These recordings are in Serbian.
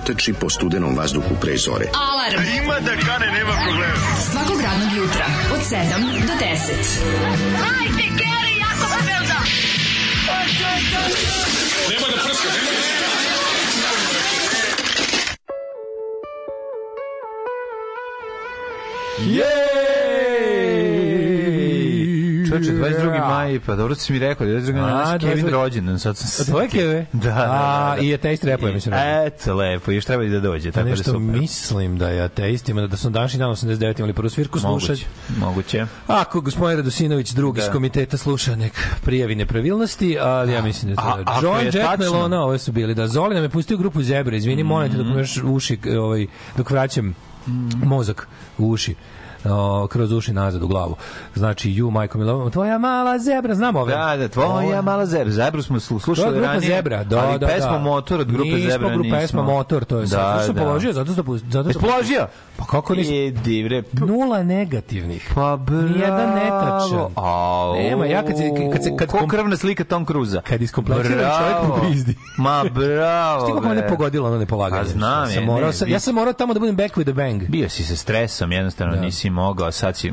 trči po studenom vazduhu pre zore. Alarm! A ima da kane, nema problema. Svakog radnog jutra, od 7 do 10. Hajde, Geri, jako se velda! Nema da prska, nema da prska! Čoveče, 22. maj, pa dobro si mi rekao, 22. maj, Kevin rođendan, sad sam se... Tvoje Keve? Da, da, da. I ateist repuje, mislim. Eto, lepo, još treba i da dođe, tako da super. mislim da je ateist, ima da su današnji dan 89. imali prvu svirku slušać. Moguće. Ako gospodin Radosinović, drugi da. iz komiteta sluša, nek prijavi nepravilnosti, ali ja mislim da je to da. John Jack Melona, ove su bili, da Zoli nam je pustio grupu Zebra, izvini, molim te dok mi još uši, ovaj, dok vraćam mozak u uši o, kroz uši nazad u glavu. Znači, ju, majko Milo, tvoja mala zebra, znamo ove. Da, da, tvoja mala zebra. Zebru smo slušali grupa ranije. Zebra, da, ali da, pesma da. Motor od grupe nismo Zebra nismo. grupa pesma Motor, to je da, sad. Što da. položio, zato što... Zato što položio? Pa kako nisi? E, divre. Nula negativnih. Pa bravo. Nijedan netačan. Au. Nema, ja kad se... Kad se kad Ko krvna slika Tom Cruza. Kad iskompleksiran čovjek u pizdi. Ma bravo. Što kako ne pogodilo, ono ne polaganje. A znam je. Morao, ja sam morao tamo da budem back with the bang. Bio si sa stresom, jednostavno da. nisi mogao, sad si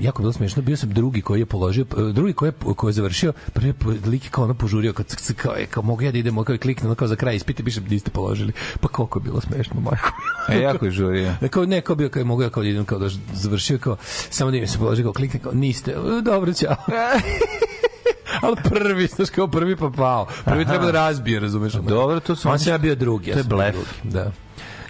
jako bilo smešno, bio sam drugi koji je položio, drugi koji je, koji je završio, prvi lik kao ono požurio, kao, kao, kao mogu ja da idemo, kao i klikne, kao za kraj ispite, piše, niste položili. Pa koliko je bilo smešno, majko. E, jako je žurio. Kao, ne, kao bio, kao mogu ja kao da idem, kao da završio, kao, samo da im se položio, kao klikne, kao, niste, dobro, ćao. ali prvi, znaš kao prvi pa pao. Prvi treba da razbije, razumeš? Dobro, to su... On se ja bio drugi. To je blef. Da.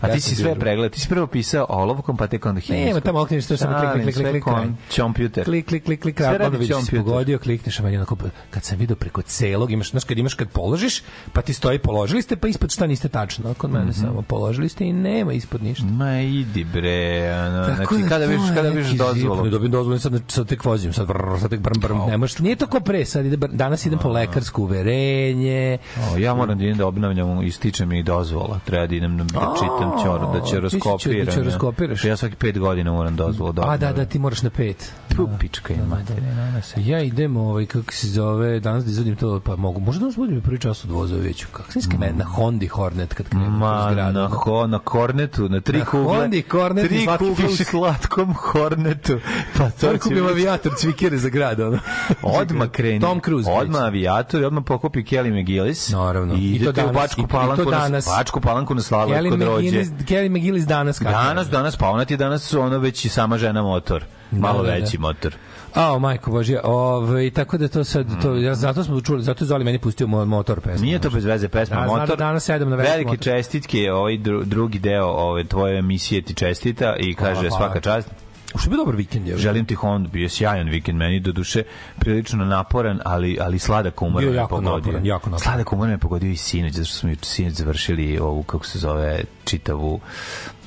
A ti si sve pregled, ti si prvo pisao olovkom, pa tek onda hemijskom. Nema, tamo okreneš to samo klik, klik, klik, klik, klik. Kompjuter. Klik, klik, klik, klik, sve radi kompjuter. Pogodio, klikneš, meni onako, kad sam video preko celog, imaš, znaš, kad imaš, kad položiš, pa ti stoji položili ste, pa ispod šta niste tačno. Kod mene -hmm. samo položili ste i nema ispod ništa. Ma idi bre, ano, znači, da kada vidiš, kada vidiš dozvolu. Ne dobijem dozvolu, sad, sad tek vozim, sad, brr, sad tek brm, brm, ne možeš, nije to ko pre, sad ide, danas idem po lekarsko uverenje. Ja moram da idem da obnavljam, ističe mi dozvola, treba da idem da čitam ćoru, da će raskopiram. Ti raskopiraš. Ja svaki 5 godina moram dozvolu da. A da, da, ti moraš na 5. Tu pička ima. Da, da, ja idem ovaj kako se zove, danas da izvodim to, pa mogu. Možda nas budem prvi čas od voza već. Kako se iskame na Hondi Hornet kad krenu Ma, zgradu. Na, ho, na Hornetu, na tri kugle. Hondi Hornet tri kugle u slatkom Hornetu. Pa to će biti avijator cvikere za grad, ono. Odma kreni. Tom Cruise. Odma avijator i odma pokupi Kelly McGillis. Naravno. I, I to danas, u Bačku palanku, na, Bačku palanku na slavu kod rođe. Kelly McGillis danas kako? Danas, danas, pa ona ti danas ono već i sama žena motor. Malo da, da, veći da. motor. A, majko Božja, ovaj tako da to sad to ja zato smo čuli, zato je Zoli meni pustio motor pesmu. Nije to bez veze pesma, da, motor. danas sedam na veliki motor. čestitke, ovaj drugi deo ove tvoje emisije ti čestita i kaže hvala. svaka čast. Ušte bi dobar vikend je. Želim ti Honda, bio sjajan vikend meni do duše, prilično naporan, ali ali sladak umor me pogodio. Naporan, jako naporan. Sladak umor me pogodio i sinoć, zato što smo juče sinoć završili ovu kako se zove čitavu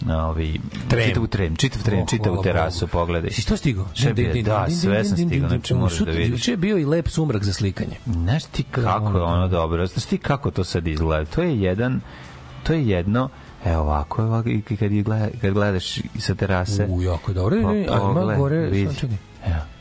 ovaj trem. čitavu trem, čitav trem, oh, čitavu terasu, pogledaj. Si to stigao? Sve bi, da, sve sam stigao, znači možeš da vidiš. Juče je bio i lep sumrak za slikanje. Znaš ti kako je ono dobro, znaš ti kako to sad izgleda. To je jedan, to je jedno, Evo ovako, ovako kad, gleda, kad gledaš sa terase. U, jako dobro. Pa, ima gore, sunčani. Evo.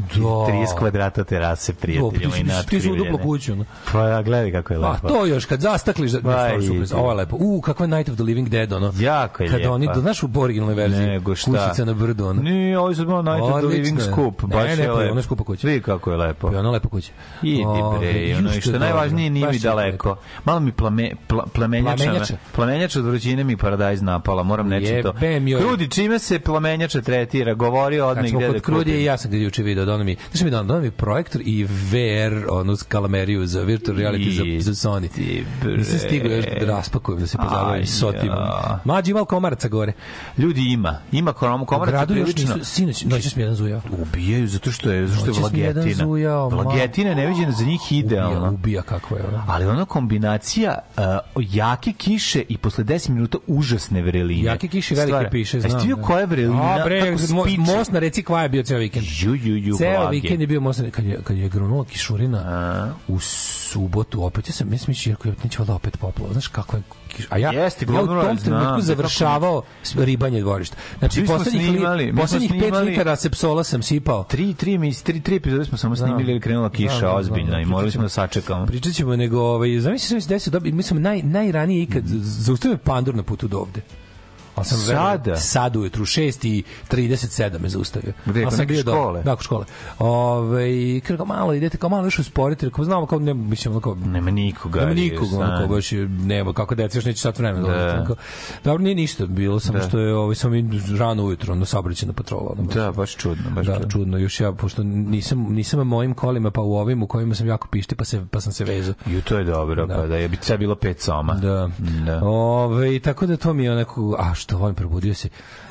Da. 30 kvadrata terase prijateljima i natkrivljene. Ti su u duplo kuću. No? Pa ja, gledaj kako je lepo. A to još, kad zastakliš, da, ovo je lepo. U, kakva je Night of the Living Dead, ono. Jako je Kad lijepa. oni, do, znaš u originalnoj verziji, Nego šta? kućica na brdu, ono. Nije, ovo je sad malo Night of the Living Scoop. Baš ne, ne, pa je ono skupa kuća. Vidi kako je lepo. Pa ono lepo kuća. Idi bre, ono, i što najvažnije nije mi daleko. Malo mi plame, pla, plamenjača, plamenjača od vrućine mi paradajz napala, moram neće to. Krudi, čime se plamenjača tretira? Govori odmah gde da Krudi, ja sam ga juče video, da ono mi, znaš mi da novi projektor i VR, onu skalameriju za virtual reality I, za, za Sony. Nisam stigao još da raspakujem, da se pozabavim s otim. Mlađi imao komaraca gore. Ljudi ima. Ima korom, komaraca gradu još nisu, sinoć, noćas mi jedan zujao. Ubijaju, zato što je, zato što je vlagetina. Zujao, vlagetina ne viđena za njih idealno. Ubija, ubija kako je. Ono. Ali ona kombinacija uh, jake kiše i posle 10 minuta užasne vreline. Jake kiše velike piše, znam. Jesi ti vidio koja je vrelina? A, bre, most na reci Kvaja bio ceo vikend. Ju, ju, ju. Ceo vikend je bio mostan, kad je, kad je grunula kišurina a? u subotu opet, ja sam, ja sam mislio, ja neće valjda opet poplava, znaš kako je a ja, Jeste, ja u tom trenutku završavao ribanje dvorišta. Znači, poslednjih, snimali, poslednjih pet litara sepsola sam sipao. Tri, tri, mi, tri, tri epizode smo samo snimili ili krenula kiša ozbiljna i morali smo da sačekamo. Pričat ćemo, nego, ovaj, zamisli se da se dobi, mislim, naj, najranije ikad, zaustavio pandur na putu do ovde. Ali sam sada sad ujutru 6 i 37 me zaustavio. Gde, sam bio škole? Da, kod škole. Ove, kako malo idete, kao malo još usporite, kao znamo kao ne mislim kao nema nikoga. Nema nikoga, onako baš nema kako deca još neće sat vremena da. Kao, dobro, nije ništa, bilo sam da. što je ovaj sam rano ujutro na saobraćajna patrola. Ono, baš, da, baš čudno, baš da, čudno. čudno. Još ja pošto nisam nisam mojim kolima pa u ovim u kojima sam jako pišti pa se pa sam se vezao. Ju to je dobro, da. pa da je bi sve bilo pet soma. Da. da. Ove, tako da to mi je onako a što volim probudio se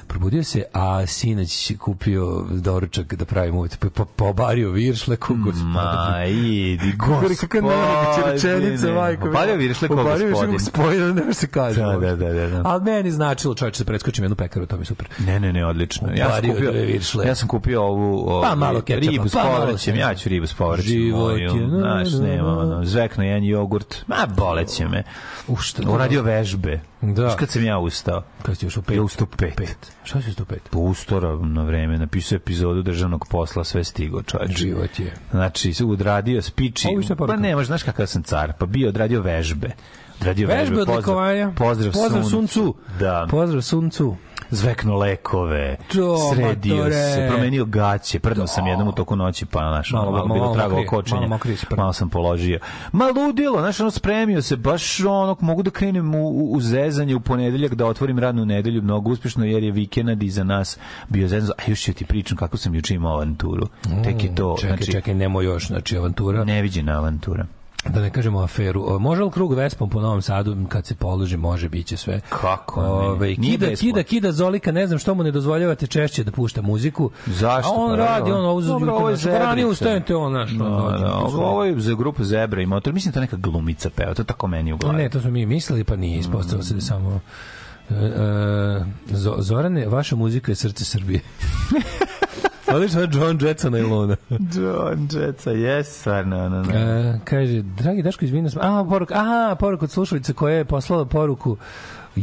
probudio se, a sinoć kupio doručak da pravim uvijek, pa, pa pobario viršle kugus. Ma, idi, gospodin. Kakva nemoguća rečenica, majko. Pobario viršle kugus, gospodin. Pobario viršle gospodin, ne se kaže. Da, da, da, da. Ali meni značilo, čovječ, da preskočim jednu pekaru, to mi je super. Ne, ne, ne, odlično. Ja sam kupio, viršle. ja sam kupio ovu, ovu pa malo kečapa, ribu s pa povrćem, ja ću ribu s povrćem. Život je, znaš, nema, ono, zvekno jedan jogurt, ma, boleće me. Uradio vežbe. Da. Kad sam ja ustao? Kad si još u pet? Ja ustao pet. pet. Šta si ustao pet? Pa ustora na vreme, napisao epizodu državnog posla, sve stigo, čovječ. Život je. Znači, odradio spiči. Pa nemaš, znaš kakav sam car, pa bio odradio vežbe. Odradio vežbe, vežbe pozdrav, pozdrav, pozdrav suncu. Da. Pozdrav suncu zvekno lekove, to, sredio matore. se, promenio gaće, prdno sam jednom u toku noći, pa naš, malo, malo, malo bilo trago kočenje, malo, malo sam položio. Ma ludilo, znaš, ono spremio se, baš ono, mogu da krenem u, u zezanje u ponedeljak, da otvorim radnu nedelju, mnogo uspešno, jer je vikend iza nas bio zezanje, a još ću ti pričam kako sam juče imao avanturu. Mm, Tek je to. Čekaj, znači, čekaj, nemo još, znači, avantura. Neviđena avantura da ne kažemo aferu. Može li krug Vespom po Novom Sadu kad se položi, može biće sve. Kako? Ove, kida, kida, kida Zolika, ne znam što mu ne dozvoljavate češće da pušta muziku. Zašto? A on pa, radi, on ovo Dobro, ovo je Ranije ustajete on, naš. No, no, ovo je za grupu Zebra i motor. Mislim da to neka glumica peva, to tako meni u glavi. Ne, to smo mi mislili, pa nije. Ispostavilo se da samo... Uh, Zorane, vaša muzika je srce Srbije. Odlično, John Jetsa na Ilona. John Jetsa, jes, stvarno. No, no. E, kaže, dragi Daško, izvinite, a, poruk, aha, poruk od slušalice koja je poslala poruku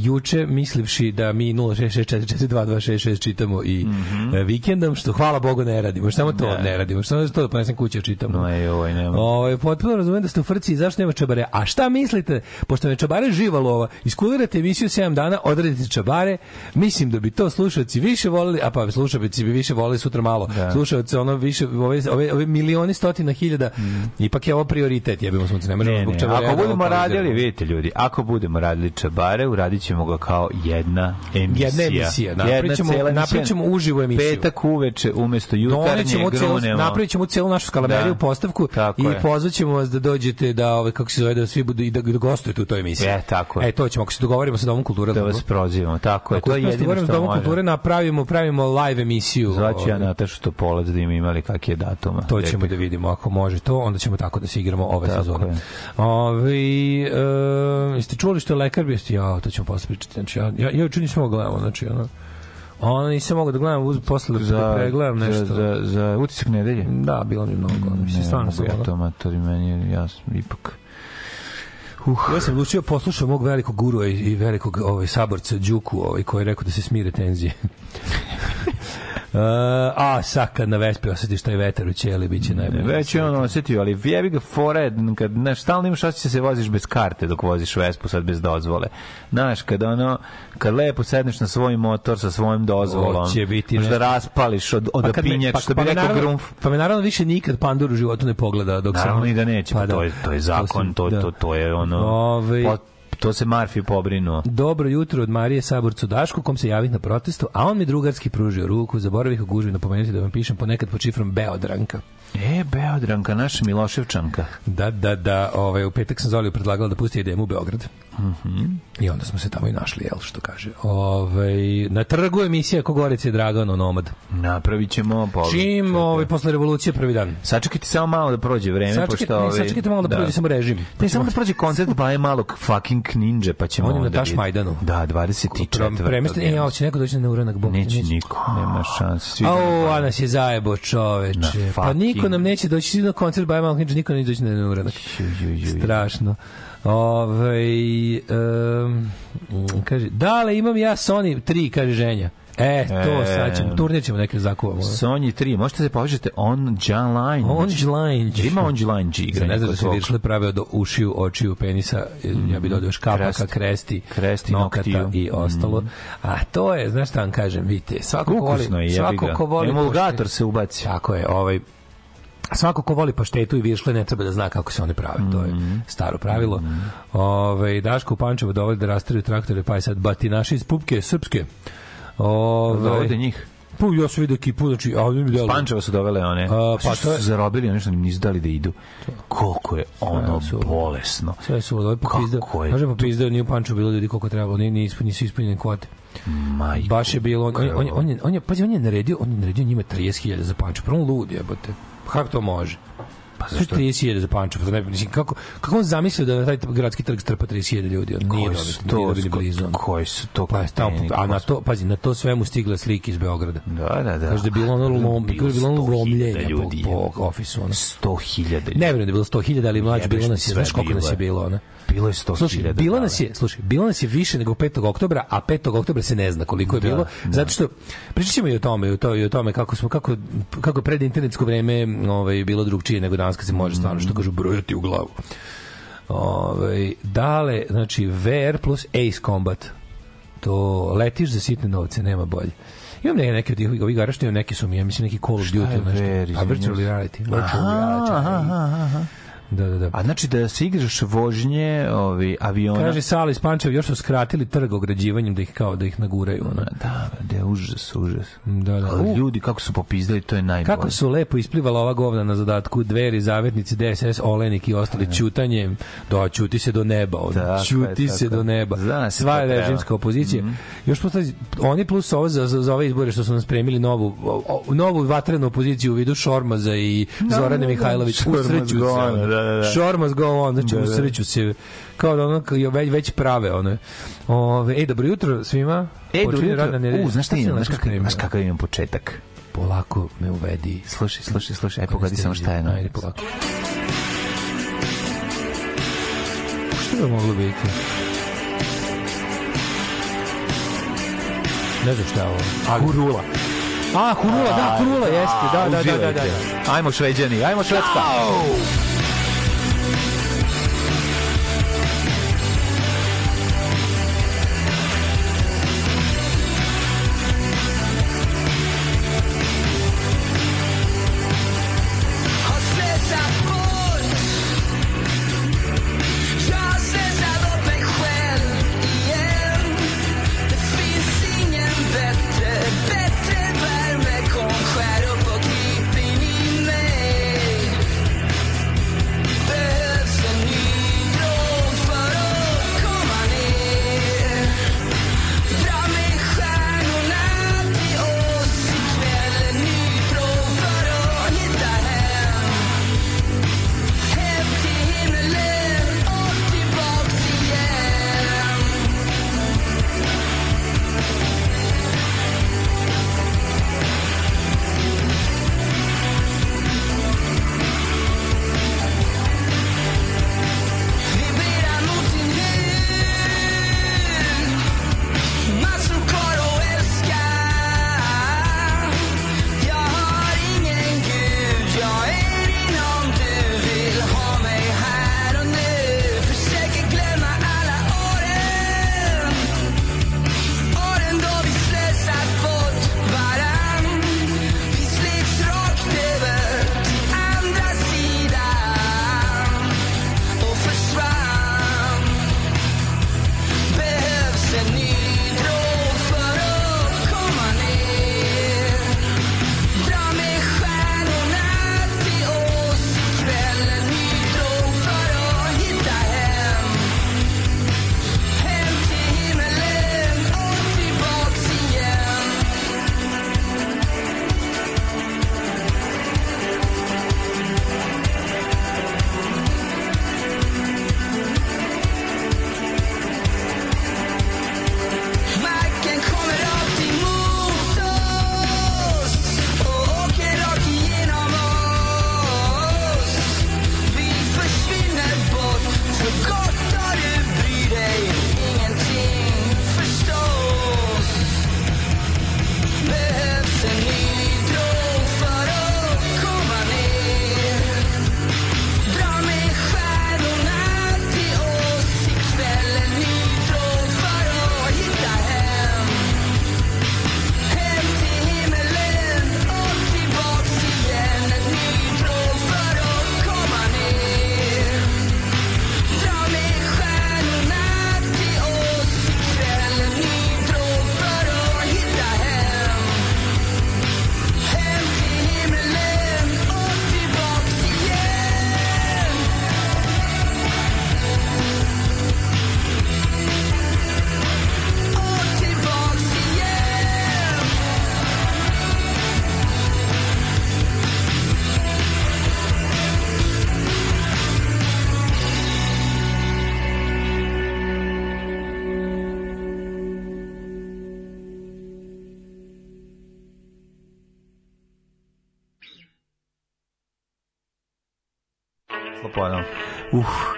juče mislivši da mi 0664422666 čitamo i mm -hmm. vikendom, što hvala Bogu ne radimo, samo to ne, ne radimo, samo to da ponesem kuće čitamo. No, ej, ovaj, nema. Ovaj, potpuno razumem da ste u frci i zašto nema čabare. A šta mislite, pošto me čabare živa lova, iskulirate emisiju 7 dana, odradite čabare, mislim da bi to slušalci više volili, a pa slušalci bi više volili sutra malo. Da. Slušalci ono više, ove, ove, ove milioni stotina hiljada, mm. ipak je ovo prioritet, jebimo smo se, ne možemo zbog čabare. Ako budemo radili, vidite ljudi, ako budemo radili čabare, uradit ćemo ga kao jedna emisija. Jedna emisija. Napravićemo, napravićemo uživo emisiju. Petak uveče umesto jutarnje grunemo. Napravićemo celu našu skalameriju da. postavku tako i pozvaćemo vas da dođete da ove kako se zove da svi budu i da, da gostujete u toj emisiji. E, tako je. E, to ćemo ako se dogovorimo sa Domom kulture da vas prozivamo. Tako je. To je jedino što Domom kulture napravimo, pravimo live emisiju. Zvaću ja Natašu Topolac da im imali kak je datuma. To ćemo da vidimo ako može to, onda ćemo tako da se igramo ove sezone. Ovi, e, jeste čuli što je lekar bio? Ja, to ćemo posle pričati. Znači, ja, ja, ja juče nisam mogao gledamo, znači, ono, Ono nisam mogao da gledam uz posle da za, pregledam nešto. Za, za, za utisak nedelje? Da, bilo mi mnogo. Mislim, stvarno sam ja to matori, meni ja sam ipak... Uh. Ja sam odlučio poslušao mog velikog guru i, i velikog ovaj, saborca Đuku, ovaj, koji je rekao da se smire tenzije. Uh, a, sad kad na Vespi osjetiš taj vetar u ćeli, bit će najbolje. Već je on osjetio, ali jebi ga fore, kad, znaš, stalno imaš osjećaj da se voziš bez karte dok voziš Vespu, sad bez dozvole. Znaš, kad ono, kad lepo sedneš na svoj motor sa svojim dozvolom, će biti da raspališ od, od pa pinjak, pa, što bi pa rekao Grumf. Pa me naravno više nikad pandur u životu ne pogleda dok naravno sam... i da neće, pa, pa da. to, je, to je zakon, to, to, to, to je ono... Ove, pot, To se Marfi pobrinuo. Dobro jutro od Marije Saborcu Dašku, kom se javih na protestu, a on mi drugarski pružio ruku, zaboravih u gužvi napomenuti da vam pišem ponekad pod šifrom Beodranka. E, Beodranka, naša Miloševčanka. Da, da, da, ovaj, u petak sam Zoliju predlagala da pusti idemo u Beograd. Mm -hmm. I onda smo se tamo i našli, jel, što kaže. Ove, ovaj, na trgu emisija Kogorice Dragan Nomad. Napravit ćemo polu. Čim, ovaj, posle revolucije prvi dan. Sačekajte samo malo da prođe vreme. Sačekajte, pošto, ovaj, sačekajte malo da, da prođe samo režim. Ne, samo da prođe koncert Baje malog fucking ninja, pa ćemo onda... On je na Taš Majdanu. Da, 24. Premestno, e, ja, će neko doći na uranak Bog. Neće, neće niko, nema šanse. Au, a nas je zajebo čoveče. Pa niko nam neće doći na koncert Baje malog ninja, niko neće doći na uranak. Strašno. Ove, um, kaže, dale, imam ja Sony 3, kaže ženja. E, to e, sad ćemo, turnir ćemo neke zakuvamo. Sony 3, možete se povežete on Line. On Line. Ima on Line igra. Ne znaš da se viršle prave od ušiju, očiju, penisa, mm, ja bih dodao još kapaka, kresti, kresti nokata noktiju. i ostalo. Mm. A to je, znaš šta vam kažem, vidite, svako ko voli, svako ko voli emulgator se ubaci. Tako je, ovaj svako ko voli paštetu i viršle ne treba da zna kako se one prave. Mm -hmm. To je mhm. staro pravilo. Mm -hmm. Ove, Daško u Pančevo dovodi da rastiraju traktore, pa je sad batinaši iz pupke srpske. Ove, dovode njih. Pa ja sam vidio ekipu, znači, a oni mi dali. Pančeva su dovele one. A, pa to je... su zarobili, oni što im nisu dali da idu. Koliko je ono su, bolesno. Sve su ovo popizdao. Kako je? Kaže popizdao, nije u Pančevu bilo ljudi koliko trebalo, nije, nisu, nisu ispunjene kvote. Majko. Baš je bilo, on, on, on, on, je, on, je, pazi, on je naredio, on je naredio njima 30.000 za Pančevo. Prvo lud jebote. Kako to može? Pa zašto? 30.000 za Pančevo. Pa ne, mislim, kako, kako on zamislio da na taj gradski trg strpa 30.000 ljudi? On nije dobio, nije blizu. Koji su to pa, tamo, A na to, pazi, na to sve mu stigle slike iz Beograda. Da, da, da. Kaže da bilo ono, lom, bilo, bilo ono lomljenja ljudi, po, po ofisu. Ono. 100.000 ljudi. Ne vjerujem da je bilo 100.000, ali mlađe bilo nas je, znaš koliko nas je bilo, ono? Bilo je 100.000. Slušaj, bilo nas je, slušaj, bilo nas je više nego 5. oktobra, a 5. oktobra se ne zna koliko je da, bilo, da. zato što pričamo i o tome, i o, to, i o tome kako smo kako kako pred internetsko vreme, ovaj bilo drugčije nego danas kad se može stvarno što kažu brojati u glavu. Ovaj dale, znači VR plus Ace Combat. To letiš za sitne novce, nema bolje. Imam neke, neke od ovih, igara što neki su mi, ja mislim neki Call of Duty nešto. A virtual reality. Virtual reality. Aha, aha, aha. Da, da, da. A znači da se igraš vožnje ovi aviona. Kaže Sala iz Pančeva još su skratili trg ograđivanjem da ih kao da ih naguraju, ona. Da, da, užas, užas. Da, da. Ali ljudi kako su popizdali, to je najbolje. Kako su lepo isplivala ova govna na zadatku, dveri, zavetnici, DSS, Olenik i ostali čutanjem. Da, čuti se do neba, on. Da, čuti se do neba. Zna Sva je režimska opozicija. Mm -hmm. Još posle oni plus ovo za, za, za ove izbore što su nam spremili novu o, novu vatrenu opoziciju u vidu Šormaza i Zorane no, Mihajlović. Usreću se. Da, da, da. Show must go on, znači da, da. usreću se kao da ono već, već prave one. Ove, ej, dobro jutro svima. Ej, dobro jutro. U, znaš šta imam, znaš kakav, znaš kakav imam početak? Polako me uvedi. Slušaj, slušaj, slušaj, aj pogodi samo šta je. No. Ajde, polako. Što bi moglo biti? Ne znam šta je ovo. Ali... Hurula. A, Hurula, da, Hurula, jeste. Da, da, da, da, da. Ajmo šveđani, ajmo švedska. Au!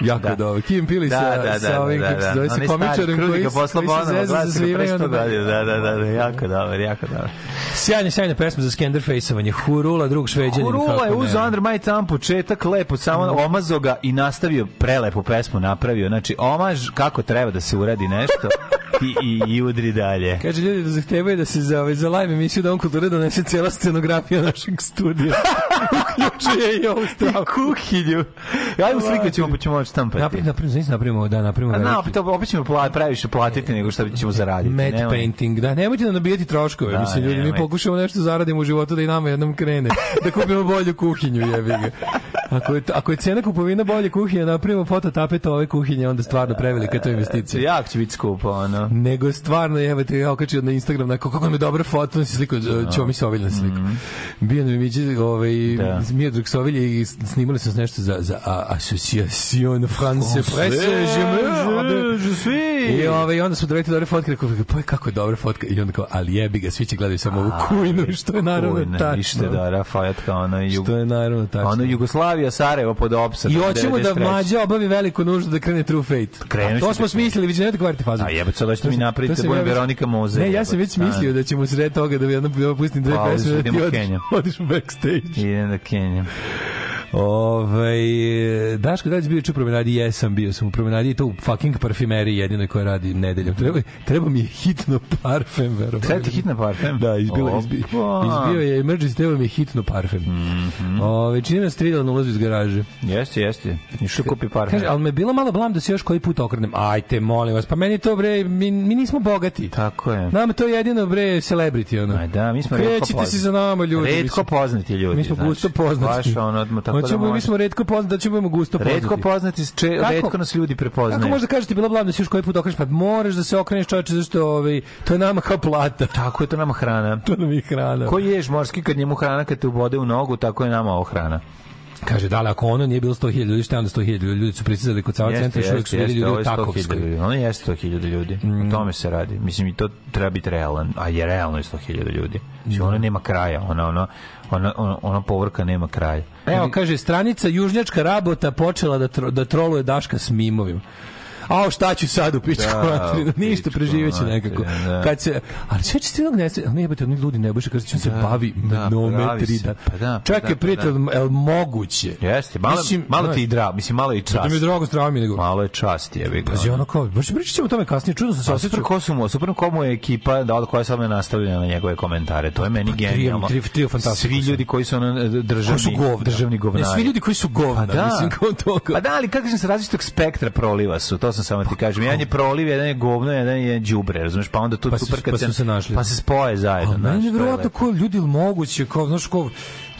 Jako da. dobro. Kim Pili da, sa, da, da, sa ovim, da, da, da. se komičarem koji, koji se zeza za svima. Da, da, da, da, jako dobro, jako dobro. Sjajna, sjajna pesma za Skenderfaceovanje. Hurula, drug šveđanin. Hurula je uz Under My Thumb početak lepo, samo mm. omazo ga i nastavio prelepu pesmu napravio. Znači, omaž kako treba da se uradi nešto i, i, i udri dalje. Kaže, ljudi da zahtevaju da se za, ovaj, za live emisiju Dom kulture donese cijela scenografija našeg studija. Uključuje i ovu stravu. Kuhinju. Ajmo slikat ćemo, pa ćemo štampati. Napravimo, napravimo, napravimo, da, napravimo. Na, opet, opet ćemo pla, previše platiti nego što ćemo zaraditi. Matte Nemoj. painting, da, nemojte nam nabijati troškove. Da, Mislim, ljudi, mi pokušamo nešto zaradimo u životu da i nama jednom krene. Da kupimo bolju kuhinju, jebi ga. Ako je, ako je cena kupovina bolje kuhinje, napravimo fototapet ove kuhinje, onda stvarno prevelika to investicija. Jak će biti skupo, ono. Nego stvarno, evo te, ja okačio na Instagram, neko, kako mi dobra foto, si sliku, no. ćemo mi se oviljna sliku. Mm -hmm. Bio nam Miđe, ovaj, da. Miodrag Sovilje i snimali smo nešto za, za Association France Presse, je me, je suis. I, ovaj, onda smo doveti dobre fotke, rekao, pa kako je dobra fotka, i onda kao, ali jebi ga, svi će gledati samo ovu kujnu, što je naravno tačno. Ište da, Rafajetka, ona, jug, što je naravno tačno. Ona Jugoslavija, Sarajevo pod opsadom. I hoćemo da mlađa obavi veliku nuždu da krene True Fate. Kreneš to smo smislili, vi ćete kvariti fazu. A jebe, sad što mi napravite, budem Veronika Moze. Ne, ja sam već mislio da ćemo sred toga da jednom pustim dve pesme da ti odiš u backstage. Idem da Kenjam. Ove, Daško, da li bio u promenadi? Jesam, bio sam u promenadi i to u fucking parfimeri jedinoj koja radi nedeljom. Treba, treba mi je hitno parfem, verovatno. Treba ti hitno parfem? Da, izbio, izbio, izbio je emergency, treba mi je hitno parfem. Mm -hmm. Ove, čini me stridala na ulazu iz garaže. Jeste, jeste. Išao kupi parfem. Kaže, ali me bilo malo blam da se još koji put okrenem. Ajte, molim vas, pa meni to, bre, mi, mi nismo bogati. Tako je. Nama to je jedino, bre, celebrity, ono. Aj da, mi smo poznati. se za nama, ljudi. Redko poznati ljudi. Mi smo znači, gusto poznati. Baš ono, tako Hoćemo, da mi smo redko poznati, da ćemo gusto poznati. Redko poznati, če, kako, redko nas ljudi prepoznaju. Kako možda kažete bilo blavno da se još koji put okreneš, pa moraš da se okreneš čoveče zašto ovaj to je nama kao plata. Tako je to nama hrana. to nam je hrana. Ko ješ morski kad njemu hrana kad te ubode u nogu, tako je nama ovo hrana. Kaže, da li ako ono nije bilo 100.000 ljudi, šta onda 100.000 ljudi? Ljudi su pristizali kod Sava centra, što su bili ljudi u Takovskoj. Ono jeste 100.000 ljudi. Mm. O tome se radi. Mislim, i to treba biti realan. A je realno je 100.000 ljudi. Znači, ono nema kraja. Ono, ono, ona, ona, ona povrka nema kraja. Evo, kaže, stranica Južnjačka rabota počela da, tro, da troluje Daška s mimovim a šta ću sad u pičku da, ništa preživeće nekako. Da. Kad se, ali sve će stinog ne, ne jebate, ljudi ne bože, kad će da, se bavi da, manometri. Da, pa da, Čekaj, pa da, prijatelj, pa da. el moguće? Jeste, malo, mislim, malo ti dra, mislim, malo i čast. Da mi je drago, strava mi nego. Malo je čast, ga. Pazi, ono kao, baš pričat ćemo o tome kasnije, čudno sam se osjećao. Ko su mu, super komu je ekipa, da od koja sad me nastavlja na njegove komentare, to je meni pa genijalno. Svi ljudi koji su ono državni, su govna. državni govnari. Ne, svi ljudi koji su govna, pa da. mislim, kao toga. Pa da, ali kako se različitog spektra proliva su, to sam samo ti kažem. Jedan je proliv, jedan je govno, jedan je đubre, razumeš? Pa onda tu pa super kad pa se, se našli. Pa se spoje zajedno, znači. Meni je verovatno ko ljudi moguće, kao znaš ko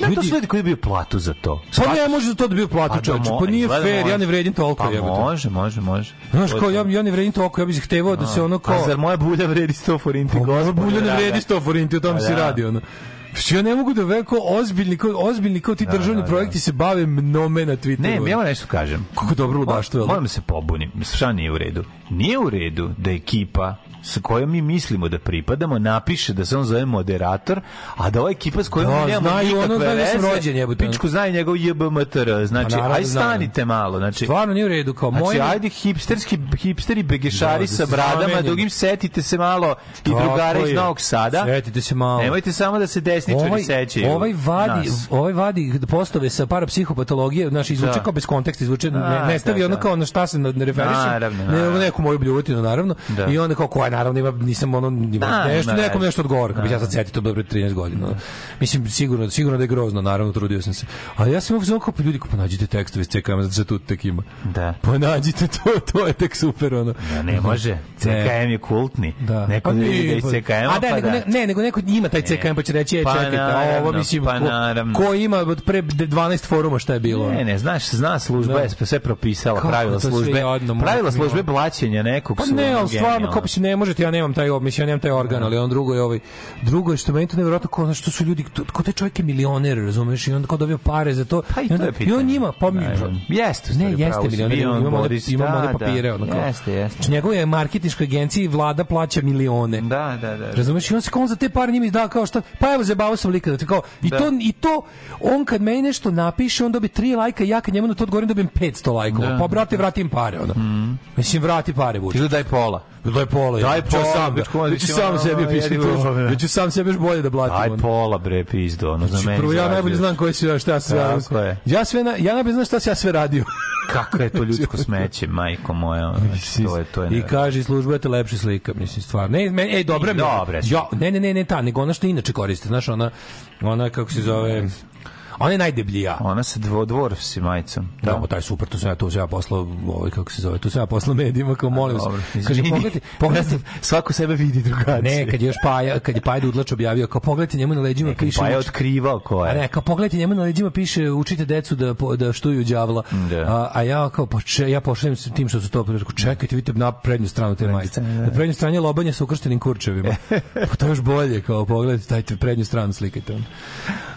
Ljudi, to su ljudi koji dobiju platu za to. Pa ne može za to da dobiju platu, pa, čoveče. Pa nije fair, ja ne vredim toliko, pa može, može, može. Znaš, kao, ja, ja ne vredim toliko, ja bih zahtevao da se ono kao... A zar moja bulja vredi 100 forinti? Pa moja bulja ne vredi 100 forinti, o tom se radi, ono. Što ja ne mogu da veko ozbiljni kao ozbiljni kao ti da, državni da, da. projekti se bave mnome na Twitteru. Ne, ja nešto kažem. Kako dobro ludaštvo. Moram da se pobunim. Šta nije u redu? Nije u redu da ekipa sa kojom mi mislimo da pripadamo napiše da se on zove moderator, a da ova ekipa s kojom no, mi nemamo nikakve ono, veze, da rođen, jebute. pičku znaju njegov JBMTR, znači, pa aj stanite malo. Znači, Stvarno nije u redu, kao znači, moj... ajde hipsterski, hipsteri begešari da, da sa bradama, dugim setite se malo i drugare iz Novog Sada. Setite se malo. Nemojte samo da se desničari ovaj, sećaju. Ovaj vadi, nas. ovaj vadi postove sa parapsihopatologije, znači izvuče da. kao bez konteksta, izvuče, ne, ne stavi da, ono kao na šta se ne referiše, ne, neku moju bljuvotinu, naravno, da. i onda kao koja naravno ima nisam ono ima da, nešto da, nekom nešto odgovor kako ja sad setio to dobro 13 godina mislim sigurno sigurno da je grozno naravno trudio sam se. Ali ja sam uvek znao kako ljudi kako pa nađite tekstove iz CKM za tu tek ima. Da. Pa nađite to to je tek super ono. Ja, ne može. CKM je kultni. Da. neko pa da ide pa- CKM a da, pa nego, ne, ne nego neko ima taj CKM pa će reći je pa čekajte ovo mislim pa ko, ko ima od pre 12 foruma šta je bilo? Ne ne znaš zna služba je sve propisala pravila službe. pravila službe blaćenja nekog pa ne ali stvarno kao pa se ne možete, ja nemam taj, mislim, ja nemam taj organ, ali on drugo je ovaj, drugo je što meni to nevjerojatno, kao, što su ljudi, ko taj čovjek je milioner, razumeš, i onda kao dobio pare za to, pa i, onda, i on njima, pa mi, jeste, ne, jeste milioner, imamo ovde, imamo ovde da, papire, ono kao, jeste, jeste. Znači, njegove marketinškoj agenciji vlada plaća milione. Da, da, da. Razumeš, i on se kao on za te pare njima da kao šta, pa evo zabavao sam lika, da kao, i to, i to, on kad meni nešto napiše, on dobi 3 lajka, ja kad njemu na to odgovorim dobijem 500 lajkova. Pa brate, vratim pare, ono. Mm. Mislim, vrati pare, Vučić. Ili daj pola. Daj pola. Daj pola. Sam, već ću sam sebi pišiti to. Već ću sam sebi još bolje da blatim. Daj pola, bre, pizdo, ono za mene. Prvo ja najbolje znam koje su šta sve. Ja sve ja najbolje znam šta se ja sve radio. Kako je to ljudsko smeće, majko moja. Znači, to je to je. I kaže služba je lepša slika, mislim stvarno. Ne, meni ej dobro mi. Ja, ne, ne, ne, ne, ta, nego ona što inače koriste, znaš, ona ona kako se zove Ona je najdeblija. Ona se dvo, dvorfsi majicom. Da, da taj super, to sam ja, to sam ja poslao, ovaj, kako se zove, to sam ja poslao medijima, kao molim vas. Kaže, pogledajte, pogledajte. Svako sebe vidi drugačije. Ne, kad je još Paja, kad je Paja Udlač objavio, kao pogledajte njemu na leđima ne, piše... Paja otkrivao ko je. A ne, kao pogledajte njemu na leđima piše, učite decu da, da štuju đavla. Da. A, a ja kao, pa če, ja pošaljem s tim što su to, rekao, čekajte, vidite na prednju stranu te majice. Da. Na prednju stranu je lobanje sa ukrštenim kurčevima. pa to je još bolje, kao pogledajte, dajte prednju stranu slikajte.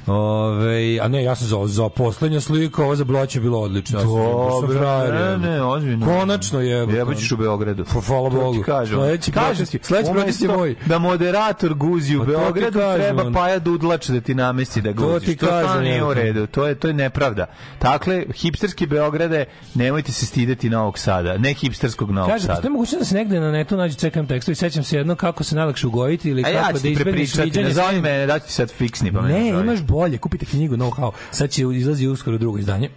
Ove, a ne, ja sam za, za poslednja slika, ovo za bloće bilo odlično. Dobro, ne, ne, ozbiljno. Konačno je. Jebo ćeš u Beogradu. Pa, hvala Bogu. Kažem. Sledeći protest, sledeći protest je moj. Da moderator guzi u pa Beogradu, treba Paja Dudlač da ti namesti da guziš. To ti kažem. nije u redu. To je, to je nepravda. Dakle, hipsterski Beograde, nemojte se stideti Novog Sada. Ne hipsterskog Novog Kaže, Sada. Kaže, moguće da se negde na netu nađe čekam tekstu i sećam se jedno kako se najlakše ugojiti ili kako ja da izbegneš viđanje. Ne zove mene, da ti sad fiksni pa Ne, imaš bolje, kupite knjigu Know How. Sad će izlazi uskoro drugo izdanje.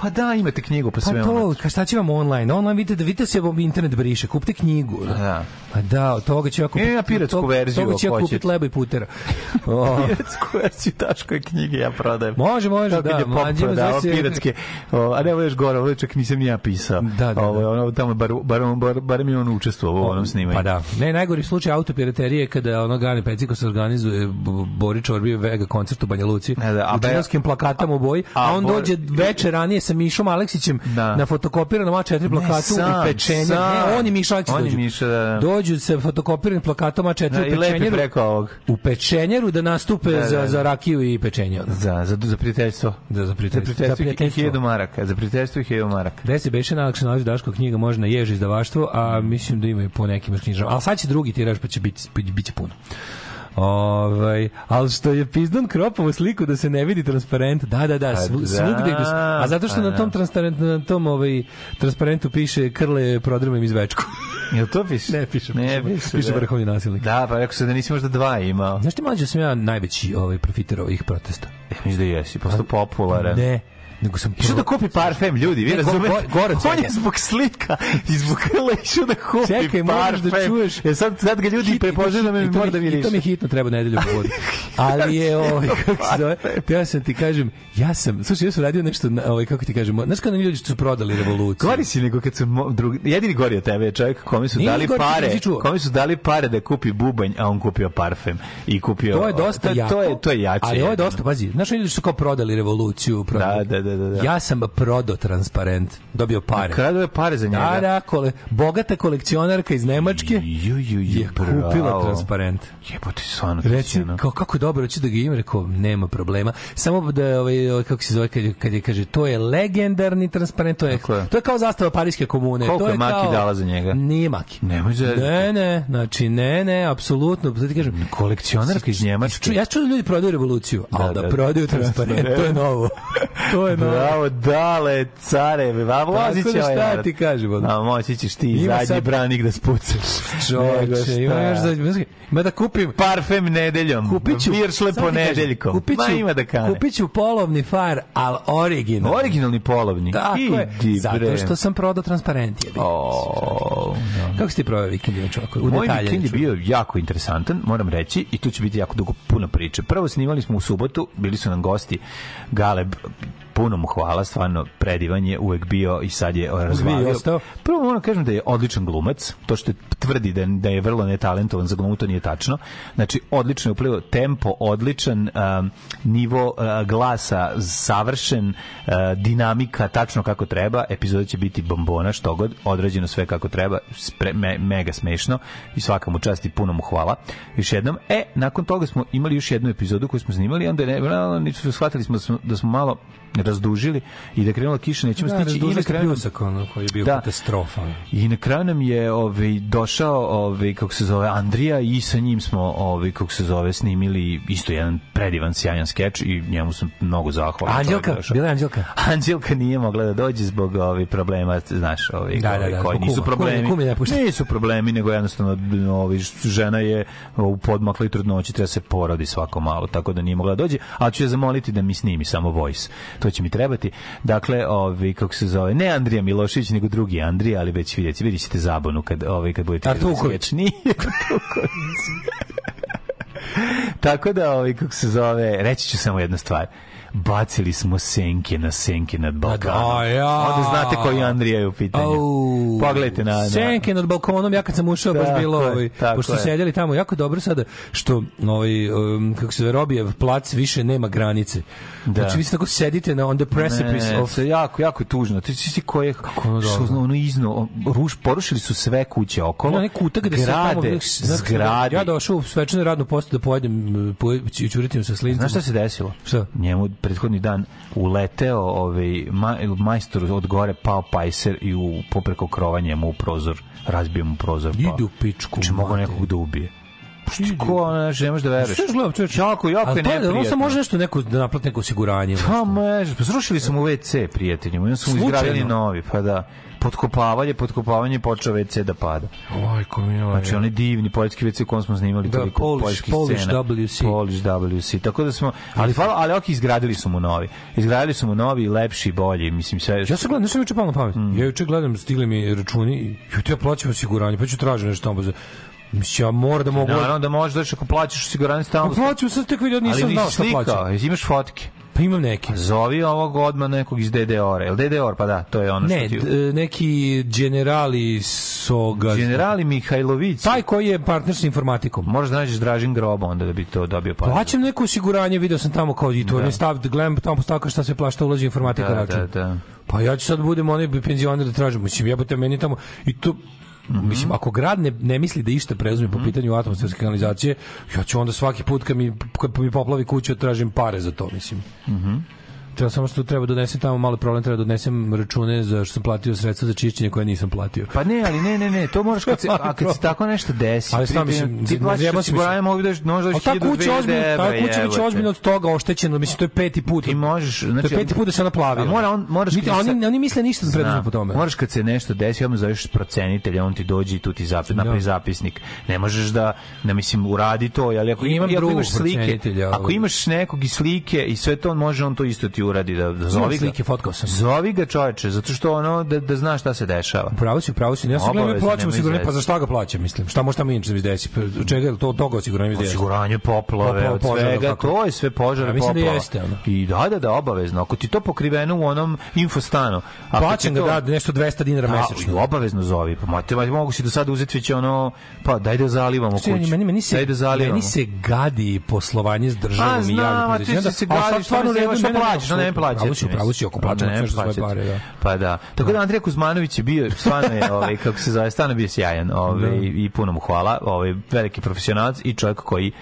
Pa da, imate knjigu pa sve. Pa to, ka šta će vam online? Online vidite da vidite da se internet briše, kupite knjigu. Da. Pa da, od toga ću ja kupiti. Ja piratsku verziju. Toga ću ja kupiti leba i putera. piratsku verziju Daškove knjige ja prodajem. Može, može, da. Je mlađe da, piratske. O, a ne, ovo još gore, ovo čak nisam ja pisao. Da, da, ovo, ono, tamo bar, bar, bar, bar mi on učestvovao u onom snimanju. Pa da. Ne, najgori slučaj autopiraterije kada ono Gane Peciko se organizuje Bori Čorbi Vega koncert u Banja Luci. Da, da, a u plakatama u boji, a, a on dođe veče ranije sa Mišom Aleksićem da. na fotokopiranom A4 plakatu u pečenju. Ne, on i Miša Aleksić dođu. Miša, da. Dođu sa fotokopiranim plakatom A4 da, u pečenjeru. preko ovog. U pečenjeru da nastupe da, da, za, za rakiju i pečenje. Za, za, za prijateljstvo. Da, za prijateljstvo. Za prijateljstvo, i hiljadu maraka. Za prijateljstvo i hiljadu maraka. Gde se beše najlakše nalazi Daško knjiga, može na jež izdavaštvo, a mislim da ima i po nekim knjižama. Ali sad će drugi tiraž, pa će biti, biti puno. Ovaj, ali što je pizdan kropovu sliku da se ne vidi transparent. Da, da, da, svu, da, svugde da, a zato što na tom transparent na tom ovaj transparentu piše krle prodrmem iz večku. Jel to piše? Ne piše. Ne piše. Piše da. vrhovni nasilnik. Da, pa rekao se da nisi možda dva imao. Znaš ti mlađe sam ja najveći ovaj profiter ovih protesta? E, mislim da jesi, posto popularan. Ne, nego sam išao da kupi parfem, ljudi, vi razumete? Go, go, on je zbog slika i zbog krla išao da kupi Čekaj, parfem. da čuješ. E sad, sad ga ljudi prepoznaju da me mora da. I to mi hitno treba nedelju povodi. Ali je, ovaj, kako se zove, ja sam ti kažem, ja sam, slušaj, ja sam radio nešto, ovaj, kako ti kažem, znaš kada ljudi što su prodali revoluciju? Gori si nego kad su, drugi, jedini gori od tebe je čovjek kome su dali pare, kome su dali pare da kupi bubanj, a on kupio parfem i kupio... To je dosta jako. To je, to je jače. Ali ovo je dosta, pazi, znaš ljudi što su kao prodali revoluciju, prodali. Da, da, da, da. Ja sam prodo transparent, dobio pare. Kada je pare za njega? Da, da, kole, bogata kolekcionarka iz Nemačke ju, ju, ju, je kupila transparent. Jebote, stvarno. Reci, kao, kako je dobro, hoće da ga ima, rekao, nema problema. Samo da, ovaj, ovaj kako se zove, kad, kad je, kaže, to je legendarni transparent, to je, to je kao zastava Parijske komune. Koliko to je Maki kao, dala za njega? Nije Maki. Nemoj za... Ne, ne, znači, ne, ne, apsolutno. Da ti kažem, kolekcionarka iz Njemačke. Ja čuo da ljudi prodaju revoluciju, da, ali da, da prodaju transparent, to je novo. to je novo. Bravo, dale, care, va vozi će ovaj. Šta ti kažem? A moći ćeš ti ima zadnji sad... branik da spucaš. Čoveče, ima još za ima da kupim parfem nedeljom. Kupiću viršle ponedeljkom. Kupiću, Ma ima da kane. Kupiću polovni far, al originalni. Originalni polovni. Tako je. Zato što sam prodao transparent je. Oh, no. Kako si ti proveo vikend, čovjek? U Moj vikend je bio jako interesantan, moram reći, i tu će biti jako dugo puno priče. Prvo snimali smo u subotu, bili su nam gosti Galeb puno mu hvala, stvarno predivan je uvek bio i sad je razvalio. Prvo moram kažem da je odličan glumac, to što tvrdi da, da je vrlo netalentovan za glumu, to nije tačno. Znači, odlično je uplivao tempo, odličan um, nivo uh, glasa, savršen, uh, dinamika, tačno kako treba, epizoda će biti bombona, što god, odrađeno sve kako treba, spre, me, mega smešno i svaka mu čast i puno mu hvala. Još jednom, e, nakon toga smo imali još jednu epizodu koju smo snimali, onda je ne, shvatili smo da smo, da smo malo razdužili i da krenula kiša nećemo da, stići i na kraju pljusak ono koji je bio da. katastrofa. I na kraju nam je ovaj došao ovaj kako se zove Andrija i sa njim smo ovaj kako se zove snimili isto jedan predivan sjajan skeč i njemu sam mnogo zahvalan. Anđelka, bila Anđelka. Anđelka nije mogla da dođe zbog ovih problema, znaš, ovih da, da, da, koji nisu problemi. Kumi, kumi nisu problemi, nego jednostavno ovi žena je u podmakloj trudnoći treba se porodi svako malo, tako da nije mogla da dođe, a ću je zamoliti da mi snimi samo voice. To će mi trebati. Dakle, ovi kako se zove, ne Andrija Milošević, nego drugi Andrija, ali već vidite, vidite ćete zabunu kad ovaj kad budete Artuković nije Tako da, ovaj, kako se zove, reći ću samo jednu stvar bacili smo senke na senke nad Balkanom. Da, ja. Onda znate koji Andrija je u pitanju. Au, Pogledajte na, na... Senke nad balkonom, ja kad sam ušao, baš bilo, ovaj, pošto je. sedjeli tamo, jako dobro sada, što, ovaj, um, kako se Robijev plac više nema granice. Da. Znači, vi se tako sedite na on the precipice ne, of... jako, jako je tužno. Ti si koje, kako ono dobro. ono izno, ruš, porušili su sve kuće okolo. Ne, kutak gde grade, se tamo, zgrade. Ja došao u svečanu radnu postu da pojedem, po, ćuritim sa slincom. Znaš šta se desilo? Šta? Njemu prethodni dan uleteo ovaj, ma, majstor od gore pao pajser i u popreko krova njemu u prozor, razbio mu prozor. Pa. Idu pičku. Če mogu nekog da ubije. Što ko ne možeš da veruješ? Sve gledam, čovjek. Jako, jako je neprijatno. On sam može nešto neko da naplati neko osiguranje. Pa može, pa srušili smo WC prijateljima, onda smo izgradili novi, pa da potkopavanje, potkopavanje počeo WC da pada. Oj, ko mi Znači, oni divni poljski WC u kom smo snimali da, toliko Polish, poljskih Polish scena. WC. Polish WC. Tako da smo, ali hvala, ali ok, izgradili su mu novi. Izgradili su mu novi, lepši, bolji, mislim sve. Ja sam gledam, nisam juče palo na pamet. Mm. Ja juče gledam, stigli mi računi i ja plaćam osiguranje, pa ću tražiti nešto tamo Mislim, ja mora da mogu... Naravno da možeš, znači, ako plaćaš osiguranje stalno... Pa plaćam, sad tek vidio, nisam znao šta plaćam. Ali imaš fotke. Pa imam neki. Zovi ovog odmah nekog iz DDR. Jel DDR? Pa da, to je ono ne, što ti... Ne, neki generali Soga... Generali Mihajlović. Taj koji je partner sa informatikom. Možeš da nađeš Dražin Groba onda da bi to dobio partner. Plaćam neko osiguranje, video sam tamo kao i to da. stav, da gledam tamo postavka šta se plašta ulazi informatika da, račun. Da, da. Pa ja ću sad budem onaj penzioner da tražim. Mislim, jebote meni tamo i to Mm -hmm. Mislim, ako grad ne, ne misli da išta preuzme po mhm. pitanju atmosferske kanalizacije, ja ću onda svaki put kad mi, kad mi poplavi kuću tražim pare za to, mislim. Mm Treba samo što treba da donesem tamo malo problem, treba da donesem račune za što sam platio sredstva za čišćenje koje nisam platio. Pa ne, ali ne, ne, ne, to možeš kad se a kad se tako nešto desi. Ali sam mislim, ti plaćaš osiguranje, mogu da možda 1000 Ta kuća ozbiljno, ta kuća već ozbiljno od toga oštećena, mislim to je peti put. Ti možeš, znači to je peti put da se naplavi. A mora on moraš Niti, oni oni misle ništa da preduzmu po tome. Možeš kad se nešto desi, odmah zoveš procenitelja, on ti dođe i tu ti zapis napravi zapisnik. Ne možeš da, ne mislim uradi to, ali ako imam imaš slike, ako imaš nekog i slike i sve to on može on to isto ti uradi da da zovi slike, fotkao sam. Zovi ga čoveče, zato što ono da da zna šta se dešava. Pravo si, pravo si. Ja sam gledao plaćam osiguranje, pa za šta ga plaćam, mislim. Šta može tamo inače da desi? Čega je to toga osiguranje izdeje? Osiguranje poplave, od svega, to je sve požar, mislim da jeste ono. I da, da, da, obavezno. Ako ti to pokriveno u onom infostanu, a plaćam ga da nešto 200 dinara mesečno. Obavezno zovi. Pa mate, mogu si do sada uzeti već ono, pa daj da zalivamo kuću. Meni, meni se, daj da zalivamo. Meni se gadi poslovanje s državom i javnim preduzećima. A, znam, a ti se gadi, stvarno ne plaćaš, ne plaćaš. Pravo si, ako plaćam sve svoje pare, da. Pa da. Tako da Andrija Kuzmanović je bio stvarno je ovaj kako se zove, stvarno bio sjajan, ovaj da. i puno mu hvala, ovaj veliki profesionalac i čovjek koji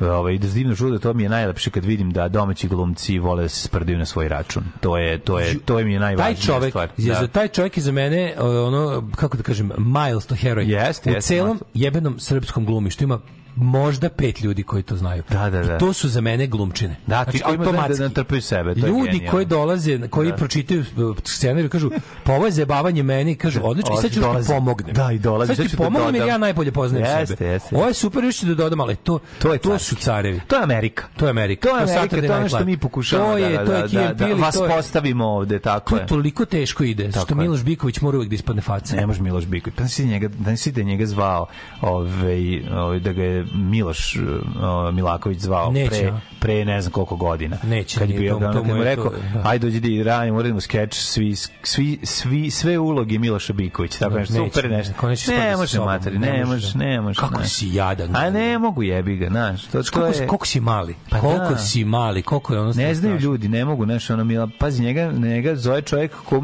ovaj da divno čudo to mi je najlepše kad vidim da domaći glumci vole da se sprdaju na svoj račun. To je to je to je mi je najvažnija taj čovjek, stvar. Je da. za taj čovjek je za mene ono kako da kažem miles to hero. Jest, u celom jebenom srpskom glumištu ima možda pet ljudi koji to znaju. Da, da, da. I to su za mene glumčine. Da, ti znači, koji da, da trpaju sebe. To ljudi je koji dolaze, koji da. pročitaju scenariju, kažu, pa ovo je zabavanje meni, kažu, odlično, i sad ću da ti pomognem. Da, i dolazi. Sad ću ti da pomognem jer ja najbolje poznajem jeste, sebe. Jeste, Ovo je super, još ću da dodam, ali to, to, je to su carevi. To je Amerika. To je Amerika. To je Amerika, to je ono što mi pokušavamo to je, da, to je da, da, da, vas postavimo ovde, tako je. To toliko teško ide, što Miloš Biković mora uvek da ispadne faca. Ne može Miloš Biković. Pa si njega, da si da njega zvao, ovaj, ovaj da ga je je Miloš uh, Milaković zvao Neće, pre, pre ne znam koliko godina. Neće, kad je bio ga, kad mu rekao, da. ajde dođi da radimo, uradimo skeč, svi, svi, svi, sve uloge Miloša Biković, tako nešto, super nešto. Ne može materi, ne može, ne može. Kako si jadan. A ne mogu jebi ga, znaš. To, to je... Koliko si mali? Pa koliko da. si mali? Koliko je ono Ne znaju ljudi, ne mogu, znaš, ono Mila, pazi njega, njega zove čovjek ko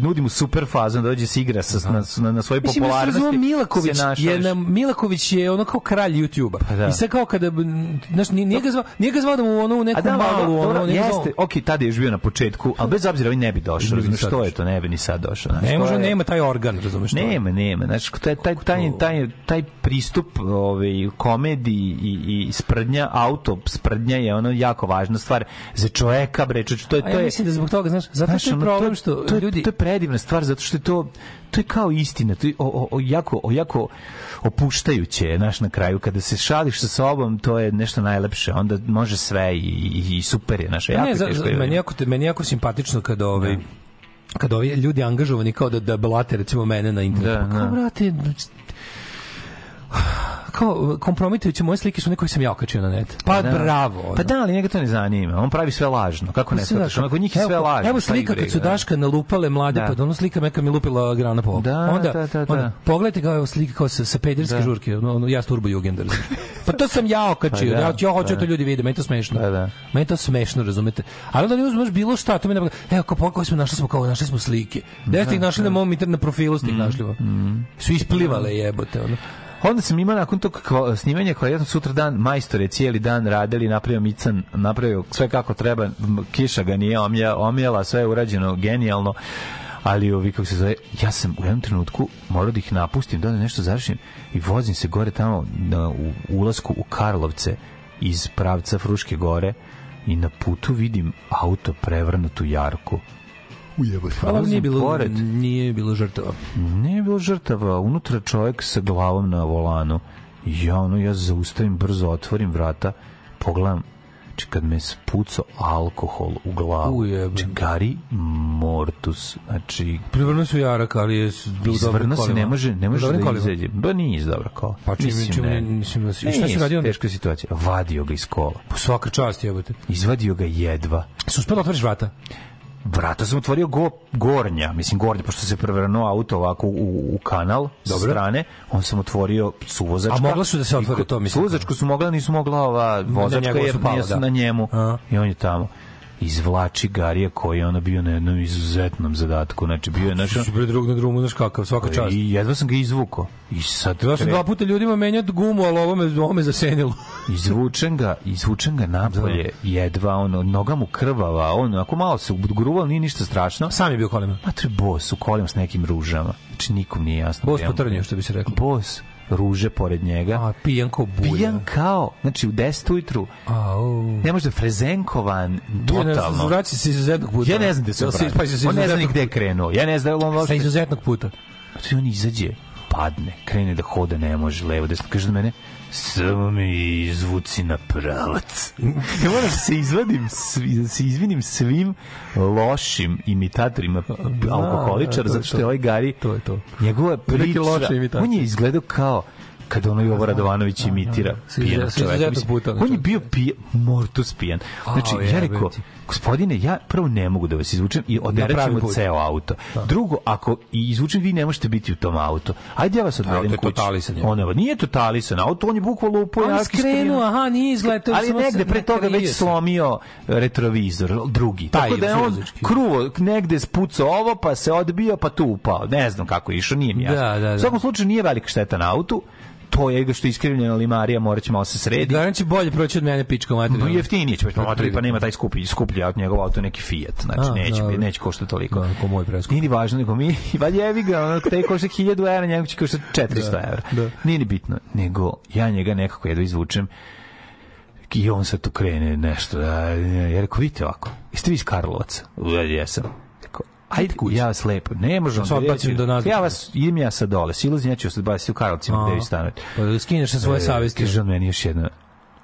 nudi mu super fazon da dođe se igra sa, na, na, na svojoj popularnosti. Mislim, Milaković je na, Milaković je ono kao kralj YouTubea. Pa da. I sad kao kada znaš nije ga zvao, nije ga zvao da mu ono u neku da, malu ono, ono jeste. Okej, tada je još bio na početku, al bez obzira on ne bi došao, razumeš što je to, ne bi ni sad došao. Ne može, nema taj organ, razumeš što. Nema, nema. Znači taj taj taj taj taj pristup ovaj komediji i i sprdnja auto sprdnja je ono jako važna stvar za čoveka bre to je to je ja mislim da zbog toga znaš zato što je problem što ljudi to je predivna stvar zato što je to to je kao istina, to je o, o, o jako, o jako opuštajuće, naš na kraju, kada se šališ sa sobom, to je nešto najlepše, onda može sve i, i, i super je, naša, jako ne, za, teško. Meni jako, meni jako simpatično kada ovaj, da. kada ovi ljudi angažovani kao da, da blate recimo mene na internetu. Da, pa kao, da. brate, kao kompromitujuće moje slike su neke koje sam ja okačio na net. Pa da. bravo. Ono. Pa da, ali njega to ne zanima. On pravi sve lažno. Kako ne shvataš? Onako njih je sve lažno. Evo slika kad su Daška nalupale mlade, da. pa ono slika meka mi lupila grana po. Da, onda, da, da, da. onda pogledajte kao evo slika kao sa, sa pederske da. žurke, ono, ono ja turbo jugender. pa to sam ja okačio. Pa da, ja, ja hoću da. to ljudi vide, meni to smešno. Da, da. Meni to smešno, razumete? Ali onda ne uzmeš bilo šta, to mi ne Evo kao pokoj smo našli smo kao našli smo slike. Da ste ih našli na mom internet profilu, ste ih mm, našli. Mm. Su isplivale jebote, ono. Onda sam imao nakon tog snimanja kvalitetno sutra dan majstore cijeli dan radili, napravio mican, napravio sve kako treba, kiša ga nije omjela, sve je urađeno genijalno ali ovi kako se zove, ja sam u jednom trenutku morao da ih napustim, da nešto završim i vozim se gore tamo na, u ulasku u Karlovce iz pravca Fruške gore i na putu vidim auto prevrnutu jarku ujebote. Ali nije bilo, pored. nije bilo žrtava. Nije bilo žrtava. Unutra čovjek sa glavom na volanu. Ja, ono, ja zaustavim, brzo otvorim vrata, pogledam, či kad me spuco alkohol u glavu. Ujebe. Či gari mortus. Znači... Privrno su jarak, ali je bilo dobro se ne može, ne može da izađe. Ba nije iz dobra kola. Pa čim, mislim, čim, ne. mislim, da šta se radio? Teška situacija. Vadio ga iz kola. Po svaka čast, jebote. Izvadio ga jedva. Su uspeli da otvoriš vrata? Vrata sam otvorio go, gornja, mislim gornja, pošto se prevrnuo auto ovako u, u kanal sa strane, on sam otvorio suvozačka. A mogla su da se otvore to, mislim? Suvozačku su mogla, nisu mogla ova vozačka, jer nije da. na njemu. A. I on je tamo izvlači Garija koji je ono bio na jednom izuzetnom zadatku. Znači bio je naš super drug na drugu, znaš kakav, svaka čast. I jedva sam ga izvukao. I sad ja sam dva puta ljudima menjati gumu, al ovo me ovo me zasenilo. izvučen ga, izvučen ga napolje, da. jedva ono noga mu krvava, on ako malo se gruvao, nije ništa strašno. Sam je bio kolima. Ma to je bos u kolima s nekim ružama. Znači nikom nije jasno. Bos potrnio, što bi se reklo. Bos ruže pored njega. A, pijan kao bulja. Pijan kao, znači u 10 ujutru. Au. Ne može da frezenkovan, totalno. Vraća se izuzetnog puta. Ja ne znam gde se vraća. Pa on ne zna ni gde je krenuo. Ja ne znam da on Sa izuzetnog puta. Znači on izađe, padne, krene da hoda, ne može levo, desno. Kaže da mene, samo mi izvuci na pravac. Ja moram da se izvadim, da se izvinim svim lošim imitatorima da, alkoholičara, da, zato što je ovaj Gari, to je to. njegova priča, on je izgledao kao kada ono Jovo Radovanović imitira pijenog čoveka. On je bio pijan, mortus pijan. Znači, ja rekao, gospodine, ja prvo ne mogu da vas izvučem i oderaćemo ceo auto. Da. Drugo, ako i izvučem, vi ne možete biti u tom autu. Ajde ja vas odvedem kući. Totalisan je. On nije totalisan auto, on je bukvalno upao. On skrenuo, aha, nije izgledao. Ali negde pre toga već slomio retrovizor, drugi. Tako da je on kruvo, negde spucao ovo, pa se odbio, pa tu upao. Ne znam kako je išao, nije mi jasno. Da, da, da. U svakom slučaju nije velika šteta na autu to je što je iskrivljena limarija, morat će malo se sredi. Garant će bolje proći od mene pička materija. No, jeftinije će biti materija, pa nema taj skupi, skuplji od njegov auto neki Fiat, znači A, neće, da, neće koštati toliko. Da, ko moj preskup. Nije ni važno, nego mi, valjevi ga, ono, taj košta 1000 evra, njegov će koštati 400 da, evra. Da. Nije ni bitno, nego ja njega nekako jedva izvučem i on sad tu krene nešto, da, ja rekao, vidite ovako, jeste vi iz Karlovaca? Ja, jesam Ajde kući. Ja vas lepo. Ne možemo da odbacim do nas. Ja vas idem ja sa dole. Silazi ja ću se baciti u Karlovcima gde vi stanujete. Pa da skineš sa svoje e, savesti. Kaže meni još jedno.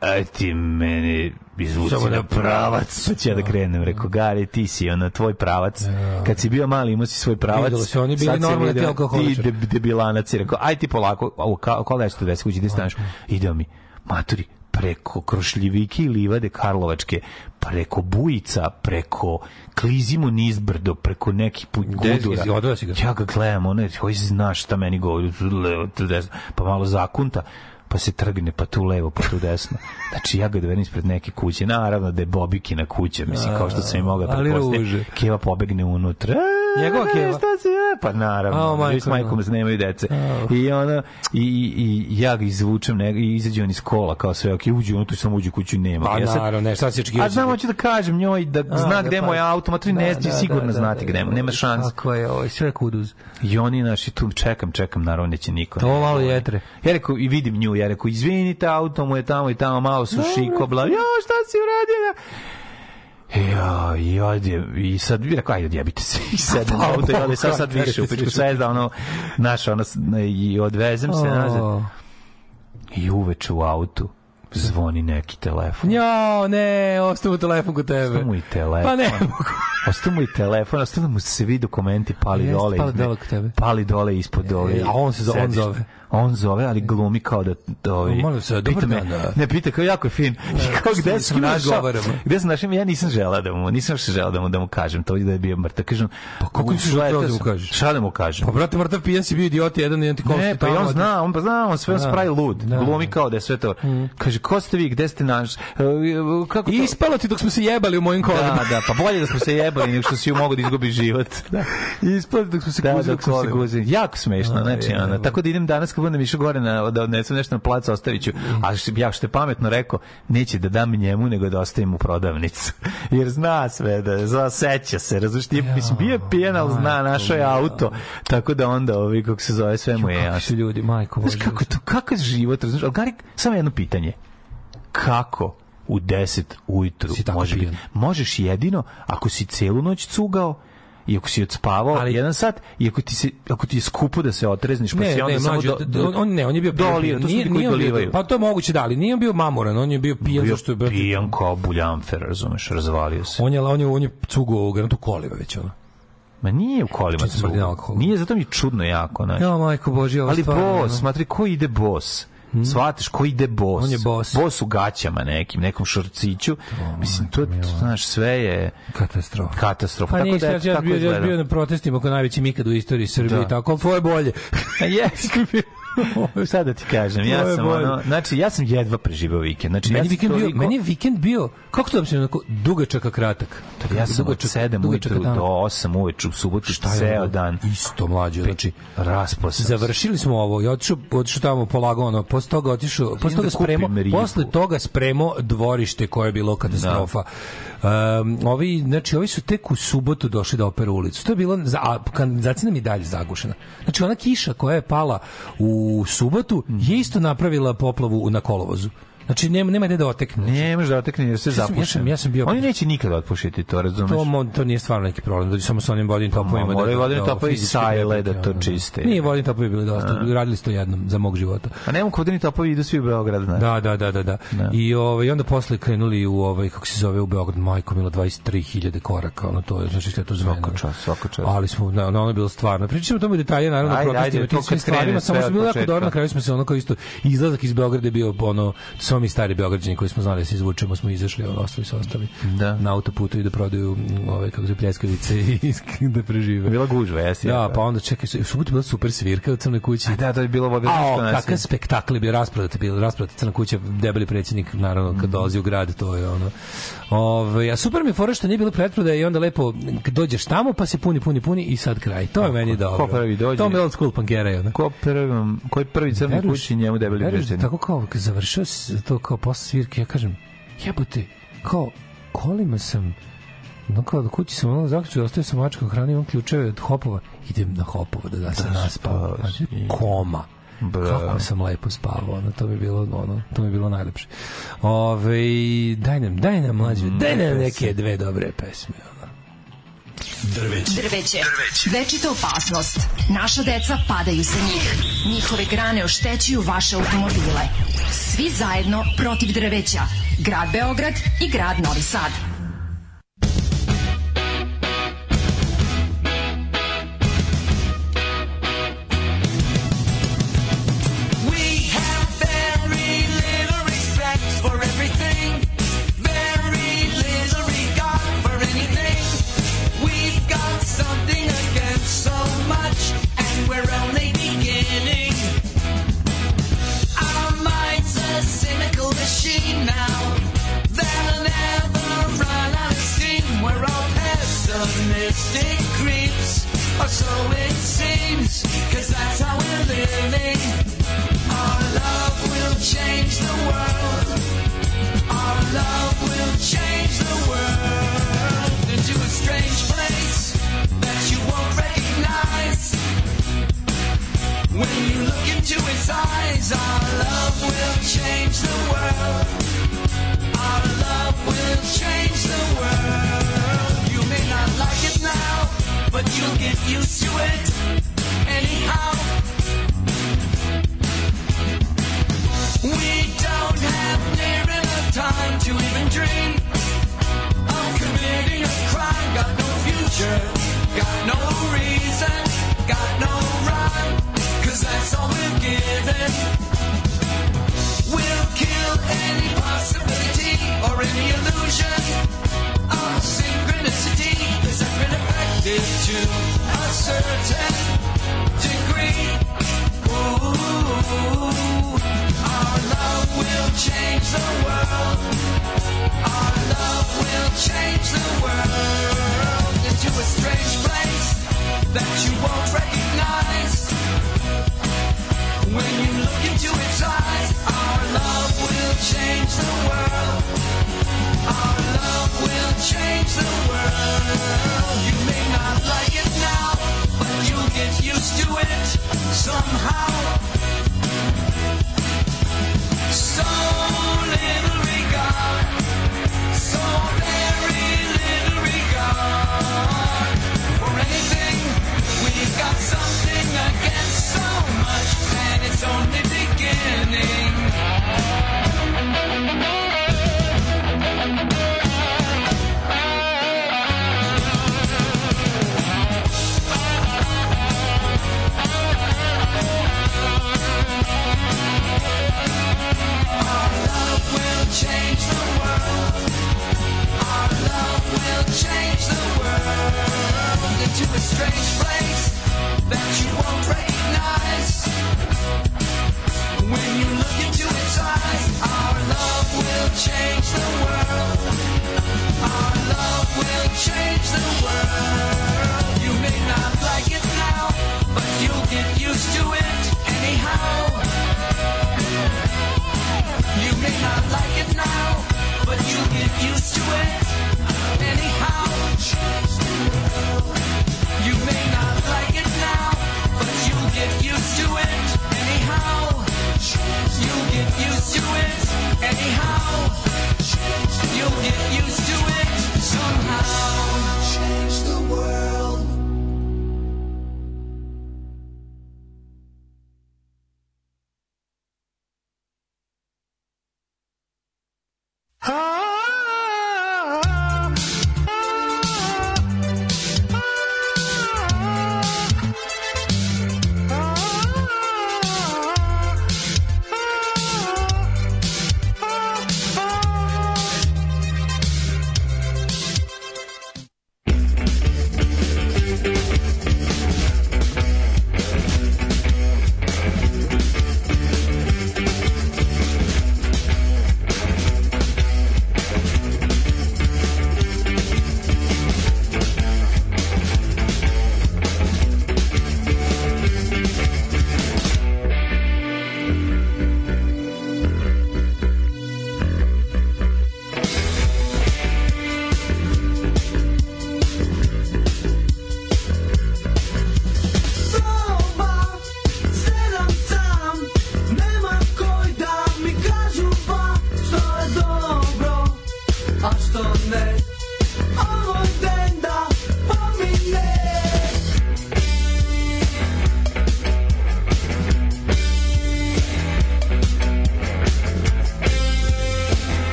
Aj ti meni izvuci na pravac. Pa ću ja da krenem. Rekao, Gari, ti si ono, tvoj pravac. Ja. Kad si bio mali, imao si svoj pravac. Videlo se, oni bili normalni ti alkoholičar. Ti debilanac. Rekao, aj ti polako, kola je 110 kući, gde staneš? Ideo mi maturi, preko Krošljivike i Livade Karlovačke, preko Bujica, preko Klizimo nizbrdo, preko nekih gudura. Ja ga gledam, ono je, koji znaš šta meni govori, pa malo zakunta, pa se trgne, pa tu levo, pa tu desno. Znači, ja ga dovedem ispred neke kuće. Naravno da je Bobikina kuća, mislim, kao što sam i mogao prepostaviti. Keva pobegne unutra. Njegova Keva? Šta se je? Pa naravno, oh, majko, s majkom nemaju dece. Oh. I, ona, i, i, i ja ga izvučem, ne, i izađe on iz kola, kao sve, ok, uđu unutra, sam uđu kuću, nema. Pa ja sad, naravno, ne, šta se? A znam, hoću da kažem njoj da a, zna da, gde pa, moj auto, ma ne da, sigurno da, znati gde, nema šans. Tako je, ovo, sve kuduz. I oni, naši, tu čekam, čekam, naravno, neće niko. To malo jetre. Ja rekao, i vidim nju, ja rekao, izvinite, auto mu je tamo i tamo, malo su šikobla, jo, šta si uradio? Ja, i odje, i sad bi rekao, ajde, odjebite se, i sedem na auto, i ode sad, sad više, u pičku sve, da ono, naša, ono, i odvezem se nazad. I uveče u autu, zvoni neki telefon. Jo, ne, ostao mu telefon kod tebe. Ostao mu i telefon. Pa ne mogu. ostao mu i telefon, ostao mu svi dokumenti pali Jest, dole. Pali dole kod tebe. Pali dole ispod dole. E, a on se zove, on zove on zove, ali glumi kao da da ovaj Molim se, pita me, da. ne pita kao jako je fin. Da, kao gde sam našao? Gde sam našao? Ja nisam želeo da mu, nisam se želeo da mu da mu kažem to da je bio mrtav. Kažem, pa kako si želeo da mu kažeš? Šta da mu kažem? Pa brate, mrtav pijan si bio idiot jedan i antikonst. Ne, pa on zna, on pa zna, on sve on spravi lud. Glumi kao da je sve to. Mm. Kaže, ko ste vi, gde ste naš? E, kako to? Ispalo ti dok smo se jebali u mojim kolima. Da, da, pa bolje da smo se jebali nego što si mogu da izgubiš život. Da. Ispalo dok smo se guzili. Da, Jako smešno, znači, ona. Tako da idem danas budem išao gore na da odnesem nešto na plac, ostaviću. A što ja što je pametno rekao, neće da dam njemu, nego da ostavim u prodavnicu. Jer zna sve, da zna, seća se, razumiješ, ti, mislim, bio pijen, ali zna, našo je auto, tako da onda, ovi, kako se zove, sve mu je jasno. ljudi, majko, Znaš, kako to, kakav život, razumiješ, ali Gari, samo jedno pitanje. Kako u 10 ujutru može biti? Možeš jedino ako si celu noć cugao i ako si odspavao ali, jedan sat i ako ti se ako ti je skupo da se otrezniš pa ne, si onda ne, samo do, do, on ne on je bio dolio, to nije, nije bio, pa to je moguće da ali nije on bio mamoran on je bio pijan zašto je bio pijan kao buljanfer razumeš razvalio se on je on je on je cugo garantu koliva već ono Ma nije u kolima cugo. Nije, zato mi čudno jako. Znači. Ja, majko Božje, Ali bos, smatri, ko ide bos? Hmm. Svatiš ko ide bos. On je bos. Bos u gaćama nekim, nekom šorciću. Oh, Mislim, to, to, znaš, sve je... Katastrofa. Katastrofa. Pa tako ništa, da, ja, bio, ja bio na protestima oko najveći mikad u istoriji Srbije da. tako, tvoje bolje. Jes. Šta da ti kažem, ja sam ono, znači ja sam jedva preživeo vikend. Znači meni ja vikend bio, meni je vikend bio, kako to da se onako dugačak a kratak. Tako, ja sam dugačak, od 7 ujutru do 8 uveče u subotu ceo dan. Isto mlađe, znači raspo Završili smo ovo i otišao, otišao tamo polagao ono, posle toga otišao, posle toga spremo, posle toga spremo dvorište koje je bilo katastrofa. Da. Um, ovi, znači, ovi su tek u subotu došli da operu ulicu. To je bilo, a kanalizacija nam i dalje zagušena. Znači, ona kiša koja je pala u subotu je isto napravila poplavu na kolovozu. Znači nema nema gde da otekne. Ne može da otekne jer se zapuši. Ja sam ja sam bio Oni neće nikada otpušiti to, razumeš? To mo, to nije stvarno neki problem, da samo sa onim vodnim pa topovima da. Moraju vodni da topovi i sajle da to čiste. Nije vodni topovi bili dosta, radili ste jednom za mog života. A nema vodni topovi idu svi u Beograd, znači. Da, da, da, da, da. I ovaj onda posle krenuli u ovaj kako se zove u Beograd, majko milo 23.000 koraka, ono to je znači što je to zveno. Svaka čast, svaka čast. Ali smo na ono je bilo stvarno. Pričamo o tome detalje naravno protestima, to kad stvarima, samo smo bili jako dobro, na kraju smo se ono kao isto izlazak iz Beograda je bio ono samo mi stari Beograđani koji smo znali da se izvučemo, smo izašli, ono, ostali su ostali da. na autoputu i da prodaju ove, kako se pljeskavice i da prežive. Bila gužva, jesi. Da, pa onda čekaj, u subotu bila super svirka u Crnoj kući. A da, to je bilo ovo A, kakav spektakl je bio rasprodat, bio rasprodat Crna kuća, debeli predsjednik, naravno, kad mm. dolazi u grad, to je ono. Ove, a super mi je fora što nije bilo pretprodaje i onda lepo dođeš tamo pa se puni, puni, puni i sad kraj. To je meni dobro. Ko prvi dođe? To je old school. Je, ko prvi, koji prvi crni kući njemu debeli predsjednik? Tako kao, završio to kao posle svirke, ja kažem, jebote, kao, kolima sam, no kao da kući sam ono zaključio, ostavio sam mačka hrani, on ključeve od hopova, idem na hopova da, da se naspao. Znači, koma. Bra. Kako sam lepo spavao, ono, to mi bilo, ono, to mi bilo najlepše. Ove, daj nam, daj nam mlađe, mm, daj nam neke dve dobre pesme, ono. Drveće. Drveće. Drveće. Večita opasnost. Naša deca padaju sa njih. Njihove grane oštećuju vaše automobile. Svi zajedno protiv drveća. Grad Beograd i grad Novi Sad. When you look into its eyes, our love will change the world. Our love will change the world. You may not like it now, but you'll get used to it anyhow. We don't have near enough time to even dream of committing a crime. Got no future. all we're given. We'll kill any possibility or any illusion of synchronicity, cause been affected to a certain degree. Our love will change the world. Our love will change the world into a strange place that you won't recognize. When you look into its eyes, our love will change the world. Our love will change the world. You may not like it now, but you'll get used to it somehow. So little regard, so very little regard got something against so much, and it's only beginning. Our love will change the world. Our love will change the world into a strange place that you won't recognize. When you look into its eyes, our love will change the world. Our love will change the world. You may not like it now, but you'll get used to it anyhow. You may not like it now, but you'll get used to it anyhow. You'll get used to it somehow.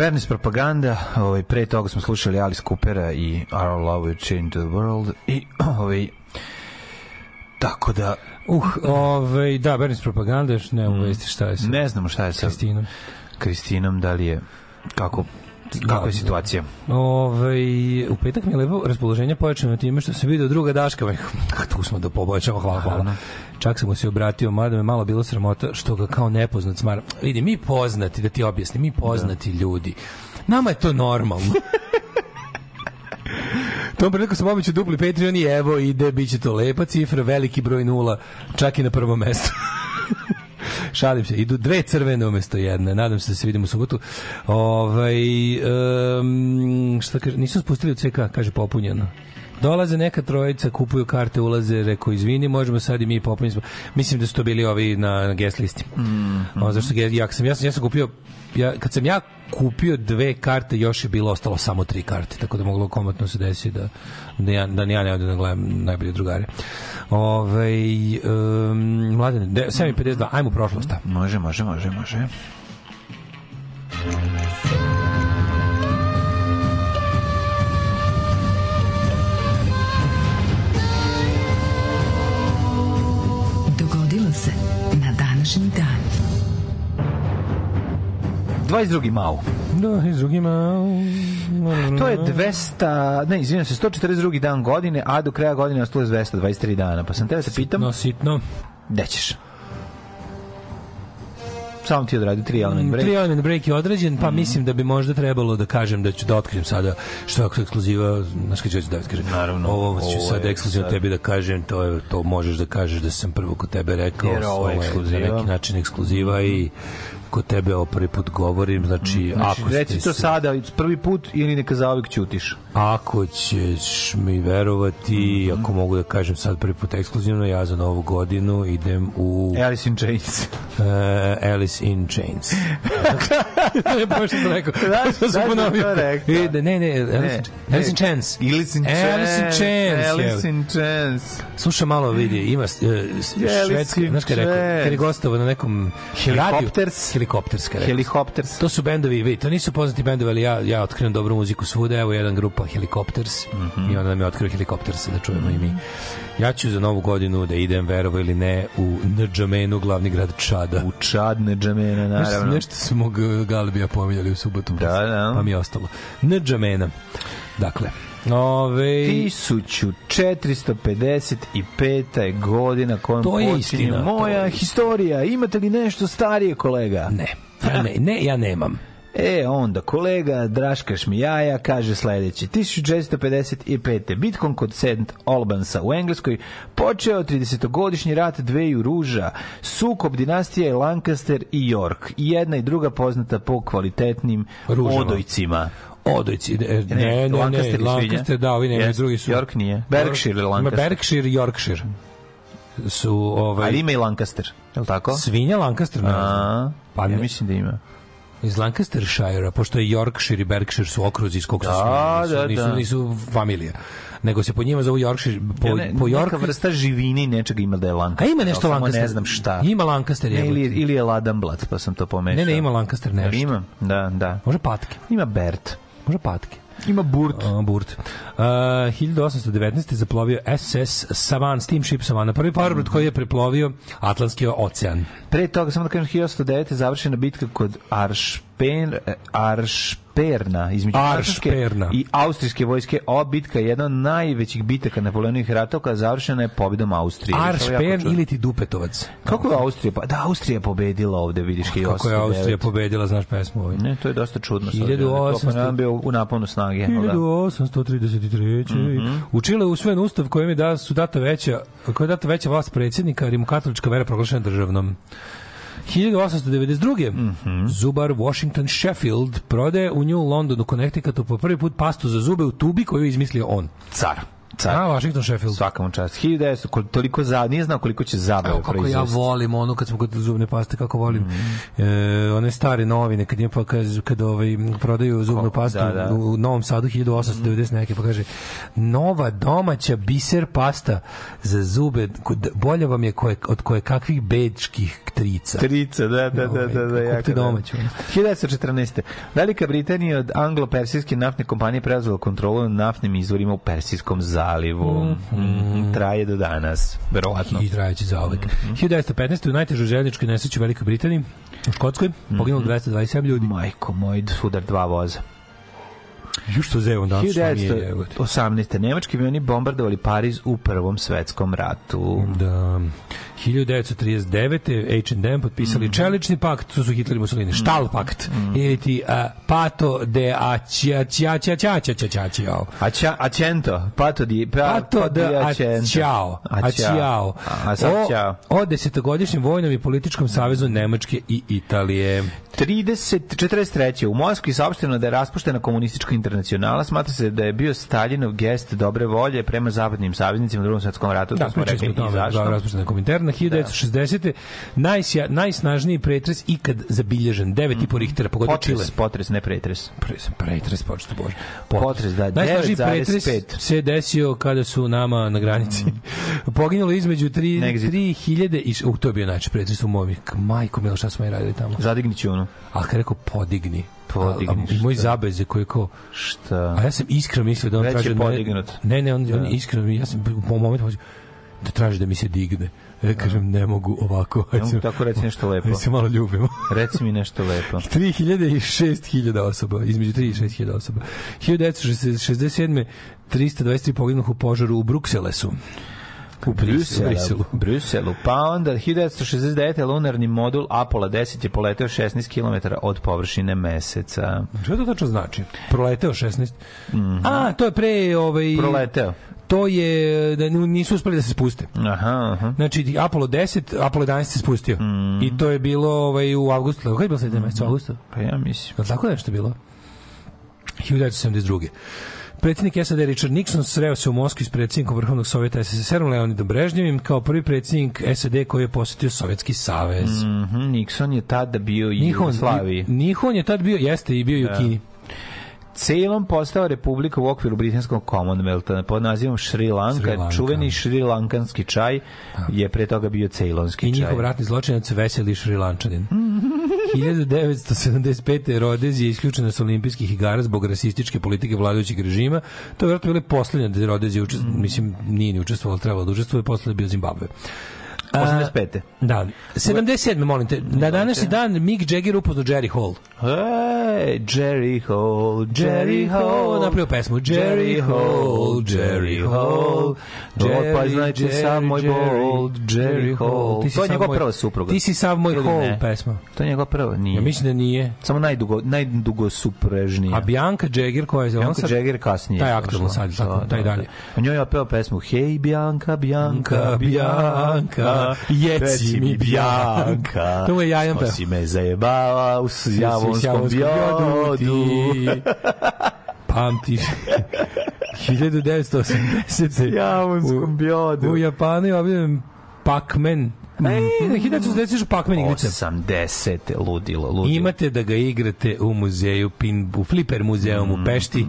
Bernis propaganda, ovaj pre toga smo slušali Alice Coopera i Our Love Will Change the World i ovaj tako da uh ovaj da Bernis propaganda još ne uvesti šta je sa Ne znamo šta je sa Kristinom. Kristinom da li je kako Kakva je situacija? Ove, u petak mi je lepo raspoloženje pojačano time što sam vidio druga Daška. tu smo do poboljšava, hvala, hvala. Čak sam mu se obratio, mada me malo bilo sramota što ga kao nepoznat smara. Vidi, mi poznati, da ti objasnim, mi poznati da. ljudi. Nama je to normalno. Tom priliku sam običao dupli Patreon i evo ide, bit će to lepa cifra, veliki broj nula, čak i na prvom mestu. Šalim se. Idu dve crvene umesto jedne. Nadam se da se vidimo u subotu. Ovaj, um, šta kaže, nisu spustili u CK, kaže popunjeno. Dolaze neka trojica, kupuju karte, ulaze, reko izvini, možemo sad i mi popuniti. Mislim da su to bili ovi na, guest listi. Mm -hmm. o, zašto ja, sam, ja, sam, ja sam kupio ja, kad sam ja kupio dve karte, još je bilo ostalo samo tri karte, tako da moglo komotno se desiti da, da, ja, da ja ne odem da gledam najbolje drugare. Ove, um, mladine, 7.52, ajmo u prošlost. Može, može, može, može. 22. mau. 22. mau. To je 200, ne, izvinjam se, 142. dan godine, a do kraja godine ostalo je 223 dana. Pa sam tebe se pitam... No, sitno. Gde ćeš? samo ti odradi tri element break. Tri element break je određen, pa mm -hmm. mislim da bi možda trebalo da kažem da ću da otkrijem sada što je ekskluziva, znaš kada ću da kažem. Naravno. Ovo ću sad ekskluzivno tebi da kažem, to je to možeš da kažeš da sam prvo kod tebe rekao, Jer ovo je ekskluziva. na neki način ekskluziva i kod tebe ovo prvi put govorim, znači, znači ako reci to sada, prvi put ili neka zaovek ćutiš. Ako ćeš mi verovati, mm -hmm. ako mogu da kažem sad prvi put ekskluzivno, ja za novu godinu idem u... Alice in Chains. Uh, Alice in Chains. ne, pa što sam rekao. Da, što sam ponovio. Ne, ne, ne, Alice, ne, Alice in Chains. Alice in Chains. Alice in Chains. Alice in Chains. Sluša malo, vidi, ima uh, švedski, znaš kada rekao, kad je gostovo na nekom Helikopters. Helikopterska. Helikopters. To su bendovi, vidi, to nisu poznati bendovi, ali ja, ja otkrivam dobru muziku svuda, evo jedan grupa Helikopters mm -hmm. i onda nam je otkrio Helikopters da čujemo mm -hmm. i mi. Ja ću za novu godinu da idem, verovo ili ne, u Ndžamenu, glavni grad Čada. U Čad Ndžamena, naravno. Nešto, nešto smo Galibija pominjali u subotu. Da, da. Pa mi je ostalo. Ndžamena. Dakle, Ove... 1455. je godina kojom to je istina, moja je historija. Imate li nešto starije, kolega? Ne. Ja, ne, ne, ja nemam. E, onda, kolega Draška Šmijaja kaže sledeće. 1655. Bitkom kod St. Albansa u Engleskoj počeo 30-godišnji rat dveju ruža, sukob dinastije Lancaster i York. Jedna i druga poznata po kvalitetnim Ružama. odojcima. Odojci, ne, ne, ne, ne, Lancaster, Lancaster da, ovi ne, yes, drugi su. York nije. Berkshire ili Lancaster. Berkshire i Yorkshire su ovaj Ali ima i Lancaster, je li tako? Svinja Lancaster, ne znam. Pa ja mislim da ima iz Lancastershire, pošto je Yorkshire i Berkshire su okruzi iz kog su da, nisu, da, nisu, da. nisu familija nego se po njima zovu Yorkshire po, ja ne, po York neka vrsta živine i nečega ima da je Lancaster. A ima nešto Lancaster. ne znam šta. Ima Lancaster ne, ili ili je Ladenblatt, pa sam to pomešao. Ne, ne, ima Lancaster nešto. Ima, da, da. Može patke. Ima Bert. Može patke. Ima Burt. Uh, Burt. Uh, 1819. zaplovio SS Savan, steamship Savana, prvi parobrod koji je preplovio Atlantski ocean. Pre toga, samo da kažem, 1809. završena bitka kod Aršpen, Arš Perna, između Francuske i austrijske vojske. Ova bitka je jedna od najvećih bitaka Napoleonovih ratova koja završena je pobedom Austrije. Aršpen ili ti Dupetovac? Kako je Austrija? Pa, da, Austrija je pobedila ovde, vidiš je Kako je Austrija pobedila, znaš pesmu ovaj? Ne, to je dosta čudno. 1800... bio u naponu snage. 1833. Mm -hmm. U Čile usvojen ustav kojem je da su data veća, koja je data veća vlast predsjednika, rimokatolička vera proglašena državnom. 1892. Mm -hmm. Zubar Washington Sheffield prodaje u New Londonu, Connecticutu po prvi put pastu za zube u tubi koju je izmislio on. Car. Car. A, Washington Sheffield. Svaka mu čast. 1900, toliko za, nije znao koliko će zabave Kako ja volim ono kad smo kod zubne paste, kako volim mm. e, one stare novine, kad, pa, kad, kad ovaj, prodaju zubnu pastu da, da. u Novom Sadu 1890 mm. neke, pa kaže nova domaća biser pasta za zube, bolja vam je koje, od koje kakvih bečkih trica. Trica, da, da, da, da, da, jako da. domaću. 1914. Velika Britanija od anglo-persijske naftne kompanije preuzela kontrolu nad naftnim izvorima u Persijskom zalivu. Mm -hmm. Traje do danas, verovatno. I trajeće za uvek. Mm -hmm. 1915. u najtežoj željezničkoj nesreći u Velikoj Britaniji, u Škotskoj, poginulo mm -hmm. 227 ljudi. Majko moj, sudar dva voza. Ju što zevom danas 1918. Nemački avioni bombardovali Pariz u Prvom svetskom ratu. Da. 1939. H&M potpisali mm. čelični pakt, to su Hitler i Mussolini, Štal pakt, mm. ili ti uh, Pato de Aciao. Acento, Pato di Pato de Aciao. Aciao. O, o desetogodišnjem vojnom i političkom savezu Nemačke i Italije. 30, 43. U Moskvi saopšteno da je raspuštena komunistička internacionala, smatra se da je bio Staljinov gest dobre volje prema zapadnim saveznicima u drugom svetskom ratu. Da, smo rekli i zašto. Da, raspuštena kominterna. 1960. Najsja, najsnažniji pretres ikad zabilježen. 9,5 Richtera pogodio Čile. Potres, potres, ne pretres. Pretres, pretres, počete bože. Potres, da, 9,5. se desio kada su nama na granici. Mm. Poginulo između 3000 i... Uh, to je bio najče pretres u Movik. Majko, milo, šta smo i radili tamo? Zadigni ću ono. Ali kad rekao podigni, podigni. A, a, moj zabez je koji ko... Šta? A ja sam iskreno mislio da on Već traži... Je podignut. Ne, ne, on, da. on iskreno, ja sam po momentu da traži da mi se digne. Ja kažem, ne mogu ovako. Ne mogu tako reći nešto lepo. Mi se malo ljubimo. Reci mi nešto lepo. 3000 i 6000 osoba, između 3 i 6000 osoba. 1967. 323 poginuh u požaru u Brukselesu. U Briselu. Briselu. Pa onda 1969. lunarni modul Apollo 10 je poleteo 16 km od površine meseca. Što to tačno znači? Proleteo 16? Mm -hmm. A, to je pre... Ovaj... Proleteo to je da nisu uspeli da se spuste. Aha, aha. Znači Apollo 10, Apollo 11 se spustio. Mm. I to je bilo ovaj u avgustu. Kako je bilo sledeće meseca avgusta? Pa ja mislim. Je tako nešto bilo? 1972. Predsjednik SAD Richard Nixon sreo se u Moskvi s predsjednikom Vrhovnog sovjeta SSSR Leonidom Brežnjevim kao prvi predsjednik SAD koji je posetio Sovjetski savez. Mm -hmm, Nixon je tada bio i u Slaviji. Nixon je tad bio, jeste i bio i u da. Kini celom postao republika u okviru britanskog Commonwealtha pod nazivom Sri Lanka. Sri Lanka. Čuveni šrilankanski čaj da. je pre toga bio cejlonski čaj. I njihov ratni zločinac Veseli šrilančanin. 1975. Rodez je isključena sa olimpijskih igara zbog rasističke politike vladajućeg režima. To je vjerojatno bile poslednje da Rodez je učestvovao, mm. mislim, nije ni učestvovao, trebalo da učestvuje, posle bio Zimbabwe. 85. Da. 77. molim te. Na današnji dan Mick Jagger upoznao Jerry Hall. Hey, Jerry Hall, Jerry Hall. Napravio pesmu. Jerry Hall, Jerry Hall. Jerry, pa znači sav moj bol, Jerry Hall. To je njegova prva supruga. Ti si sav moj Hall pesma. To je njegova prva, nije. Ja mislim da nije. Samo najdugo, najdugo suprežnija. A Bianca Jagger koja je Bianca sad, Jagger kasnije. Taj aktualno sad, tako, taj dalje. A njoj je opeo pesmu Hey Bianca, Bianca, Bianca, jeci mi Bianca. To je jajan peo. si me zajebala u javonskom biodu. Pamtiš. 1980. Javonskom biodu. U Japanu je objavljen Pac-Man Ne, ne, 1980 Pac-Man igrice. 80. ludilo, ludilo. Imate da ga igrate u muzeju, pin, u Flipper muzeum mm u Pešti.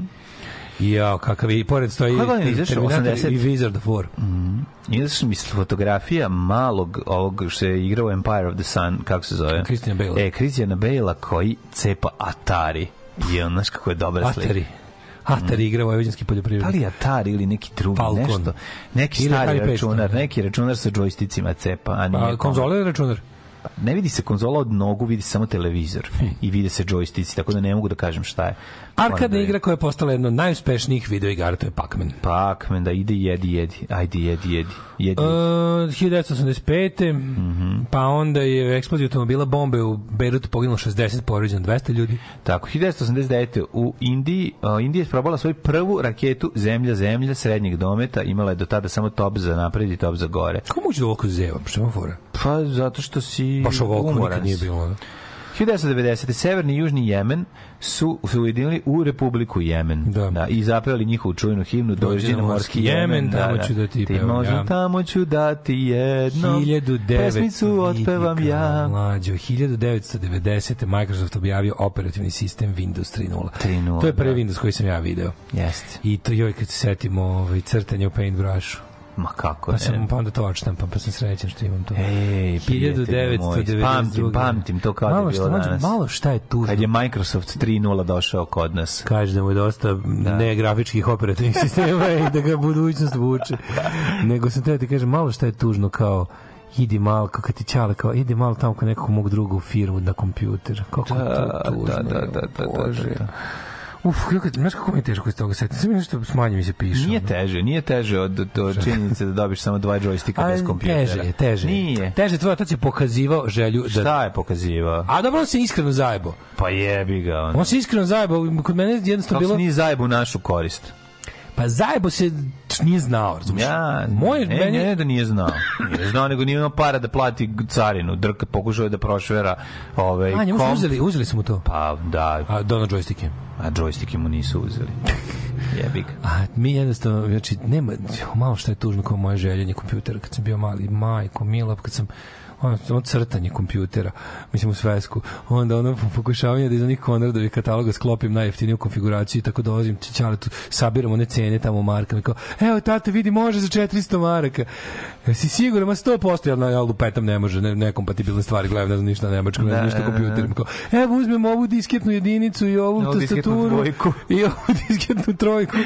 Ja, kakav je, i pored stoji Terminator i Wizard of War. Mm. Izašla mi fotografija malog ovog što je igrao Empire of the Sun, kako se zove? Christian Bale. E, Christian Bale koji cepa Atari. I on, znaš kako je dobra slika. Atari. Atari igra vojvođanski poljoprivrednik. Da li Atari ili neki drugi Falcon. nešto? Neki ili stari računar, neki računar sa džojsticima cepa, a nije. A konzola ili računar? ne vidi se konzola od nogu, vidi samo televizor i vide se džojstici, tako da ne mogu da kažem šta je. Arkadna igra koja je postala jedna od najuspešnijih videoigara, to je Pac-Man. Pac-Man, da ide jedi, jedi, ajde jedi, jedi. jedi. Uh, 1985. Mm -hmm. Pa onda je eksplozija automobila bombe u Beirutu poginulo 60, povređeno 200 ljudi. Tako, 1989. u Indiji, uh, Indija je probala svoju prvu raketu zemlja zemlja srednjeg dometa, imala je do tada samo top za napred i top za gore. Kako moći da ovako zeva? Što ima fora? Pa zato što si Baš ovako nikad nije bilo. Da? 1990. Severni i Južni Jemen su se ujedinili u Republiku Jemen. Da. da i zapevali njihovu čujnu himnu Dođi morski Jemen. Tamo da, ću da ti, ti možda ja. tamo ću dati jedno 1900, pesmicu otpevam ja. Mlađo, 1990. Microsoft objavio operativni sistem Windows 3.0. 3.0. To je prvi da. Windows koji sam ja video. Jeste. I to joj kad se setimo ovaj, crtanje u Paintbrushu. Ma kako pa sam, pa onda to odštampam, pa sam srećan što imam to. Ej, 1992. Pamtim, pamtim to kao malo je bilo danas. Malo šta je tužno. Kad je Microsoft 3.0 došao kod nas. Kaže da mu je dosta da. ne grafičkih operativnih sistema i da ga budućnost vuče. Nego sam te ti kažem, malo šta je tužno kao idi malo, kako ti čale, kao idi malo tamo kod nekog mog drugog firmu na kompjuter. Kako da, to tužno. Da, da, da, da, da, da, da. Uf, kako, znaš kako mi je teško iz toga setiti? Sve mi nešto smanje mi se piše. Nije teže, nije teže od, od činjenice da dobiš samo dva džojstika bez kompjutera. Teže je, teže. Nije. Teže, tvoj otac je pokazivao želju da... Šta je pokazivao? A dobro, on se iskreno zajebo. Pa jebi ga. On, on se iskreno zajebo. Kod mene jednostavno bilo... Kako se nije zajebo u našu korist? Pa zajebo se nije znao, razumiješ? Ja, Moj, ne, meni... ne, da nije znao. Nije znao, nego nije imao para da plati carinu. Drka pokušao je da prošvera ovaj, A, njemu komp... uzeli, uzeli su mu to? Pa, da. A, dono džojstike? A džojstike mu nisu uzeli. Jebik. A mi jednostavno, znači, nema, malo što je tužno kao moje željenje kompjutera kad sam bio mali, majko, mila, kad sam ono, ono crtanje kompjutera, mislim u svesku, onda ono pokušavanje da iz onih Konradovih kataloga sklopim najjeftiniju konfiguraciju i tako dolazim tu sabiramo one cene tamo u markama kao, evo tate vidi može za 400 maraka jesi siguran, ma 100% ja, ja lupetam ne može, ne, nekompatibilne stvari gledam, ne znam ništa nemačko, ne znam ništa kompjuterom kao, evo uzmemo ovu disketnu jedinicu i ovu no, tastaturu i ovu disketnu trojku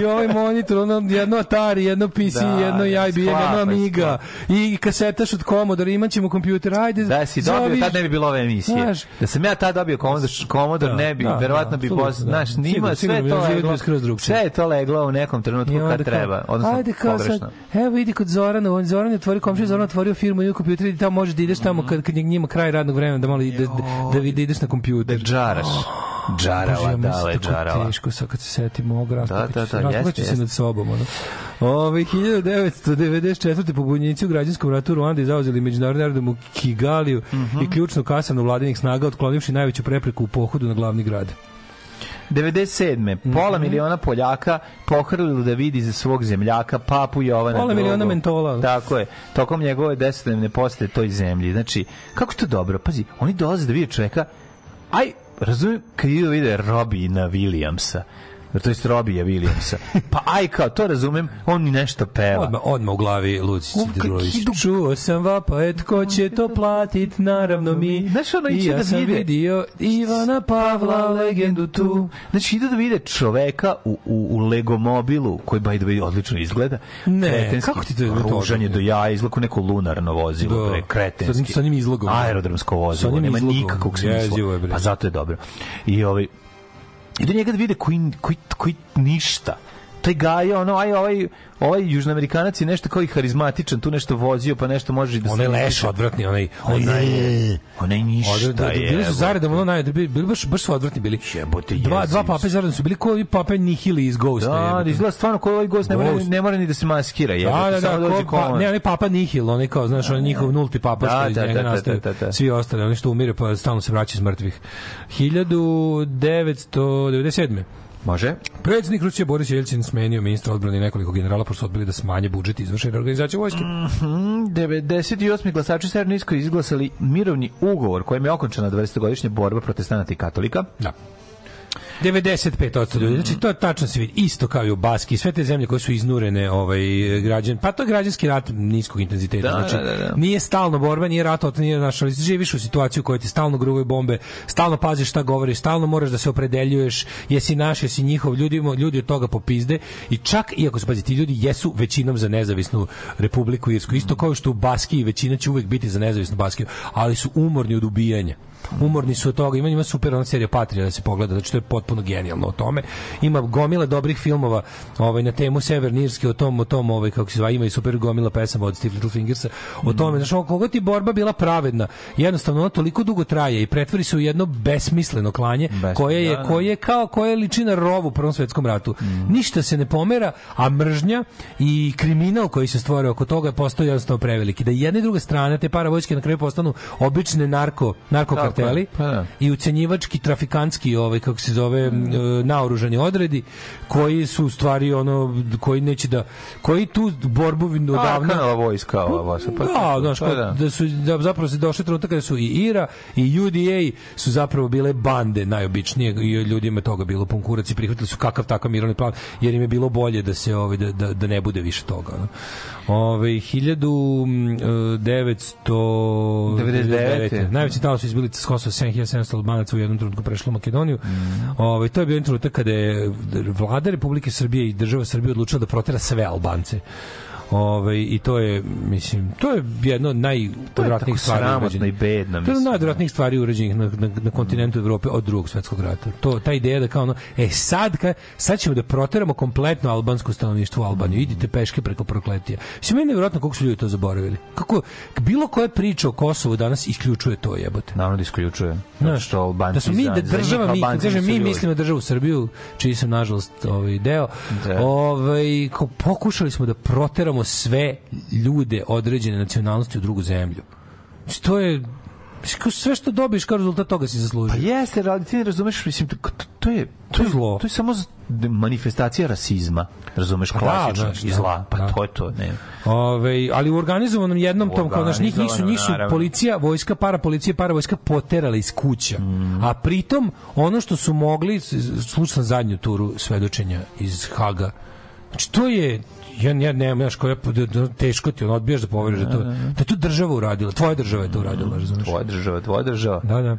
i ovaj monitor, ono, jedno Atari, jedno PC, da, jedno IBM, jedno Amiga i kasetaš od Commodore, imaće ćemo kompjuter, ajde. Da si dobio, zoviš, tad ne bi bilo ove emisije. Znaš, da sam ja tad dobio Commodore, Commodore da, ne bi, da, verovatno da, bi da. znaš, nima sve to leglo, sve je to leglo u nekom trenutku kad treba, odnosno ajde, kao. Sad, evo vidi kod Zorana, on Zoran je otvorio komšija, Zoran otvorio firmu i kompjuter i tamo možeš da ideš tamo kad, kad je njima kraj radnog vremena, da malo da, da, da, da ideš na kompjuter. Da džaraš. Džarava, dale, džarava. Teško sa kad se setimo ovog raspada. Da, da, da, jeste, se nad sobom. Ono. Ove, 1994. pobunjenici u građanskom ratu Ruandi zauzeli međunarodni aerodrom u Kigaliju mm -hmm. i ključnu kasanu vladinih snaga, otklonivši najveću prepreku u pohodu na glavni grad. 97. Mm -hmm. Pola miliona Poljaka pohrlilo da vidi za svog zemljaka Papu Jovana Pola miliona mentola. Tako je. Tokom njegove desetdnevne posete toj zemlji. Znači, kako to dobro? Pazi, oni dolaze da vide čoveka, aj, razumijem, kad idu da vide Robina Williamsa, to je Robija Williamsa. Pa aj kao, to razumem, on mi nešto peva. Odmah, odmah u glavi Lucić Drugović. Čuo sam vapa, ko će to platit, naravno mi. Znaš, ono I ja da sam vide. vidio Ivana Pavla, legendu tu. Znači, ide da vide čoveka u, u, u Legomobilu, koji by the way odlično izgleda. Ne, kretenski, kako ti to je ružanje do jaja, izgleda neko lunarno vozilo, da. kretenski. Sa, sa njim izlogom. Aerodromsko vozilo, nema nikakvog smisla. Pa zato je dobro. I ovaj, i do njega da vide koji, koji, koji ništa taj gaja, ono, aj, ovaj, ovaj južnoamerikanac je nešto kao i harizmatičan, tu nešto vozio, pa nešto može da se... Onaj leš odvratni, onaj... Onaj, je, onaj ništa Odvrat, da, je. Bili su zaredom, ono naj, bili, baš, baš su odvratni bili. Jebote, dva, dva pape zaredom su bili koji pape Nihili iz Ghosta. Da, da izgleda stvarno koji ovaj Ghost ne mora, ne mora ni da se maskira. Jebote, da, da, da, ko, pa, ne, onaj papa Nihil, onaj kao, znaš, onaj njihov nulti papa, što iz njega nastaje, svi ostali, oni što umire, pa stalno se vraća iz mrtvih. 1997. Može. Predsjednik Rusije Boris Jelcin smenio ministra odbrane i nekoliko generala pošto odbili da smanje budžet izvršene organizacije vojske. Mm -hmm. 98. glasači Severnijsko izglasali mirovni ugovor kojim je okončena 20-godišnja borba protestanata i katolika. Da. 95% ljudi. Znači to je tačno se vidi. Isto kao i u Baski, sve te zemlje koje su iznurene, ovaj građan, pa to je građanski rat niskog intenziteta. Da, znači da, da, da. nije stalno borba, nije rat, to nije naša, živiš u situaciju u kojoj ti stalno gruvaju bombe, stalno paziš šta govoriš, stalno moraš da se opredeljuješ, jesi naš, jesi njihov, ljudi ljudi od toga popizde i čak iako se pazi ti ljudi jesu većinom za nezavisnu Republiku Irsku, isto kao što u Baski većina će uvek biti za nezavisnu Baskiju, ali su umorni od ubijanja umorni su od toga. Ima ima super ona serija Patrija da se pogleda, znači to je potpuno genijalno o tome. Ima gomila dobrih filmova, ovaj na temu Severnirske o tom o tom ovaj kako se zove, ima i super gomila pesama od Steve Littlefingersa o tome, znači koga ti borba bila pravedna. Jednostavno ona toliko dugo traje i pretvori se u jedno besmisleno klanje Besmi, koje je da, da. koje je kao koje liči na rov u Prvom svetskom ratu. Mm. Ništa se ne pomera, a mržnja i kriminal koji se stvore oko toga postoji jednostavno preveliki. Da jedna i druga strana te paravojske na kraju postanu obične narko narko karteli pa, da. i ucenjivački trafikantski ovaj kako se zove mm. naoružani odredi koji su u stvari ono koji neće da koji tu borbu odavno a vojska ova pa da, znaš, pa, da. da su da zapravo se došli trenutak kada su i IRA i UDA su zapravo bile bande najobičnije i ljudima toga bilo pun kurac i prihvatili su kakav takav mirovni plan jer im je bilo bolje da se ovaj da, da, da ne bude više toga no. Ove, 1999. Najveći talas su izbili s Kosova 7700 Albanaca u jednom trenutku prešlo u Makedoniju. Mm. Ove, to je bio jedan trenutak kada je vlada Republike Srbije i država Srbije odlučila da protera sve Albance. Ove, I to je, mislim, to je jedno od najodvratnijih stvari. Sramotno i bedno, To je najodvratnijih stvari urađenih na, na, na kontinentu Evrope od drugog svetskog rata. To, ta ideja da kao ono, e sad, ka, sad ćemo da proteramo kompletno albansko stanovništvo u Albaniju. Idite peške preko prokletija. Mislim, meni je nevjerojatno koliko su ljudi to zaboravili. Kako, bilo koja priča o Kosovu danas isključuje to jebote. Naravno da isključuje. Znaš, što Albanci da smo mi, da država, mi, kad kažem, mi mislimo državu Srbiju, čiji sam, nažalost, ovaj deo, da. ovaj, pokušali smo da proteramo pošaljamo sve ljude određene nacionalnosti u drugu zemlju. To je sve što dobiješ kao rezultat toga si zaslužio. Pa jeste, radi, ti ne razumeš, mislim, to, to je to je zlo. To je samo manifestacija rasizma, razumeš, pa klasično, da, i zla, pa da. to je to, ne. Ove, ali u organizovanom jednom tom, kao naš, njih nisu, nisu policija, vojska, para policija, para vojska poterala iz kuća. Mm. A pritom, ono što su mogli, slučam zadnju turu svedočenja iz Haga, znači to je ja ja nemam ja koja da, da, teško ti on odbijaš da poveruješ da to da, da to država uradila tvoja država je to uradila razumeš tvoja država tvoja država da da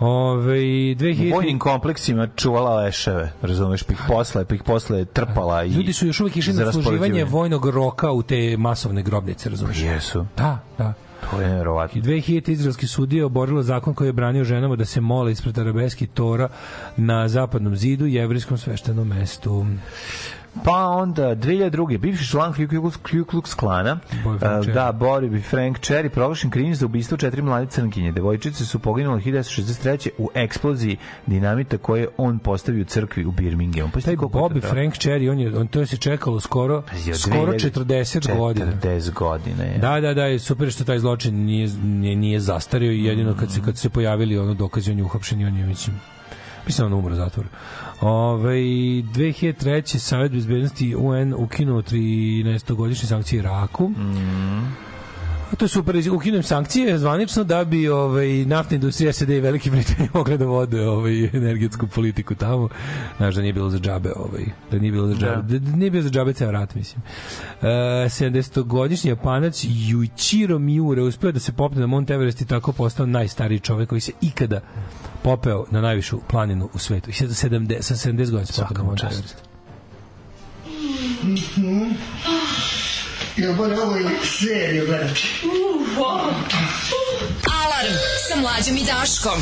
Ove, 2000... U vojnim kompleksima čuvala leševe, razumeš, pa ih posle, pa ih posle trpala. I Ljudi su još uvijek išli na zasluživanje vojnog roka u te masovne grobnice, razumeš? Jesu. Da, da. To je nevjerovatno. I 2000 izraelski sudije oborilo zakon koji je branio ženama da se mole ispred arabeski tora na zapadnom zidu jevrijskom sveštenom mestu. Pa onda 2002. bivši član Ku Klux Klana, uh, da, Bori bi Frank Cherry proglašen krivim za ubistvo četiri mlade crnkinje. Devojčice su poginule 1963. u eksploziji dinamita koje on postavio u crkvi u Birminghamu. Pa Taj Bobby Frank Cherry, on je on to je se čekalo skoro pa skoro 40 godina. 40 godine. Da, da, da, super što taj zločin nije nije, nije zastario i jedino kad se kad se pojavili ono dokazi on je uhapšen on je mislim mislim on umro u zatvoru. Ove, 2003. Savjet bezbednosti UN ukinuo 13-godišnje sankcije Iraku. Mm. To je super, ukinem sankcije zvanično da bi ovaj, naftna industrija SAD i Velike Britanije mogla da vode ovaj, energetsku politiku tamo. Znaš da nije bilo za džabe, ovaj, da nije bilo za džabe, da. da nije bilo za džabe ceo rat, mislim. Uh, 70-godišnji japanac Yuichiro Miura uspeo da se popne na Mount Everest i tako postao najstariji čovek koji se ikada popeo na najvišu planinu u svetu. 70, sa 70 godina se popeo na Mount Everest. Mm -hmm. Jel bolje ovo ili seriju gledati? Alarm sa mlađom i Daškom.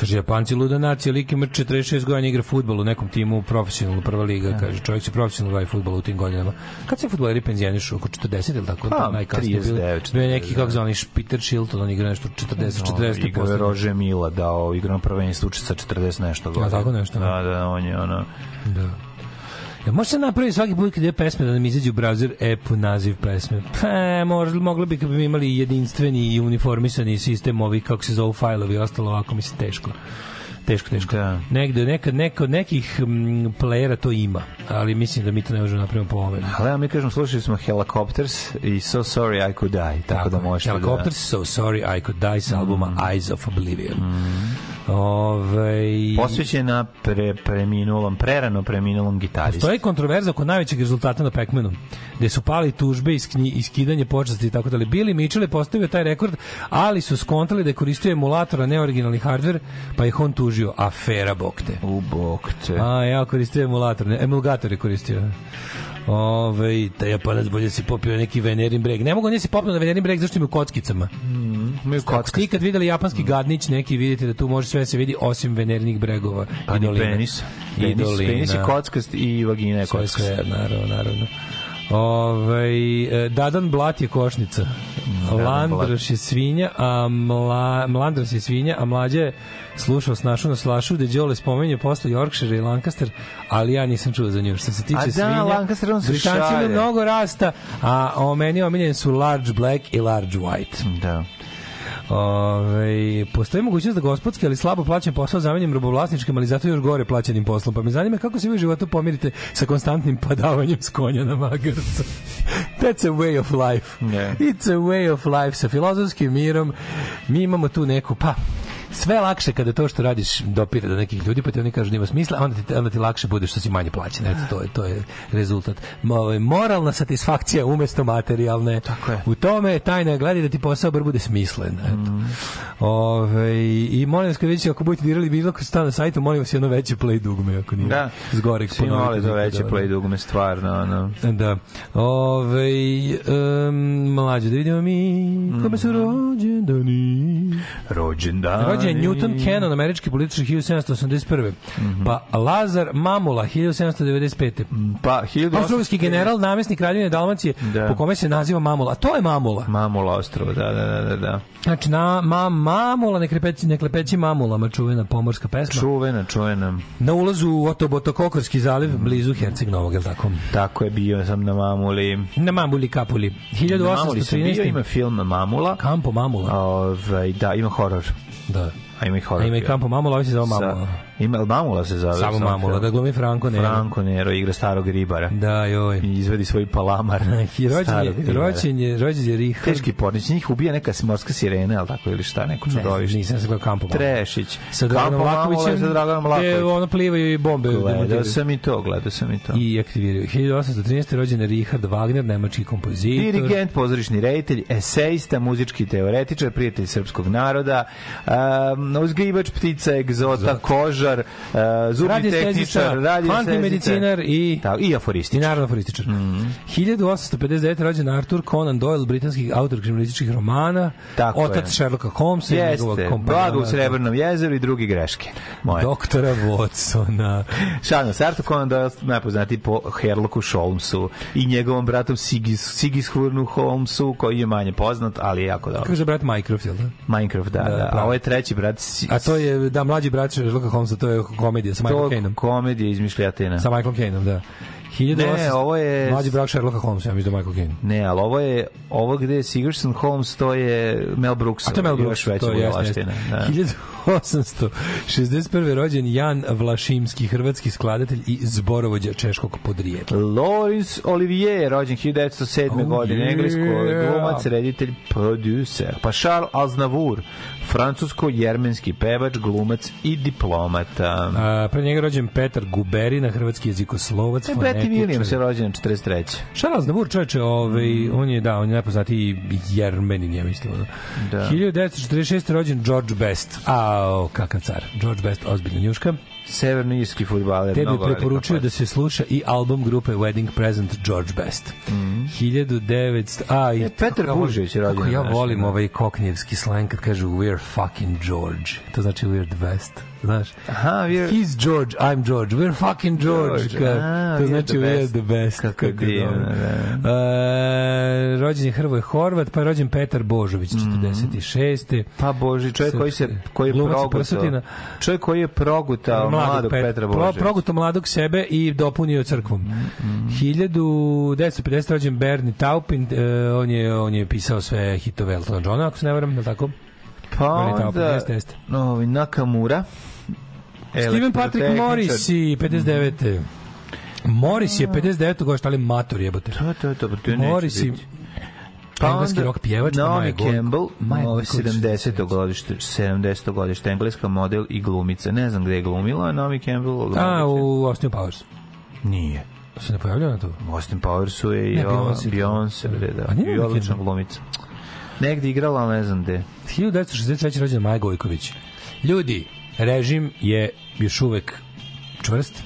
Kaže, Japanci luda nacija, lik ima 46 godina igra futbol u nekom timu, profesionalno prva liga, ja. kaže, čovjek se profesionalno bavi futbol u tim godinama. Kad se futboleri penzionišu, oko 40 ili tako, pa, najkasnije bilo. Bio je neki, kako zvani, Peter Shilton, on igra nešto 40, no, 40. Igra Rože Mila, dao, igra na prvenstvu sa 40 nešto godina. Ja, tako nešto. Da, da, on je ono... Da. Ja može se napraviti svaki put kad je pesme da nam izađe u browser app naziv pesme. Pa, možda, moglo bi kad bi imali jedinstveni i uniformisani sistem ovih, kako se zovu fajlovi i ostalo ovako, mislim, teško teško, teško. Da. Negde, nekad, neko, nekih m, playera to ima, ali mislim da mi to ne možemo napraviti po ovome. Ali ja mi kažem, slušali smo Helicopters i So Sorry I Could Die, tako, tako da možete Helicopters, da... So Sorry I Could Die mm. albuma Eyes of Oblivion. Mm. Ove... Posvećena pre, preminulom, prerano preminulom gitaristu. Postoji kontroverza oko najvećeg rezultata na Pac-Manu, gde su pali tužbe i iskidanje počasti i tako dalje. Billy Mitchell je postavio taj rekord, ali su skontali da je koristio emulator, a ne originalni hardware, pa ih on tužio. Afera bokte. U bokte. A, ja koristio emulator, ne, emulgator je koristio. Ove, da Japanac bolje si popio neki Venerin breg. Ne mogu ne si popio na Venerin breg zašto ima u kockicama. Mm, Ako ste ikad videli japanski gadnić, neki vidite da tu može sve se vidi osim Venerinih bregova pa i dolina. Penis. Penis, dolina. penis je kockast i vagina je kockast. Sve, sve, naravno, naravno. Ove, Dadan Blat je košnica. Landraš je svinja, a mla, Mlandras je svinja, a mlađa je slušao snašu na slašu da Đole spomenje posle Yorkshire i Lancaster, ali ja nisam čuo za nju. Što se tiče a da, svinja, Lancaster on se Britanci imaju mnogo rasta, a o meni omiljeni su large black i large white. Da. Ove, postoji mogućnost da gospodski, ali slabo plaćen posao zamenjem robovlasničkim, ali zato još gore plaćenim poslom. Pa me zanima kako se vi u životu pomirite sa konstantnim padavanjem s konja na magarca. That's a way of life. Yeah. It's a way of life. Sa filozofskim mirom mi imamo tu neku, pa, sve lakše kada to što radiš dopire do nekih ljudi, pa ti oni kažu da ima smisla, onda ti, onda ti lakše bude što si manje plaćen. Eto, to je, to je rezultat. Moralna satisfakcija umesto materijalne. Tako je. U tome je tajna gledi da ti posao bar bude smislen. Eto. Mm. Ove, I molim vas, kad vidite, ako budete dirali bilo ko sta na sajtu, molim vas jedno veće play dugme, ako nije da. zgore. Svi mali za veće play dugme, stvarno. Ono. Da. Ove, um, mlađe, da vidimo mi kome su rođendani. Rođendani. Rođen Newton Cannon, američki političar 1781. Mm -hmm. Pa Lazar Mamula 1795. Pa 1800... Austrougarski general, namestnik kraljevine Dalmacije, da. po kome se naziva Mamula. A to je Mamula. Mamula ostrvo, da, da, da, da. Znači, na, ma, Mamula, ne klepeći, ne klepeći Mamulama, čuvena pomorska pesma. Čuvena, čuvena. Na ulazu u Otobotokokorski zaliv, mm. blizu Herceg Novog, je tako? Tako je, bio sam na Mamuli. Na Mamuli Kapuli. 1813. Na Mamuli sam bio, ima film Mamula. Kampo Mamula. Ove, ovaj, da, ima horor. Da. A ima i horor. A ima i Kampo Mamula, ovo se zove Mamula. Ima Mamula se zove. Samo Mamula, da glumi Franco Nero. Franco Nero igra starog ribara. Da, joj. I izvedi svoj palamar. I rođen je, rođen je, rođen je Richard. Teški pornić, njih ubija neka morska sirena, al tako ili šta, neko čudovište. Ne, nisam se gledao Kampo Mamula. Trešić. Sa Draganom Lakovićem. Sa Draganom Lakovićem. ono plivaju i bombe. Gledao sam i to, gledao sam i to. I aktiviraju. 1813. rođen je Richard Wagner, nemački kompozitor. Dirigent, pozorišni reditelj, esejista, muzički teoretičar, prijatelj srpskog naroda, um, uzgajivač ptica, egzota, kožar, uh, zubni tehničar, kvantni medicinar i ta, i aforističar. I naravno aforističar. Mm. 1859 rođen Arthur Conan Doyle, britanski autor kriminalističkih romana, Tako otac je. Sherlocka Holmesa i njegovog Blago u Srebrnom jezeru i drugi greške. Moje. Doktora Watsona. Šano, Arthur Conan Doyle najpoznati po Herlocku Holmesu i njegovom bratom Sigis, Sigishurnu Holmesu, koji je manje poznat, ali je jako dobro. Kaže brat Minecraft, jel da? Minecraft, da, da. da. A ovo je treći brat. A to je, da, mlađi brat Sherlocka Holmesa, to je komedija sa Michael Caineom. komedija izmišljatina. Sa Michael Caineom, da. 1800, ne, ovo je... Mlađi brak Sherlocka Holmesa, ja mislim da Michael Caine. Ne, ali ovo je, ovo gde je Sigerson Holmes, to je Mel Brooks. A to je Mel Brooks, to je jasno. Da. 1861. rođen Jan Vlašimski, hrvatski skladatelj i zborovođa češkog podrijetla. Loris Olivier, rođen 1907. Oh, godine, yeah. englesko glumac, reditelj, producer. Pa Charles Aznavour, francusko-jermenski pevač, glumac i diplomata. A, pre njega rođen Petar Guberina, hrvatski jezikoslovac, e, Betty Williams je rođen 43. Charles Aznavour, čoveče, ovaj, mm. on je, da, on je najpoznatiji jermenin, ja mislim. Da. 1946. rođen George Best. A, kakav car. George Best, ozbiljna njuška. Severnoirski futbaler. Tebi preporučuju da se sluša i album grupe Wedding Present George Best. Mm -hmm. 1900... A, i, e, Petar Bužević je rođen. ja volim ovaj koknijevski slang kad kažu we're fucking George. To znači we're the best znaš. Aha, we're... He's George, I'm George, we're fucking George. George. Ka, to znači the we're the best. Kako, kako divno, da. Uh, rođen je Hrvoje Horvat, pa je rođen Petar Božović, 46. Mm. Pa Boži, čovjek koji se koji je progutao. Čovjek koji je progutao mladog, mladog Pet, Petra Božovića. Progutao mladog sebe i dopunio crkvom. Mm, mm. 1950 rođen Bernie Taupin, uh, on je on je pisao sve hitove Eltona Johna, ako se ne varam, tako? Pa onda, jeste, jeste. No, Nakamura. Steven Patrick Morris i 59. Morris je 59. godište, ali mator jebote. To, to, to, to Morris i pa engleski rock pjevač Naomi Campbell, Maja 70. godište, 70. godište, engleska model i glumica. Ne znam gde je glumila, Naomi Campbell. A, u Austin Powers. Nije. Se ne pojavljava na to? U Austin Powersu je i Beyoncé, da. A nije odlična glumica. Negde igrala, ne znam gde. 1963. rođena Maja Gojković. Ljudi, režim je još uvek čvrst.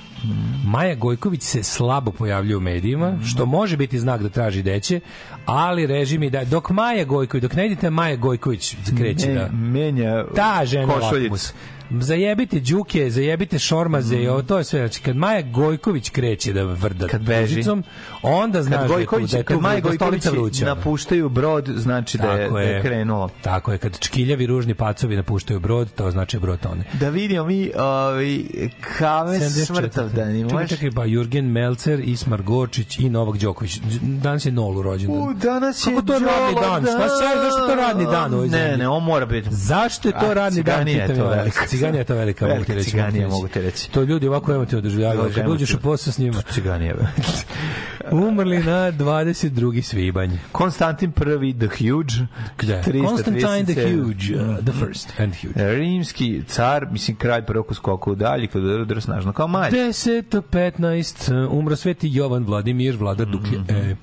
Maja Gojković se slabo pojavljuje u medijima, što može biti znak da traži deće, ali režim je da dok Maja Gojković, dok ne idete Maja Gojković kreće ne, da menja ta žena lakmus zajebite đuke, zajebite šormaze, mm. to je sve. Znači, kad Maja Gojković kreće da vrda kad beži, tužicom, onda znaš kad Gojković, da je kad Maja Gojković vruća. napuštaju brod, znači da je, da je krenulo. Tako je, kad čkiljavi ružni pacovi napuštaju brod, to znači brod tone. Da vidimo mi ovi, kame smrtav da ni Čekaj, čekaj, pa Jurgen Melcer, Ismar Gorčić i Novak Đoković. Danas je Nolu rođendan. U, danas je Kako to radni dan? Šta se, zašto to radni dan? Ovaj ne, ne, on mora biti. Zašto je to radni dan? Ciganija je to veliko. Ciganija je to velika, mogu ti reći. Ciganija, mogu ti reći. To ljudi ovako emotivno doživljavaju. Kad uđeš u posao s njima. Ciganija. Umrli na 22. svibanj. Konstantin I the Huge. Gde? Constantine the Huge, uh, the first and huge. Rimski car, mislim, kraj prvog skoka u dalji, kad udara snažno kao malj. 10, 15, umro sveti Jovan Vladimir, vladar Duklje. Mm -hmm. e.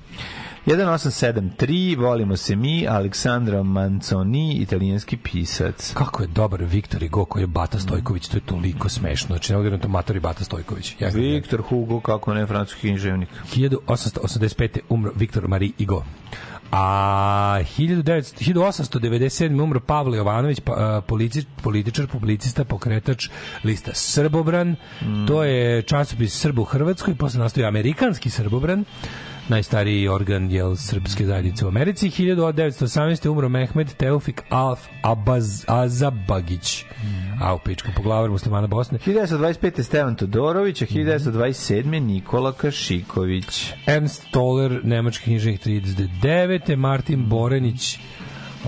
1873, volimo se mi, Aleksandra Manzoni, italijanski pisac. Kako je dobar Viktor Hugo koji je Bata Stojković, to je toliko smešno. Znači, ne to matori Bata Stojković. Ja Viktor Hugo, kako ne, francuski književnik. 1885. umro Viktor Marie Hugo. A 1900, 1897. umro Pavle Jovanović, pa, polici, političar, publicista, pokretač lista Srbobran. Mm. To je časopis Srbu u Hrvatskoj, posle nastoji amerikanski Srbobran najstariji organ jel, srpske zajednice u Americi. 1918. umro Mehmed Teufik Alf Abaz, Azabagić. Mm. A u pičku poglavar muslimana Bosne. 1925. Stevan Todorović, a 1927. Nikola Kašiković. Ernst Toller, nemački knjižnik 39. Martin Borenić,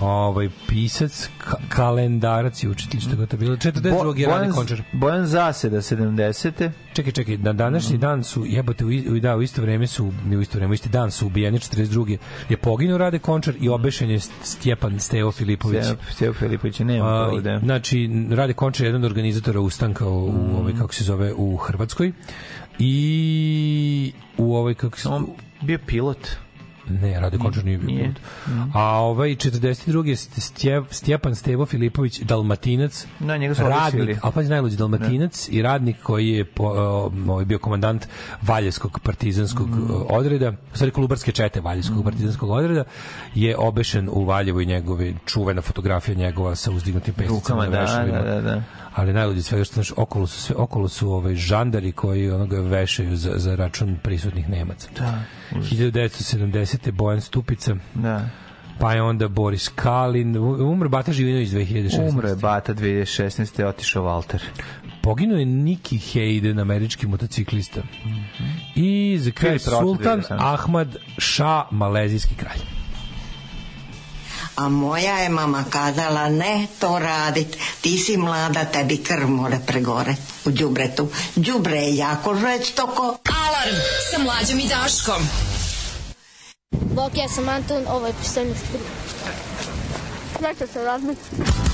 ovaj pisac, ka kalendarac i učitelj, što ga to bilo. 42. je Rani Končar. Bojan Zaseda, 70. Čekaj, čekaj, na današnji dan su, jebote, u, da, u isto vreme su, ne u isto vreme, u isti dan su ubijeni 42. je poginuo Rade Končar i obešen je Stjepan Steo Filipović. Steo Filipović, nema ovde. Znači, Rade Končar je jedan od organizatora ustanka u, mm. ovaj, kako se zove, u Hrvatskoj i u ovoj, kako se... On bio pilot. Ne, Rade Končar nije bio pilot. A ovaj 42. Stjep, Stjepan Stevo Filipović, Dalmatinac, Na, njega su radnik, a pa najluđi Dalmatinac ne. i radnik koji je po, ovaj bio komandant Valjevskog partizanskog mm. odreda, stvari Kolubarske čete Valjevskog mm. partizanskog odreda, je obešen u Valjevu i njegove čuvena fotografija njegova sa uzdignutim pesnicama da, da, da, da ali najluđe sve što znaš, okolo su sve okolo su ovaj žandari koji onoga vešaju za, za račun prisutnih Nemaca. Da. 1970. Bojan Stupica. Da. Pa je onda Boris Kalin, umro Bata Živinović 2016. Umro je Bata 2016. otišao Walter. Poginuo je Nicky Hayden, američki motociklista. Mm -hmm. I za kraj Sultan Ahmad Shah, malezijski kralj. A moja je mama kazala, ne to radit, ti si mlada, tebi krv mora pregore u džubretu. Džubre je jako žestoko. Alarm sa mlađom i Daškom. Bok, ja sam Anton, ovo je pistoljni strip. Zašto se razmišljati?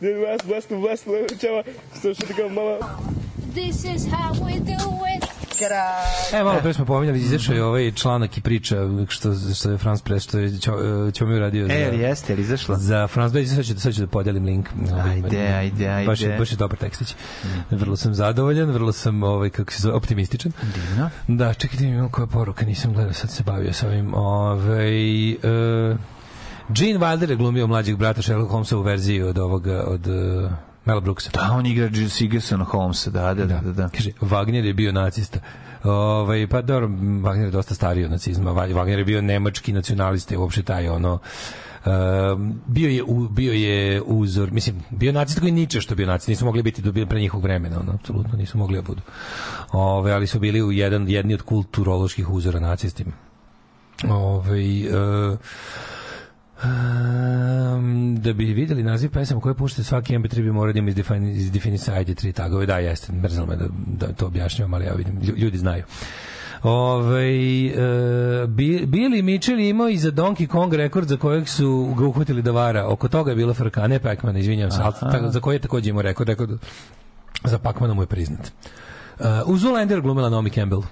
West, West, Čava, što što tako mama. This is how we do it. E, malo pre smo pominjali, izašao je ovaj članak i priča što, što je Franz Press, što je Ćomi uradio. E, za, jeste, ili izašla? Za Franz Press, sad ću, sad ću da podelim link. Ajde, ajde, ajde. Baš, baš je dobar tekstić. Mm. Vrlo sam zadovoljan, vrlo sam, ovaj, kako se zove, optimističan. Divno. Da, čekajte mi imam koja poruka, nisam gledao, sad se bavio sa ovim. Ovaj, uh, Gene Wilder je glumio mlađeg brata Sherlock Holmesa u verziji od ovoga, od uh, Mel Brooksa. Da, on igra Sigerson Holmesa, da, da, da, da, da. Kaže, Wagner je bio nacista. Ovaj pa dobro, Wagner je dosta stariji od nacizma. Wagner je bio nemački nacionalista i uopšte taj ono Uh, bio je bio je uzor, mislim, bio nacista koji niče što bio nacista, nisu mogli biti do pre njihovog vremena, ono, apsolutno nisu mogli da budu. Ove, ali su bili u jedan jedni od kulturoloških uzora nacistima. Ove, uh, Um, da bi videli naziv pesama koje puštate svaki MP3 bi morao da ima iz Definicide tri tagove. Da, jeste, mrzalo me da, da to objašnjavam, ali ja vidim, ljudi znaju. Ove, e, Billy Mitchell imao i za Donkey Kong rekord za kojeg su ga uhvatili da vara. Oko toga je bila frka, ne Pac-Man, izvinjam se, ali za koji je takođe imao rekord, rekord za Pac-Mana mu je priznat. Uh, u Zoolander glumila Naomi Campbell.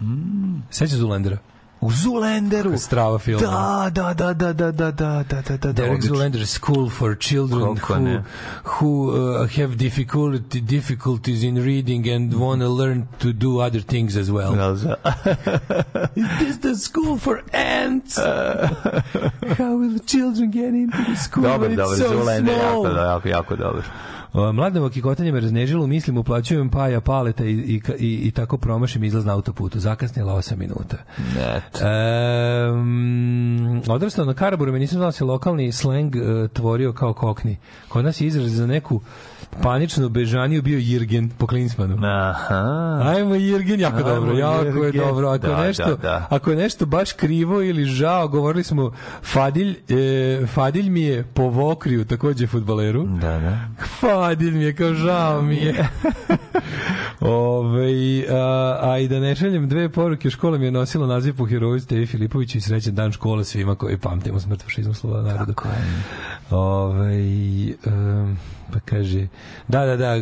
Mm. Seća Zoolandera? U Zoolanderu. Strava film. Da, da, da, da, da, da, da, da, da, da. Derek Zoolander School for Children Koliko who, ne? who uh, have difficulty, difficulties in reading and want to learn to do other things as well. Is this the school for ants? How will the children get into the school dobar, when it's dobar, so Zoolander, small? Jako, jako, jako dobar. Mladamo kikotanje me raznežilo, mislim, uplaćujem paja paleta i, i, i, i tako promašim izlaz na autoputu. Zakasnila 8 minuta. Net. Um, odrastao na Karaboru, me nisam znao da se lokalni sleng uh, tvorio kao kokni. Kod nas je izraz za neku paničnu bežaniju bio Jirgen po Klinsmanu. Aha. Ajmo Jirgen, jako Ajmo, dobro, jako Jirgen. je dobro. Ako, da, nešto, da, da. ako je nešto baš krivo ili žao, govorili smo Fadilj, e, Fadilj mi je po Vokriju, takođe futbaleru. Da, da. Fadilj mi je kao žao mi je. Ove, a, a, i da ne šaljem dve poruke, škola mi je nosila naziv po heroju Stevi Filipoviću i srećan dan škole svima koji pamtimo smrt fašizmu slova naroda. Tako je. Ove, um, pa kaže da, da, da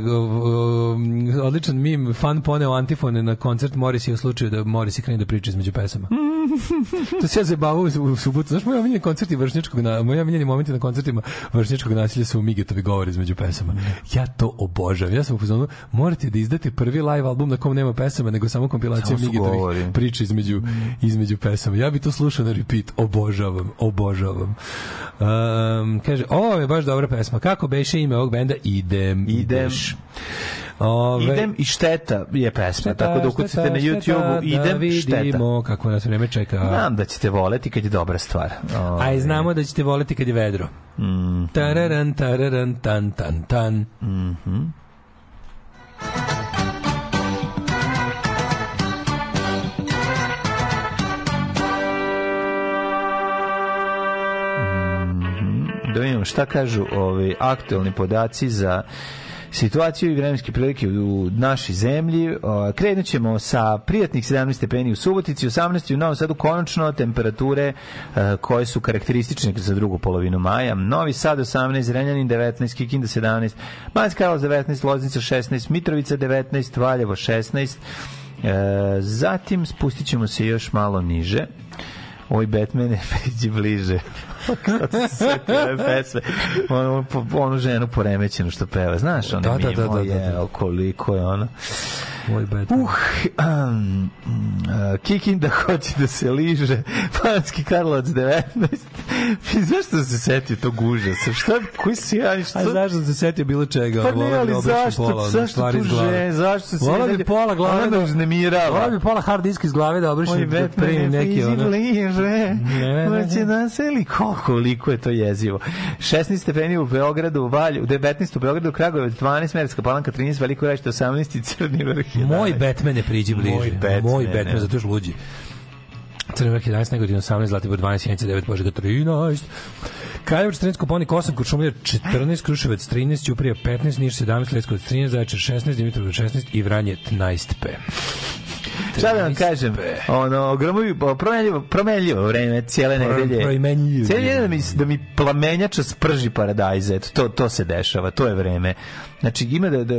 odličan mim fan poneo antifone na koncert Morisi u slučaju da Morisi krene da priča između pesama to se ja zabavao u, u subotu. Znaš moj omiljeni koncerti vršnjačkog na, moj omiljeni momenti na koncertima vršnjačkog nasilja su Migetovi govori između pesama. Ja to obožavam. Ja sam u fazonu morate da izdate prvi live album na kom nema pesama nego samo kompilacija Migetovih priča između, između pesama. Ja bi to slušao na repeat. Obožavam obožavam. Um, kaže ovo je baš dobra pesma. Kako beše ime ovog benda? Idem. Idem. Ove, idem i šteta je pesma, šteta, tako da ukucate na YouTube-u da Idem da vidimo šteta. kako nas vreme čeka. Znam da ćete voleti kad je dobra stvar. Ove. A i znamo da ćete voleti kad je vedro. Mm. Tararan, tararan, tan, tan, tan. Mm -hmm. da vidimo šta kažu ovi aktuelni podaci za situaciju i vremenske prilike u našoj zemlji. Krenut ćemo sa prijatnih 17 stepeni u Subotici, 18 u Novom Sadu, konačno temperature e, koje su karakteristične za drugu polovinu maja. Novi Sad 18, Renjanin 19, Kikinda 17, Banjska Karlovac 19, Loznica 16, Mitrovica 19, Valjevo 16. E, zatim spustit ćemo se još malo niže. Oj, Batman je bliže. Kad se ove pesme, onu, onu ženu poremećenu što peva, znaš, ona da, da, da, da, da, da. koliko je ona. Moj Batman. Uh, um, uh, Kikin da hoće da se liže, Panski Karlovac 19. I zašto se setio tog užasa? Šta, koji si ja? Šta? A zašto se setio bilo čega? Pa ne, ali zašto, pola, zašto tu že, zašto se Vola bi pola glave da uznemirava. Vola bi pola hard disk iz glave da obriše da primim neki ono. Liže, hoće da se li koliko je to jezivo. 16 stepeni u Beogradu, Valju, 19 u Beogradu, Kragujevac 12, Merska Palanka 13, Veliko Rešte 18 i Crni vrh Moj Batman je priđi bliže. Moj Batman, Moj Batman zato što luđi. Crni vrh 11, Negodin 18, Zlatibor 12, Sjenica 9, Požega 13. Kraljevac 13, Koponik 8, Kuršumljer 14, Kruševac 13, Ćuprija 15, Niš 17, Leskovac 13, Zaječar 16, Dimitrov 16 i Vranje 13 p. Šta da vam kažem? Ono, gromovi, promenljivo, promenljivo vreme, cijele nedelje. Promenljivo. Cijele nedelje da mi, da mi plamenjača sprži paradajze, to, to se dešava, to je vreme. Znači, ima da, da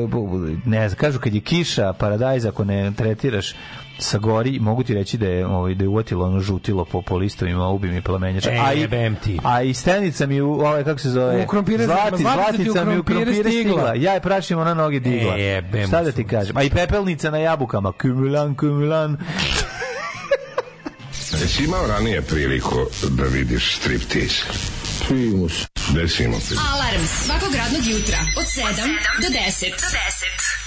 ne znam, kažu kad je kiša, paradajz, ako ne tretiraš sa gori mogu ti reći da je ovaj da je uvatilo ono žutilo po po listovima ubi mi plamenjača e, a i ti. a i stenica mi u ovaj kako se zove u krompire Zlati, zlatica mi u krompire stigla ja je prašimo na noge digla e, šta da ti kažem a i pepelnica na jabukama kumulan kumulan Jesi imao ranije priliku da vidiš striptease? Primus. Desimo. Alarm svakog radnog jutra od 7 do 10. Do 10.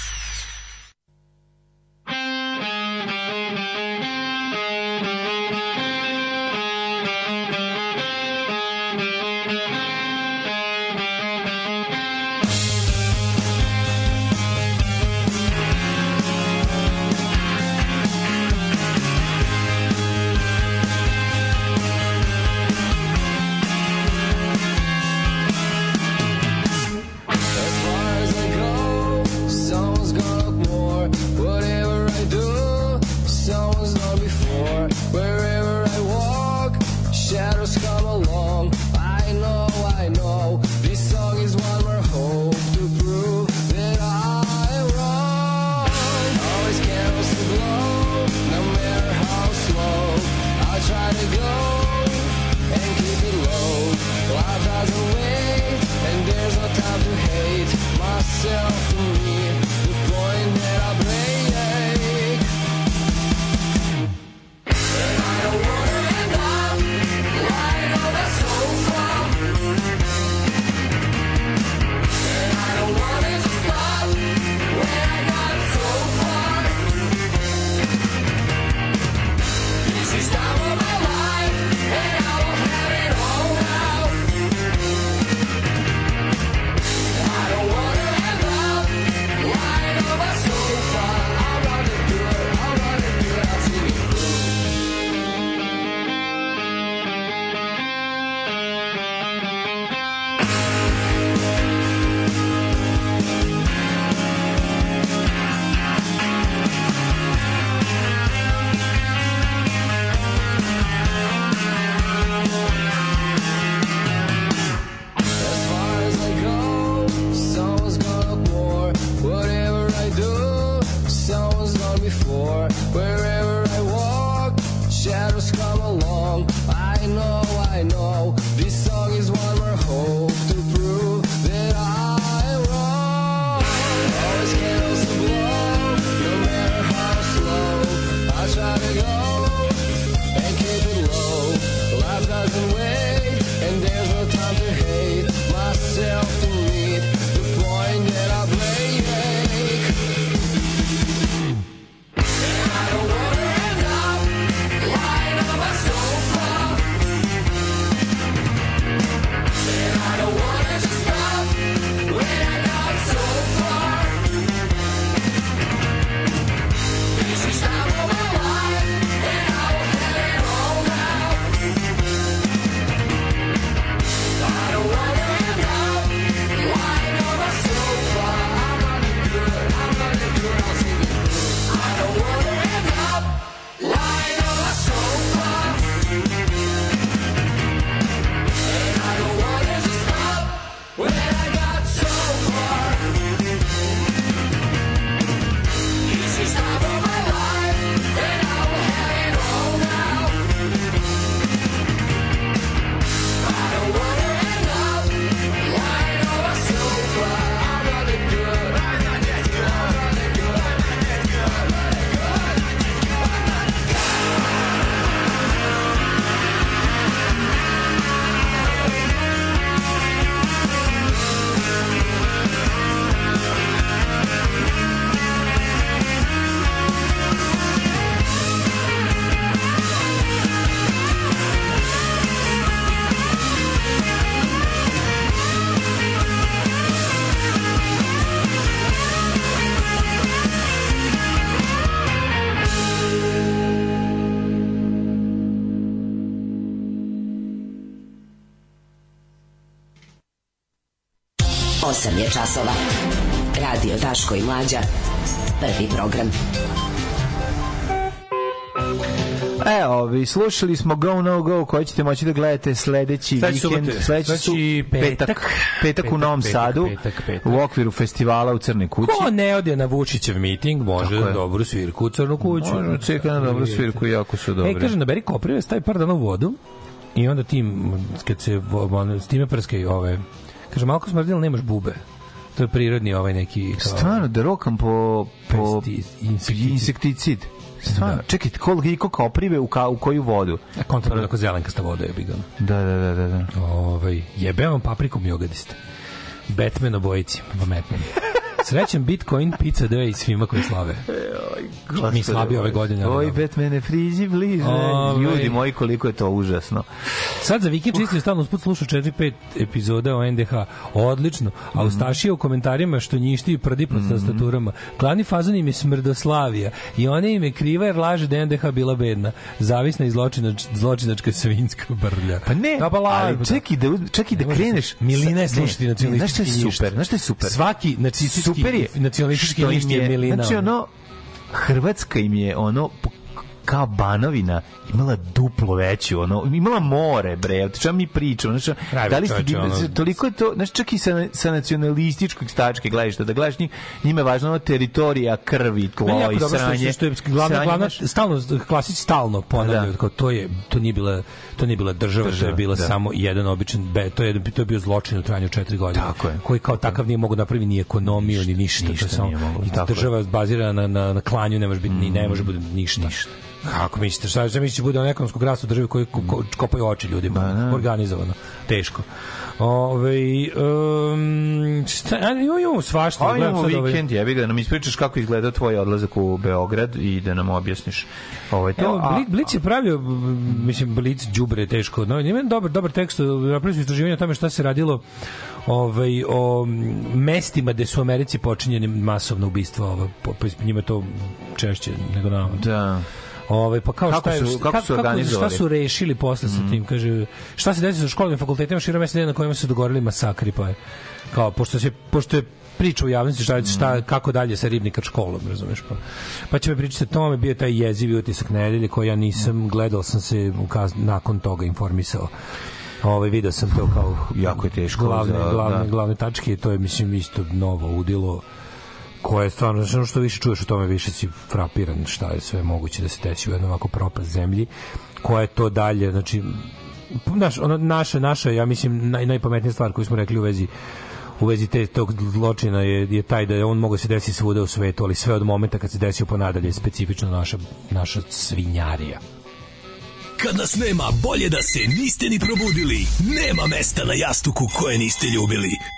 časova. Radio Daško i Mlađa. Prvi program. E, ovi, slušali smo Go No Go koji ćete moći da gledate sledeći sledeći vikend, sledeći su petak, petak, petak u Novom Sadu petak, petak. u okviru festivala u Crnoj kući. Ko ne ode na Vučićev miting, može na dobru svirku u Crnu kuću. Može ceka na dobru svirku, jako su dobri. E, kaže, naberi koprive, stavi par dana u vodu i onda tim, kad se, s time prske ove, kaže, malo ko smrdilo, nemaš bube to je prirodni ovaj neki kao... Stvarno, da rokam po, po insekticid. insekticid. Stvarno, da. čekaj, koliko koprive u, ka, u koju vodu? A kontrolno ako zelenkasta voda je bigano. Da, da, da, da. da. Ovaj, jebe vam paprikom jogadista. Batman obojici, Batman. Srećan Bitcoin Pizza Day svima koji slave. Oj, Mi slabi ove godine. Oj, Batmane, friži bliže. Ove. Ljudi moji, koliko je to užasno. Sad za vikend čisto stalno usput slušao 4-5 epizoda o NDH. Odlično. A Ustašija u komentarima što njišti i prdi pod mm -hmm. tastaturama. Glavni fazon im je smrdoslavija. I ona im je kriva jer laže da NDH bila bedna. Zavisna i zločinač, zločinačka svinjska brlja. Pa ne, da, pa ali čeki da, čeki da kreneš. Milina je slušati nacionalistički Znaš što je super? Znaš što je super? Svaki nacistički super je nacionalistički list je Milina. Znači ono Hrvatska im je ono kao Banovina imala duplo veću, ono, imala more, bre, o čemu mi pričamo, znači, da li ste, ono... toliko je to, znači, čak i sa, sa nacionalističkog stačke gledišta, da gledaš njih, njima je važno ono teritorija, krvi, tlo i sranje. Što je glavna, glavna, stalno, klasić stalno ponavljaju, da. to je, to nije bila, to nije bila država, država to je bila da. samo jedan običan, be, to je, to je bio zločin u trajanju četiri godine, tako je. koji kao takav nije mogu napraviti ni ekonomiju, ni ništa, ništa to je samo, moglo, država bazirana na, na, na klanju, ne može biti, ni ne može biti ništa. ništa. Kako mislite, šta, šta mislite bude on ekonomskog rasta u državi koji ko, kopaju oči ljudima, ba, da. organizovano, teško. Ove, um, šta, jo, jo, svašta. Ajmo imamo vikend, jebi ga, da nam ispričaš kako izgleda tvoj odlazak u Beograd i da nam objasniš ovaj to. Evo, Blic, Blic je pravio, mislim, Blic đubre teško. No, ima dobar, dobar tekst, napravili su istraživanje o tome šta se radilo ovaj, o mestima gde su u Americi počinjeni masovna ubistva, ovaj, po, po, njima to češće nego nama. Da. Ovaj pa kao kako šta su, kako, kako su organizovali? Šta su rešili posle mm. sa tim? Kaže šta se desi sa školama i fakultetima širom mesec na kojima su se dogovorili masakri pa je kao pošto se pošto je priča u javnosti šta, šta mhm. kako dalje sa ribnikar školom, razumeš pa. Pa će me pričati o tome, bio taj jezivi utisak nedelje koji ja nisam gledao sam se ukaz, nakon toga informisao. Ovaj video sam to kao jako je teško glavne za, glavne da. glavne tačke, to je mislim isto novo udilo koje je stvarno, znači što više čuješ o tome, više si frapiran šta je sve moguće da se desi u jednom ovako propast zemlji, koja je to dalje, znači, naš, ono, naša, naša, ja mislim, naj, najpametnija stvar koju smo rekli u vezi u vezi te, tog zločina je, je taj da je on mogu da se desiti svuda u svetu, ali sve od momenta kad se desio ponadalje je specifično naša, naša svinjarija. Kad nas nema, bolje da se niste ni probudili. Nema mesta na jastuku koje niste ljubili.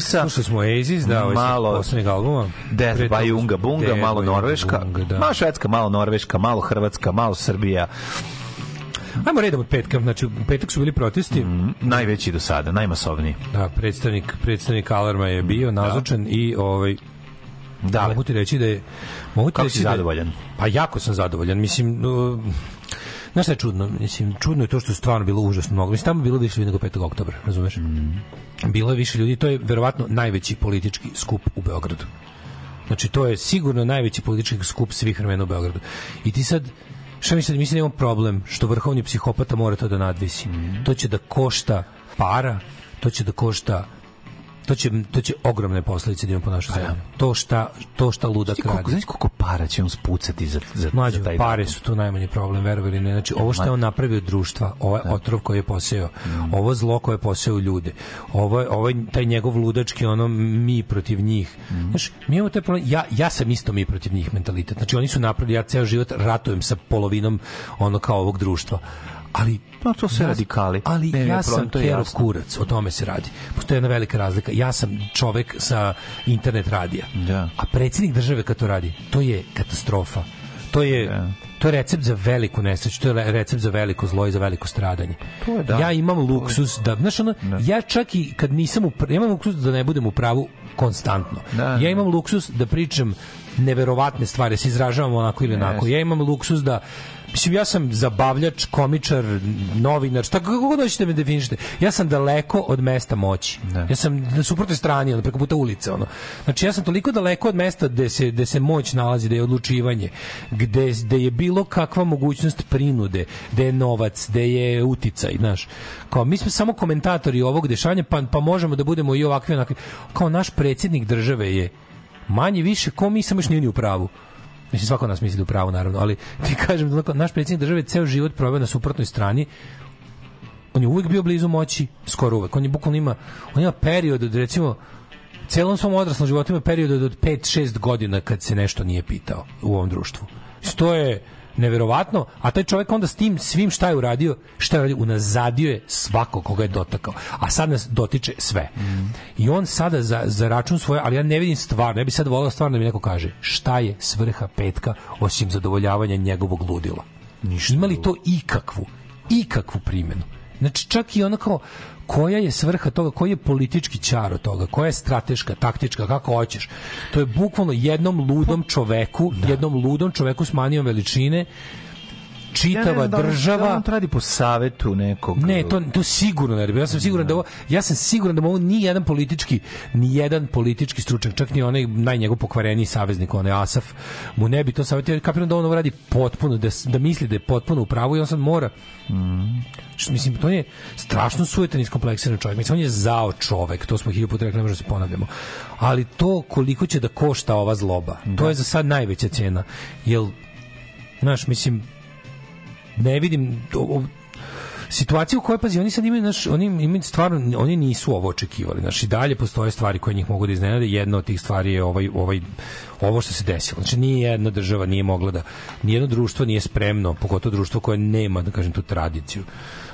Oasisa. Slušali smo Oasis, da, ovaj malo poslednjeg albuma. Death by Unga Bunga, Death malo Norveška. Bunga, da. Malo Švedska, malo Norveška, malo Hrvatska, malo Srbija. Ajmo redom od petka, znači u petak su bili protesti. Mm, najveći do sada, najmasovniji. Da, predstavnik, predstavnik Alarma je bio da. nazočan da. i ovaj da, mogu ti reći da je mogu ti Kako reći si zadovoljan? Da, pa jako sam zadovoljan. Mislim, uh, Znaš šta je čudno? Mislim, čudno je to što je stvarno bilo užasno mnogo. Mislim, tamo bilo više ljudi nego 5. oktobra, razumeš? Mm. Bilo je više ljudi. To je verovatno najveći politički skup u Beogradu. Znači, to je sigurno najveći politički skup svih vremena u Beogradu. I ti sad, šta mislim, mislim da imamo problem što vrhovni psihopata mora to da nadvisi. Mm. To će da košta para, to će da košta to će to će ogromne posledice da ima po našoj pa zemlji. To šta to šta luda krade. Koliko, znaš koliko para će on spucati za za, Mlađu, za taj pare su tu najmanji problem, verovali ne. Znači ovo što je on napravio društva, ovaj da. otrov koji je poseo, mm. ovo zlo koje je poseo ljude, ovo ovaj taj njegov ludački ono mi protiv njih. Mm. Znaš, mi imamo taj problem, ja ja sam isto mi protiv njih mentalitet. Znači oni su napravili ja ceo život ratujem sa polovinom ono kao ovog društva ali pa to se ja, radikali. Ali ne, ja sam Kero Kurac, o tome se radi. Postoji jedna velika razlika. Ja sam čovek sa internet radija. Da. A predsjednik države kad to radi, to je katastrofa. To je da. to je recept za veliku nesreću, to je recept za veliko zlo i za veliko stradanje. To je da. Ja imam luksus da, znaš ono, da. ja čak i kad nisam u, ja imam luksus da ne budem u pravu konstantno. Da, ja da. imam luksus da pričam neverovatne stvari, da se izražavam onako ili onako. Ja imam luksus da Mislim, ja sam zabavljač, komičar, novinar, šta kako god hoćete me definišete. Ja sam daleko od mesta moći. Ne. Da. Ja sam na suprotnoj strani, ono, preko puta ulice. Ono. Znači, ja sam toliko daleko od mesta gde se, gde se moć nalazi, gde je odlučivanje, gde, gde je bilo kakva mogućnost prinude, gde je novac, gde je uticaj, znaš. Kao, mi smo samo komentatori ovog dešanja, pa, pa možemo da budemo i ovakvi, onakvi. Kao naš predsjednik države je manje više, ko mi samo još nije ni u pravu. Mislim, svako nas misli u pravu, naravno, ali ti kažem, da naš predsjednik države ceo život proveo na suprotnoj strani, on je uvek bio blizu moći, skoro uvek. On je bukvalno ima, on ima period od, recimo, celom svom odraslom životu ima period od 5-6 godina kad se nešto nije pitao u ovom društvu. To je, neverovatno, a taj čovjek onda s tim svim šta je uradio, šta je uradio, unazadio je svako koga je dotakao, a sad nas dotiče sve. Mm. I on sada za, za račun svoje, ali ja ne vidim stvar, ne bi sad volao stvarno da mi neko kaže šta je svrha petka osim zadovoljavanja njegovog ludila. Ništa Ima li to ikakvu, ikakvu primjenu? Znači čak i ono kao koja je svrha toga, koji je politički čar od toga, koja je strateška, taktička, kako hoćeš. To je bukvalno jednom ludom čoveku, da. jednom ludom čoveku s manijom veličine, čitava ja da država da on radi po savetu nekog ne to to sigurno ne ja sam siguran da ovo, ja sam siguran da ovo ni jedan politički ni jedan politički stručnjak čak ni onaj najnjegov pokvareni saveznik onaj Asaf mu ne bi to savetio kapiram da on ovo radi potpuno da, da misli da je potpuno u pravu i on sad mora mm. Što, mislim, to je strašno sujetan iskompleksiran čovjek. Mislim, on je zao čovjek, to smo hiljadu puta rekli, ne možemo da se ponavljamo. Ali to koliko će da košta ova zloba, da. to je za sad najveća cena. Jel, znaš, mislim, ne vidim situacija u kojoj pazi oni sad imaju naš oni imaju stvarno oni nisu ovo očekivali znači dalje postoje stvari koje njih mogu da iznenade jedna od tih stvari je ovaj ovaj ovo što se desilo. Znači nije jedna država nije mogla da ni jedno društvo nije spremno pogotovo društvo koje nema da kažem tu tradiciju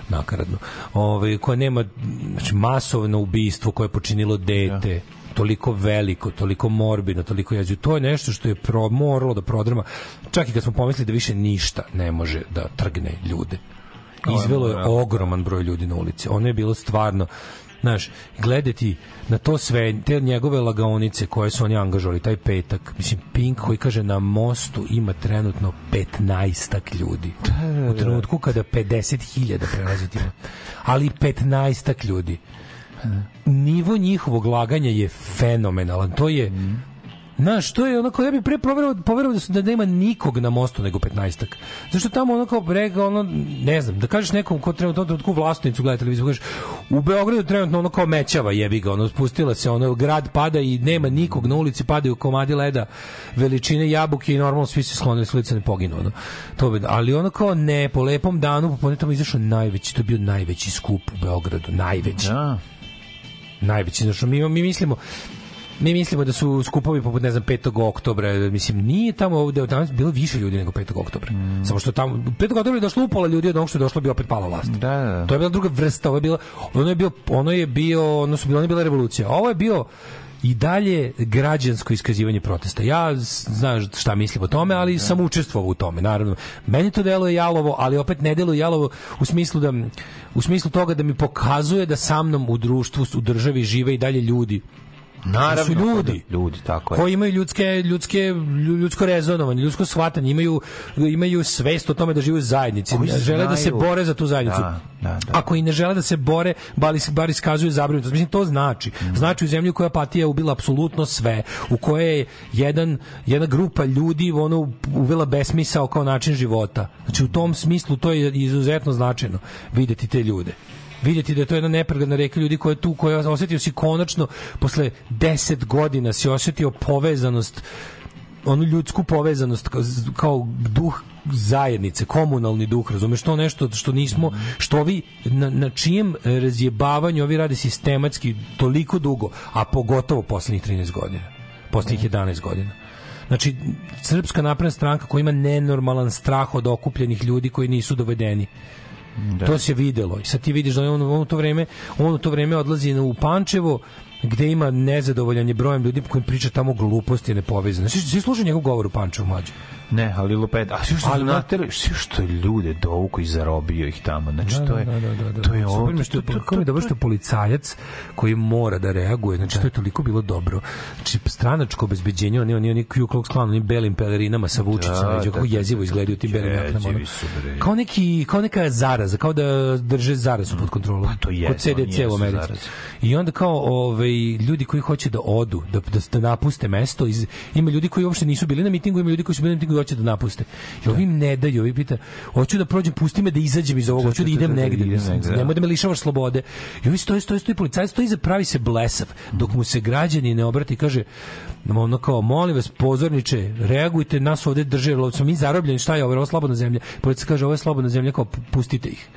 nakaradno ovaj koje nema znači masovno ubistvo koje je počinilo dete. Ja toliko veliko, toliko morbidno, toliko jezivo. To je nešto što je pro, moralo da prodrma. Čak i kad smo pomislili da više ništa ne može da trgne ljude. Izvelo je ogroman broj ljudi na ulici. Ono je bilo stvarno znaš, gledati na to sve, te njegove lagaonice koje su oni angažovali, taj petak, mislim, Pink koji kaže na mostu ima trenutno 15 ljudi. U trenutku kada 50.000 prelazi time. Ali 15 ljudi nivo njihovog laganja je fenomenalan. To je mm. Znaš, to je onako, ja bih pre poverovao, poverovao da, su, da nema nikog na mostu nego 15-ak. Zašto tamo ono kao brega, ono, ne znam, da kažeš nekom ko trenutno trenutku vlastnicu gleda televiziju, kažeš, u Beogradu trenutno ono kao mećava jebi ga, ono, spustila se, ono, grad pada i nema nikog na ulici, padaju komadi leda veličine jabuke i normalno svi se sklonili s ulice ne poginu, ono. To bi, ali ono kao ne, po lepom danu, po tamo izašao najveći, to je bio najveći skup u Beogradu, najveći. Da najveći. Znači, mi, mi mislimo, mi mislimo da su skupovi poput ne znam 5. oktobra, mislim nije tamo ovde danas bilo više ljudi nego 5. oktobra. Mm. Samo što tamo 5. oktobra je došlo upola ljudi od onog što je došlo bi opet pala vlast. Da, da. To je bila druga vrsta, ovo je bilo ono je bio ono je bio, ono su bilo, ono je bila revolucija. Ovo je bio i dalje građansko iskazivanje protesta. Ja znam šta mislim o tome, ali sam učestvovao u tome, naravno. Meni to deluje jalovo, ali opet ne deluje jalovo u smislu da u smislu toga da mi pokazuje da sa mnom u društvu, u državi žive i dalje ljudi Naravno, su ljudi, ljudi tako je. koji imaju ljudske, ljudske, ljudsko rezonovanje, ljudsko shvatanje, imaju, imaju svest o tome da žive u zajednici, koji žele znaju. da se bore za tu zajednicu. Da, da, da. Ako i ne žele da se bore, bali, bar iskazuju zabrinutost. Mislim, to znači. Mm. Znači u zemlju koja patija ubila apsolutno sve, u kojoj je jedan, jedna grupa ljudi ono, uvela besmisao kao način života. Znači u tom smislu to je izuzetno značajno videti te ljude vidjeti da je to jedna nepregledna reka ljudi koja je tu, koja osetio si konačno posle 10 godina si osetio povezanost onu ljudsku povezanost kao, kao duh zajednice, komunalni duh, razumeš, to nešto što nismo, što vi na, na čijem razjebavanju ovi rade sistematski toliko dugo, a pogotovo poslednjih 13 godina, poslednjih 11 godina. Znači, Srpska napredna stranka koja ima nenormalan strah od okupljenih ljudi koji nisu dovedeni Da. To se videlo. I sad ti vidiš da on, on u to vreme, on u to vreme odlazi u Pančevo, gde ima nezadovoljanje brojem ljudi koji priča tamo gluposti nepovezane. Svi, svi slušaju njegov govor u Pančevu mlađe. Ne, ali lupet. A što ali naterali, sve što je ljude dovuku i zarobio ih tamo. Znači da, to je da, da, da, da. to je ovo. Super, što, to, kako mi dobro što je policajac koji mora da reaguje. Znači to je toliko bilo dobro. Znači stranačko obezbeđenje, oni oni oni Ku Klux Klan, oni belim pelerinama sa Vučićem, da, kako jezivo izgledaju tim belim jaknama. Kao neki kao neka zaraza, kao da drže zarazu pod kontrolom. Pa to je. Kod CDC u Americi. I onda kao ovaj ljudi koji hoće da odu, da da, da napuste mesto, iz, ima ljudi koji uopšte nisu bili na mitingu, ima ljudi koji su bili na mitingu hoće da napuste. I ovim ne daju, ovi pita, hoću da prođem, pusti me da izađem iz ovoga, hoću da idem negde, nemoj da me lišavaš slobode. I ovi stoji, stoji, stoji, policajac stoji za pravi se blesav, dok mu se građani ne obrati i kaže, ono kao, molim vas, pozorniče, reagujte, nas ovde drže, mi zarobljeni, šta je ovo, ovo slobodna zemlja. Policajac kaže, ovo je slobodna zemlja, kao, pustite ih.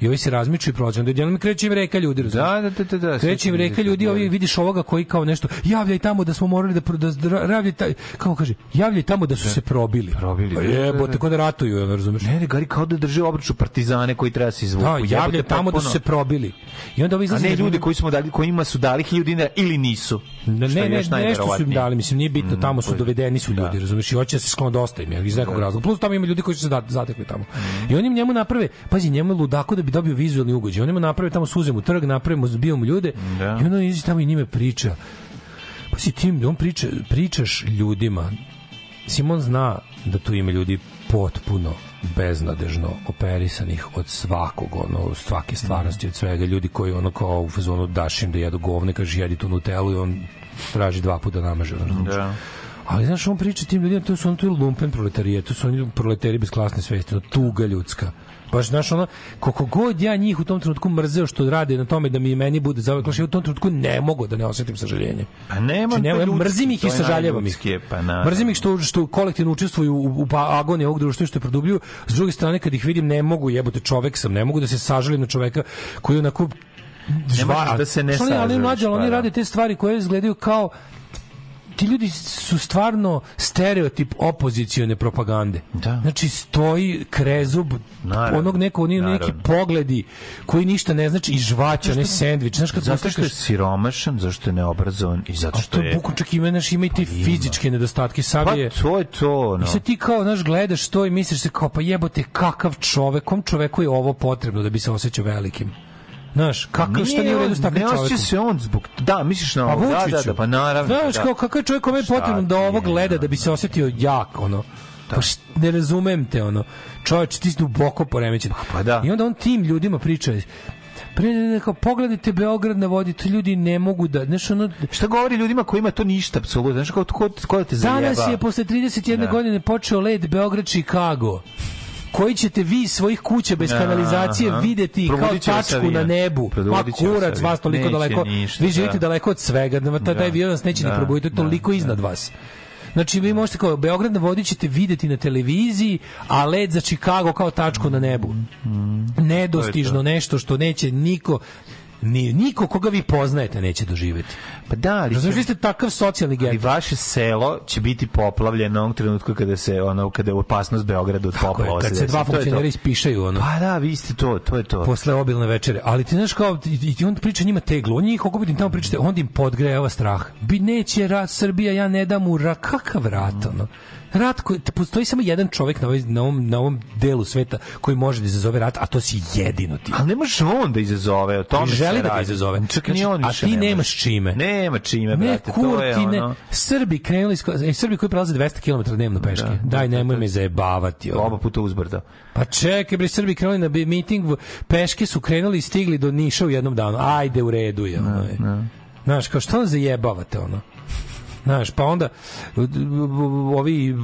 I ovi se razmiču i prođu. Onda jednom kreće im reka ljudi, razumiješ? Da, da, da, da. Kreće im reka ljudi, ovi vidiš ovoga koji kao nešto javljaj tamo da smo morali da da javljaj taj, kako kaže, javljaj tamo da su da. se probili. Probili. Pa jebote, kod da ratuju, razumeš? Ne, ne, gari kao da drže obraču partizane koji treba se izvuku. Da, javljaj tamo da su se probili. I onda ovi izlaze. A ne ljudi koji smo dali, kojima su dali 1000 dinara ili nisu. Ne, ne, ne, nešto su im dali, mislim, nije bitno, mm, tamo su dovedeni su ljudi, razumeš? I hoće da se sklon dosta im, iz nekog razloga. Plus tamo ima ljudi koji su se zatekli tamo. I oni njemu naprave, pazi, njemu ludako da bi dobio vizuelni ugo ugođaj. Oni mu naprave tamo suze mu trg, napravimo, zbijamo ljude da. i onda izi tamo i njime priča. Pa si tim, on priča, pričaš ljudima. Simon zna da tu ima ljudi potpuno beznadežno operisanih od svakog ono svake stvarnosti od svega ljudi koji ono kao u fazonu daš im da jedu govne kaže jedi tu nutelu i on traži dva puta namaže da. Ali znaš, on priča tim ljudima, to su on tu lumpen proletarije, to su oni proletari bez klasne svesti, tuga ljudska. Baš znaš ono koliko god ja njih u tom trenutku mrzeo što rade na tome da mi meni bude za ja u tom trenutku ne mogu da ne osetim sažaljenje. A nema znači, nema, mrzim ih i sažaljevam ih. Pa mrzim ih što što kolektivno učestvuju u, u pa, agoniji ovog društva što je produbljuju. S druge strane kad ih vidim ne mogu jebote čovek sam, ne mogu da se sažalim na čoveka koji onako žva, da se ne sažališ. Ali mlađe, oni pa da. rade te stvari koje izgledaju kao ti ljudi su stvarno stereotip opozicione propagande. Da. Znači stoji krezub naravno, onog neko oni neki pogledi koji ništa ne znači i žvaća, ne sendvič. Znaš kad zato što je siromašan, zašto je neobrazovan i zato što je... A to bukvalno čak ima, znaš, ima i te pa fizičke nedostatke. Pa je, to je to, no. I sad ti kao, znaš, gledaš to i misliš se kao, pa jebote, kakav čovek, kom čoveku je ovo potrebno da bi se osjećao velikim? Znaš, kako šta nije u redu s takvim čovjekom? Ne se on zbog da, misliš na pa ovo, da, da, da, pa naravno. Znaš, da. kao kakav čovjek kome je potrebno da ovo gleda da bi se osetio jak, ono. Da. Pa št, ne razumem te, ono. Čovječ, ti si duboko poremećen. Pa, pa da. I onda on tim ljudima priča, pre neko pogledajte Beograd na vodi, to ljudi ne mogu da, znaš ono šta govori ljudima kojima to ništa apsolutno, znaš kako ko, ko te zajeba. Danas je posle 31 da. godine počeo led Beograd Chicago koji ćete vi svojih kuća bez kanalizacije Aha. videti kao tačku na nebu. Ma kurac, vas toliko neće daleko. Ništa, vi živite da. daleko od svega. Da, taj da. virus neće da, ni probuditi, je toliko da, iznad vas. Znači vi možete kao Beograd na vodi ćete videti na televiziji, a led za Chicago kao tačku na nebu. Mm, mm. Nedostižno nešto što neće niko ni niko koga vi poznajete neće doživeti. Pa da, ali Razumiješ, vi ste takav socijalni get. Ali vaše selo će biti poplavljeno onog trenutku kada se ono kada je opasnost Beograda od poplava. Kad se dva funkcionera ispišaju ono. Pa da, vi ste to, to je to. Posle obilne večere. Ali ti znaš kao i, i on priča njima teglu, on njih kako bi tamo pričate, on im podgrejava strah. Bi neće rat Srbija, ja ne dam mu ra kakav rat ono rat koji postoji samo jedan čovjek na, ovaj, na, ovom, na ovom delu sveta koji može da izazove rat, a to si jedino ti. Ali ne može on da izazove, o tome želi da ga izazove. Čak znači, ni on a ti nemaš čime. Nema čime, ne, brate, kur, to je ti ono... Ne, Srbi krenuli, e, Srbi koji prelaze 200 km dnevno peške. Da, Daj, nemoj me zajebavati. Ono. Oba puta uzbrdo. Pa čekaj, bre, Srbi krenuli na miting, peške su krenuli i stigli do Niša u jednom danu. Ajde, u redu je. Ono. Znaš, kao što on zajebavate, ono? Znaš, pa onda ovi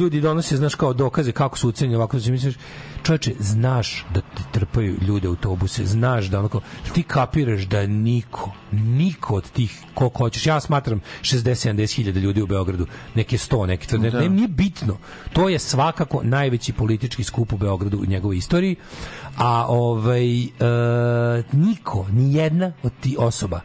ljudi donose, znaš, kao dokaze kako su ucenjeni ovako, da misliš, čoveče, znaš da te trpaju ljude autobuse, znaš da onako, ti kapiraš da niko, niko od tih ko hoćeš, ja smatram 60-70 hiljada ljudi u Beogradu, neke 100, neke tvrde, da. ne, nije bitno. To je svakako najveći politički skup u Beogradu u njegovoj istoriji, a ovaj, e, niko, ni jedna od ti osoba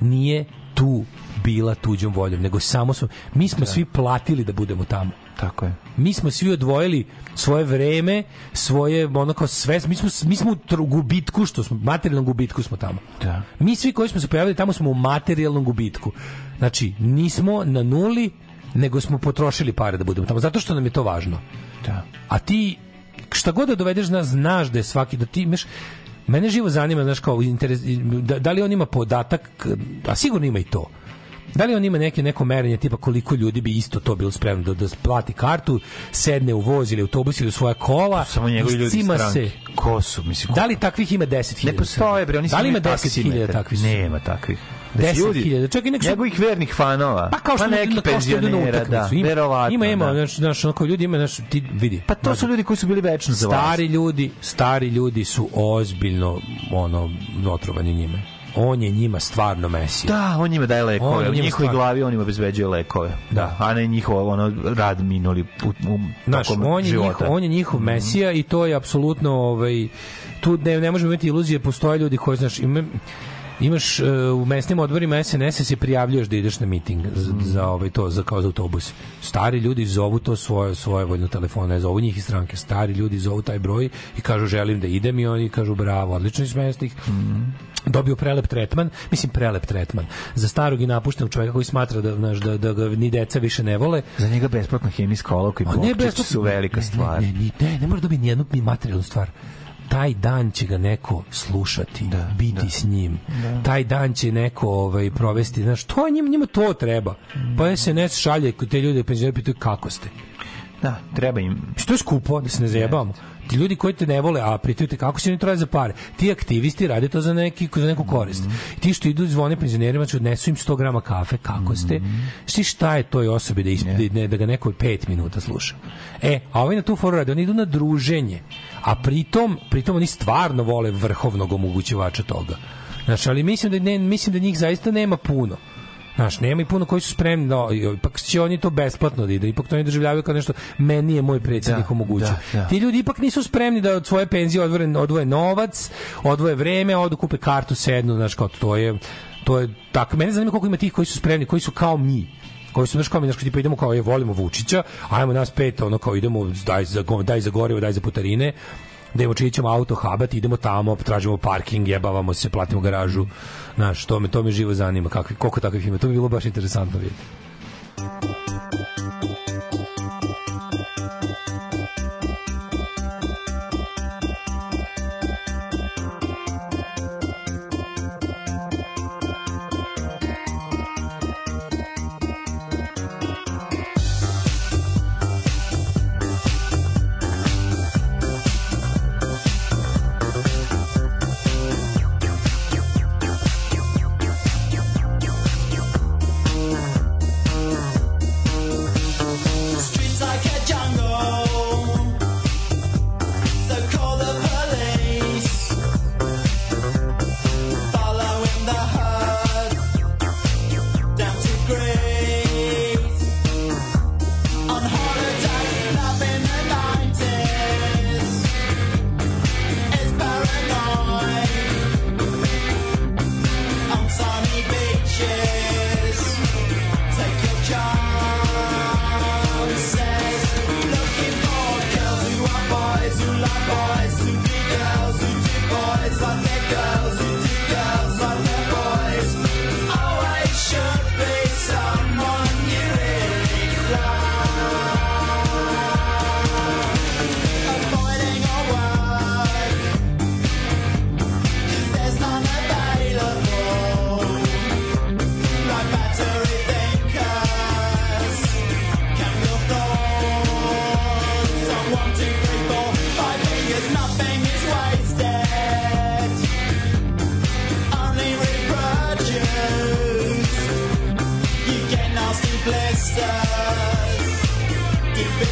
nije tu bila tuđom voljom, nego samo smo, mi smo da. svi platili da budemo tamo. Tako je. Mi smo svi odvojili svoje vreme, svoje ono kao sve, mi smo mi smo u gubitku što smo materijalnom gubitku smo tamo. Da. Mi svi koji smo se pojavili tamo smo u materijalnom gubitku. Znači, nismo na nuli, nego smo potrošili pare da budemo tamo, zato što nam je to važno. Da. A ti šta god da dovedeš nas, znaš da je svaki da ti imaš Mene živo zanima, znaš, kao interes, da, da li on ima podatak, a sigurno ima i to Da li on ima neke neko merenje tipa koliko ljudi bi isto to bilo spremno da, da plati kartu, sedne u voz ili autobus ili u svoja kola, samo njegovi ljudi se. Ko su, mislim, Da li takvih ima 10.000? Ne postoje, bre, oni Da li ima 10.000 takvih? Nema takvih. 10.000. Čak i nek su... Njegovih vernih fanova. Pa kao što pa neki penzionera, da, ima, verovatno. Ima, ima, znaš, znaš, onako ljudi ima, znaš, ti vidi. Pa to su ljudi koji su bili večno za vas. Stari ljudi, stari ljudi su ozbiljno, ono, otrovani njime on je njima stvarno mesija. Da, on njima daje lekove. U njihovoj stvarno... glavi on im obezbeđuje lekove. Da. A ne njihov ono, rad minuli u, u Znaš, on je, života. njihov, on je njihov mm -hmm. mesija i to je apsolutno ovaj, tu ne, ne možemo imati iluzije, postoje ljudi koji, znaš, ima, imaš uh, u mesnim odborima SNS se prijavljuješ da ideš na miting za, mm. za ovaj to za kao za autobus. Stari ljudi zovu to svoje svoje voljno telefone, zovu njih iz stranke. Stari ljudi zovu taj broj i kažu želim da idem i oni kažu bravo, odlično iz mesnih. Mm dobio prelep tretman, mislim prelep tretman, za starog i napuštenog čovjeka koji smatra da, znaš, da, da ga ni deca više ne vole. Za njega besplatna hemijska olovka i ne, su velika stvar. Ne, ne, ne, ne, ne mora dobiti nijednu materijalnu stvar taj dan će ga neko slušati, da, biti da. s njim. Da. Taj dan će neko ovaj provesti, znaš, to njima, njima to treba. Pa SNS šalje te ljude penzioneri pitaju kako ste. Da, treba im. Što je skupo, da se ne zajebamo ti ljudi koji te ne vole, a pritajte kako se oni traže za pare. Ti aktivisti rade to za neki za neku korist. Mm -hmm. Ti što idu zvone penzionerima, će odnesu im 100 g kafe, kako ste? Mm -hmm. šta je toj osobi da ispiti, yeah. da ga neko 5 minuta sluša. E, a ovaj na tu foru rade, oni idu na druženje. A pritom, pritom oni stvarno vole vrhovnog omogućivača toga. Znači, ali mislim da, ne, mislim da njih zaista nema puno. Znaš, nema i puno koji su spremni, no, ipak će oni to besplatno da ide, ipak to ne doživljavaju kao nešto, meni je moj predsjednik da, omogućio. Da, da. Ti ljudi ipak nisu spremni da od svoje penzije odvoje, odvoje novac, odvoje vreme, odu kupe kartu, sednu, znaš, kao to je, to je tako. Mene zanima koliko ima tih koji su spremni, koji su kao mi, koji su znaš kao mi, znaš, tipa idemo kao je volimo Vučića, ajmo nas pet, ono kao idemo, daj za, daj za gorivo, daj za putarine, ćemo auto habati, idemo tamo, tražimo parking, jebavamo se, platimo garažu. Znaš, to me, to me živo zanima, kakvi, koliko takvih ima. To bi bilo baš interesantno vidjeti.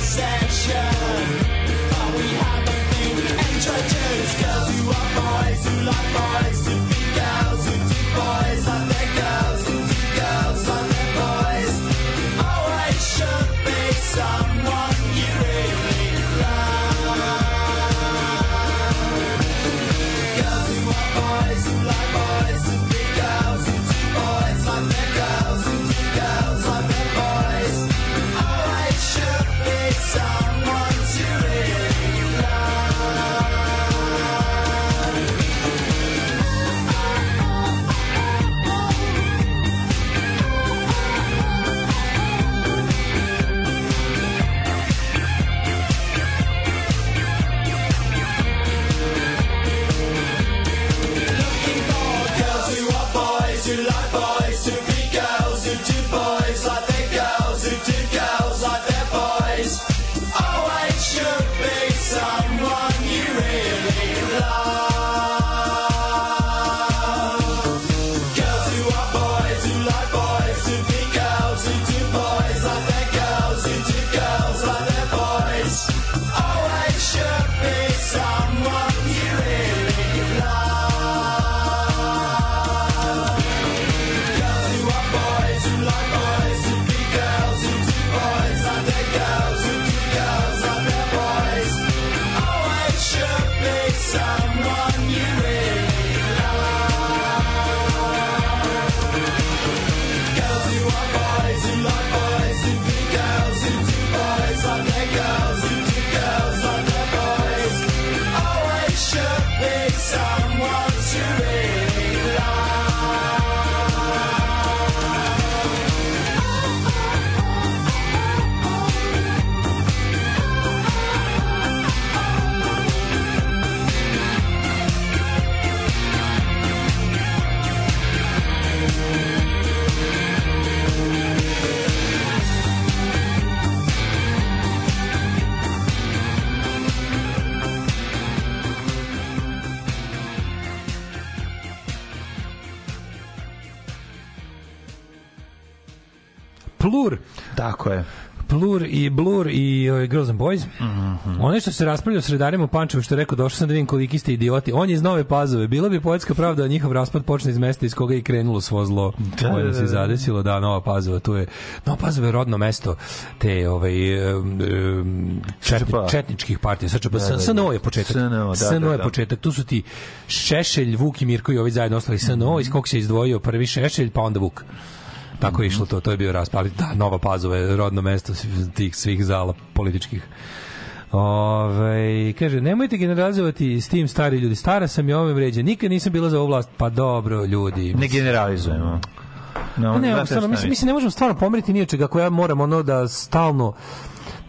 Section i Blur i uh, Girls and Boys. Mm -hmm. One što se raspravljaju s redarima u Pančevu što je rekao, došao sam da vidim koliki ste idioti. On je iz Nove Pazove. Bila bi poetska pravda da njihov raspad počne iz mesta iz koga je krenulo svo zlo. Da, da, se da. zadesilo. Da, Nova Pazova, tu je Nova Pazova je rodno mesto te ovaj um, četni, četničkih partija. Sad da, da, SNO je početak. SNO, da, SNO da, je početak. Tu su ti Šešelj, Vuk i Mirko i ovi zajedno ostali SNO, mm -hmm. iz kog se izdvojio prvi Šešelj, pa onda Vuk. Tako je išlo to, to je bio raspad. Da, Nova Pazova je rodno mesto tih svih zala političkih. Ove, kaže, nemojte generalizovati s tim stari ljudi. Stara sam i ove vređe. Nikad nisam bila za ovu vlast. Pa dobro, ljudi. Ne generalizujemo. No, ne, stvarno, mislim, mislim, ne možemo stvarno pomeriti nije čega ako ja moram ono da stalno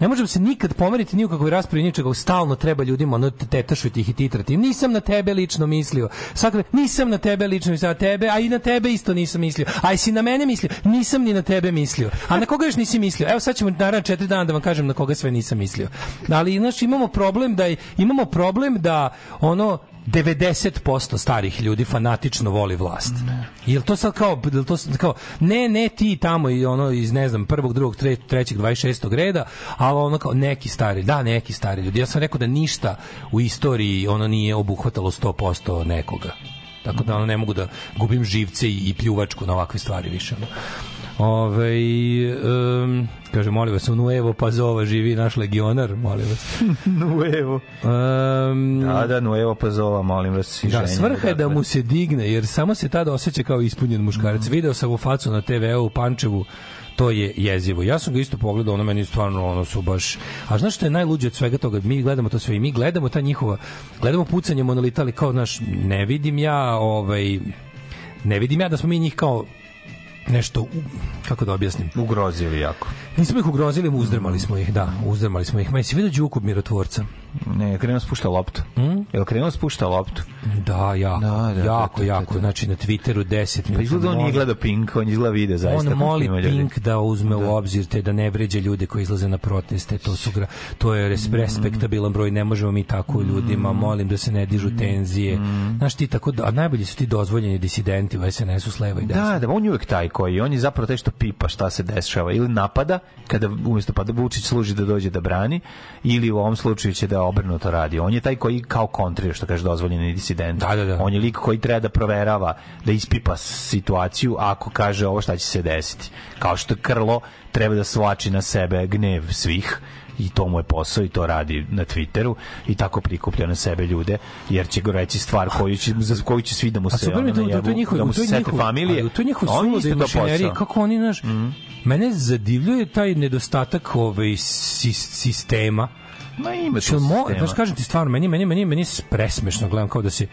ne možemo se nikad pomeriti ni u kakvoj raspravi ničega, stalno treba ljudima ono tetašuti ih i titrati. Nisam na tebe lično mislio. Svakako nisam na tebe lično mislio, a tebe, a i na tebe isto nisam mislio. A i si na mene mislio, nisam ni na tebe mislio. A na koga još nisi mislio? Evo sad ćemo naravno četiri dana da vam kažem na koga sve nisam mislio. Ali znači imamo problem da imamo problem da ono 90% starih ljudi fanatično voli vlast. Ne. Jel to sad kao, jel to sad kao ne, ne ti tamo i ono iz ne znam prvog, drugog, tre, trećeg, 26. reda, ali ono kao neki stari, da neki stari ljudi. Ja sam rekao da ništa u istoriji ono nije obuhvatalo 100% nekoga. Tako da ono ne mogu da gubim živce i, i pljuvačku na ovakve stvari više. Ono. Ove, um, kaže, molim vas, u Nuevo Pazova živi naš legionar, molim vas. Nuevo. Um, da, da, Nuevo Pazova, molim vas. Da, svrha je da mu se digne, jer samo se tada osjeća kao ispunjen muškarac. Mm. Video sam u facu na TV-u u Pančevu, to je jezivo. Ja sam ga isto pogledao, ono meni stvarno ono su baš. A znaš što je najluđe od svega toga? Mi gledamo to sve i mi gledamo ta njihova, gledamo pucanje monolita, ali kao znaš, ne vidim ja ovaj ne vidim ja da smo mi njih kao nešto kako da objasnim? Ugrozili jako nismo ih ugrozili uzdrmali smo ih da uzdrmali smo ih. Ma si vidio Đuku mirotvorca? Ne krenuo spušta loptu. Mm? jel krenuo spušta loptu? Da ja da, da, jako da, da, jako. znači na Twitteru 10 pa izgleda on nije gledao Pink on izgleda vide zaista on moli Pink da uzme u obzir te da ne vređa ljude koji izlaze na proteste. To su to je res, mm. respektabilan broj ne možemo mi tako ljudima molim da se ne dižu tenzije. Mm. znaš ti tako a najbolji su ti dozvoljeni disidenti u SNS-u s leva i desna. Da da on je uvek taj koji on je zapravo taj što pipa šta se dešava ili napada kada umjesto pa da Vučić služi da dođe da brani ili u ovom slučaju će da obrnuto radi. On je taj koji kao kontrira što kaže dozvoljeni disident. Da, da, da. On je lik koji treba da proverava, da ispipa situaciju ako kaže ovo šta će se desiti. Kao što Krlo treba da svlači na sebe gnev svih i to mu je posao i to radi na Twitteru i tako prikuplja na sebe ljude jer će go reći stvar koju će, za koju će svi da mu se ono, to, to, je njihov, da mu se sete familije. To je njihov sulude mašinerije, kako oni, naš, mm. mene zadivljuje taj nedostatak ovaj, sistema Ma ima to sistema. Mo, kažem ti stvarno, meni, meni, meni, meni je presmešno, gledam kao da se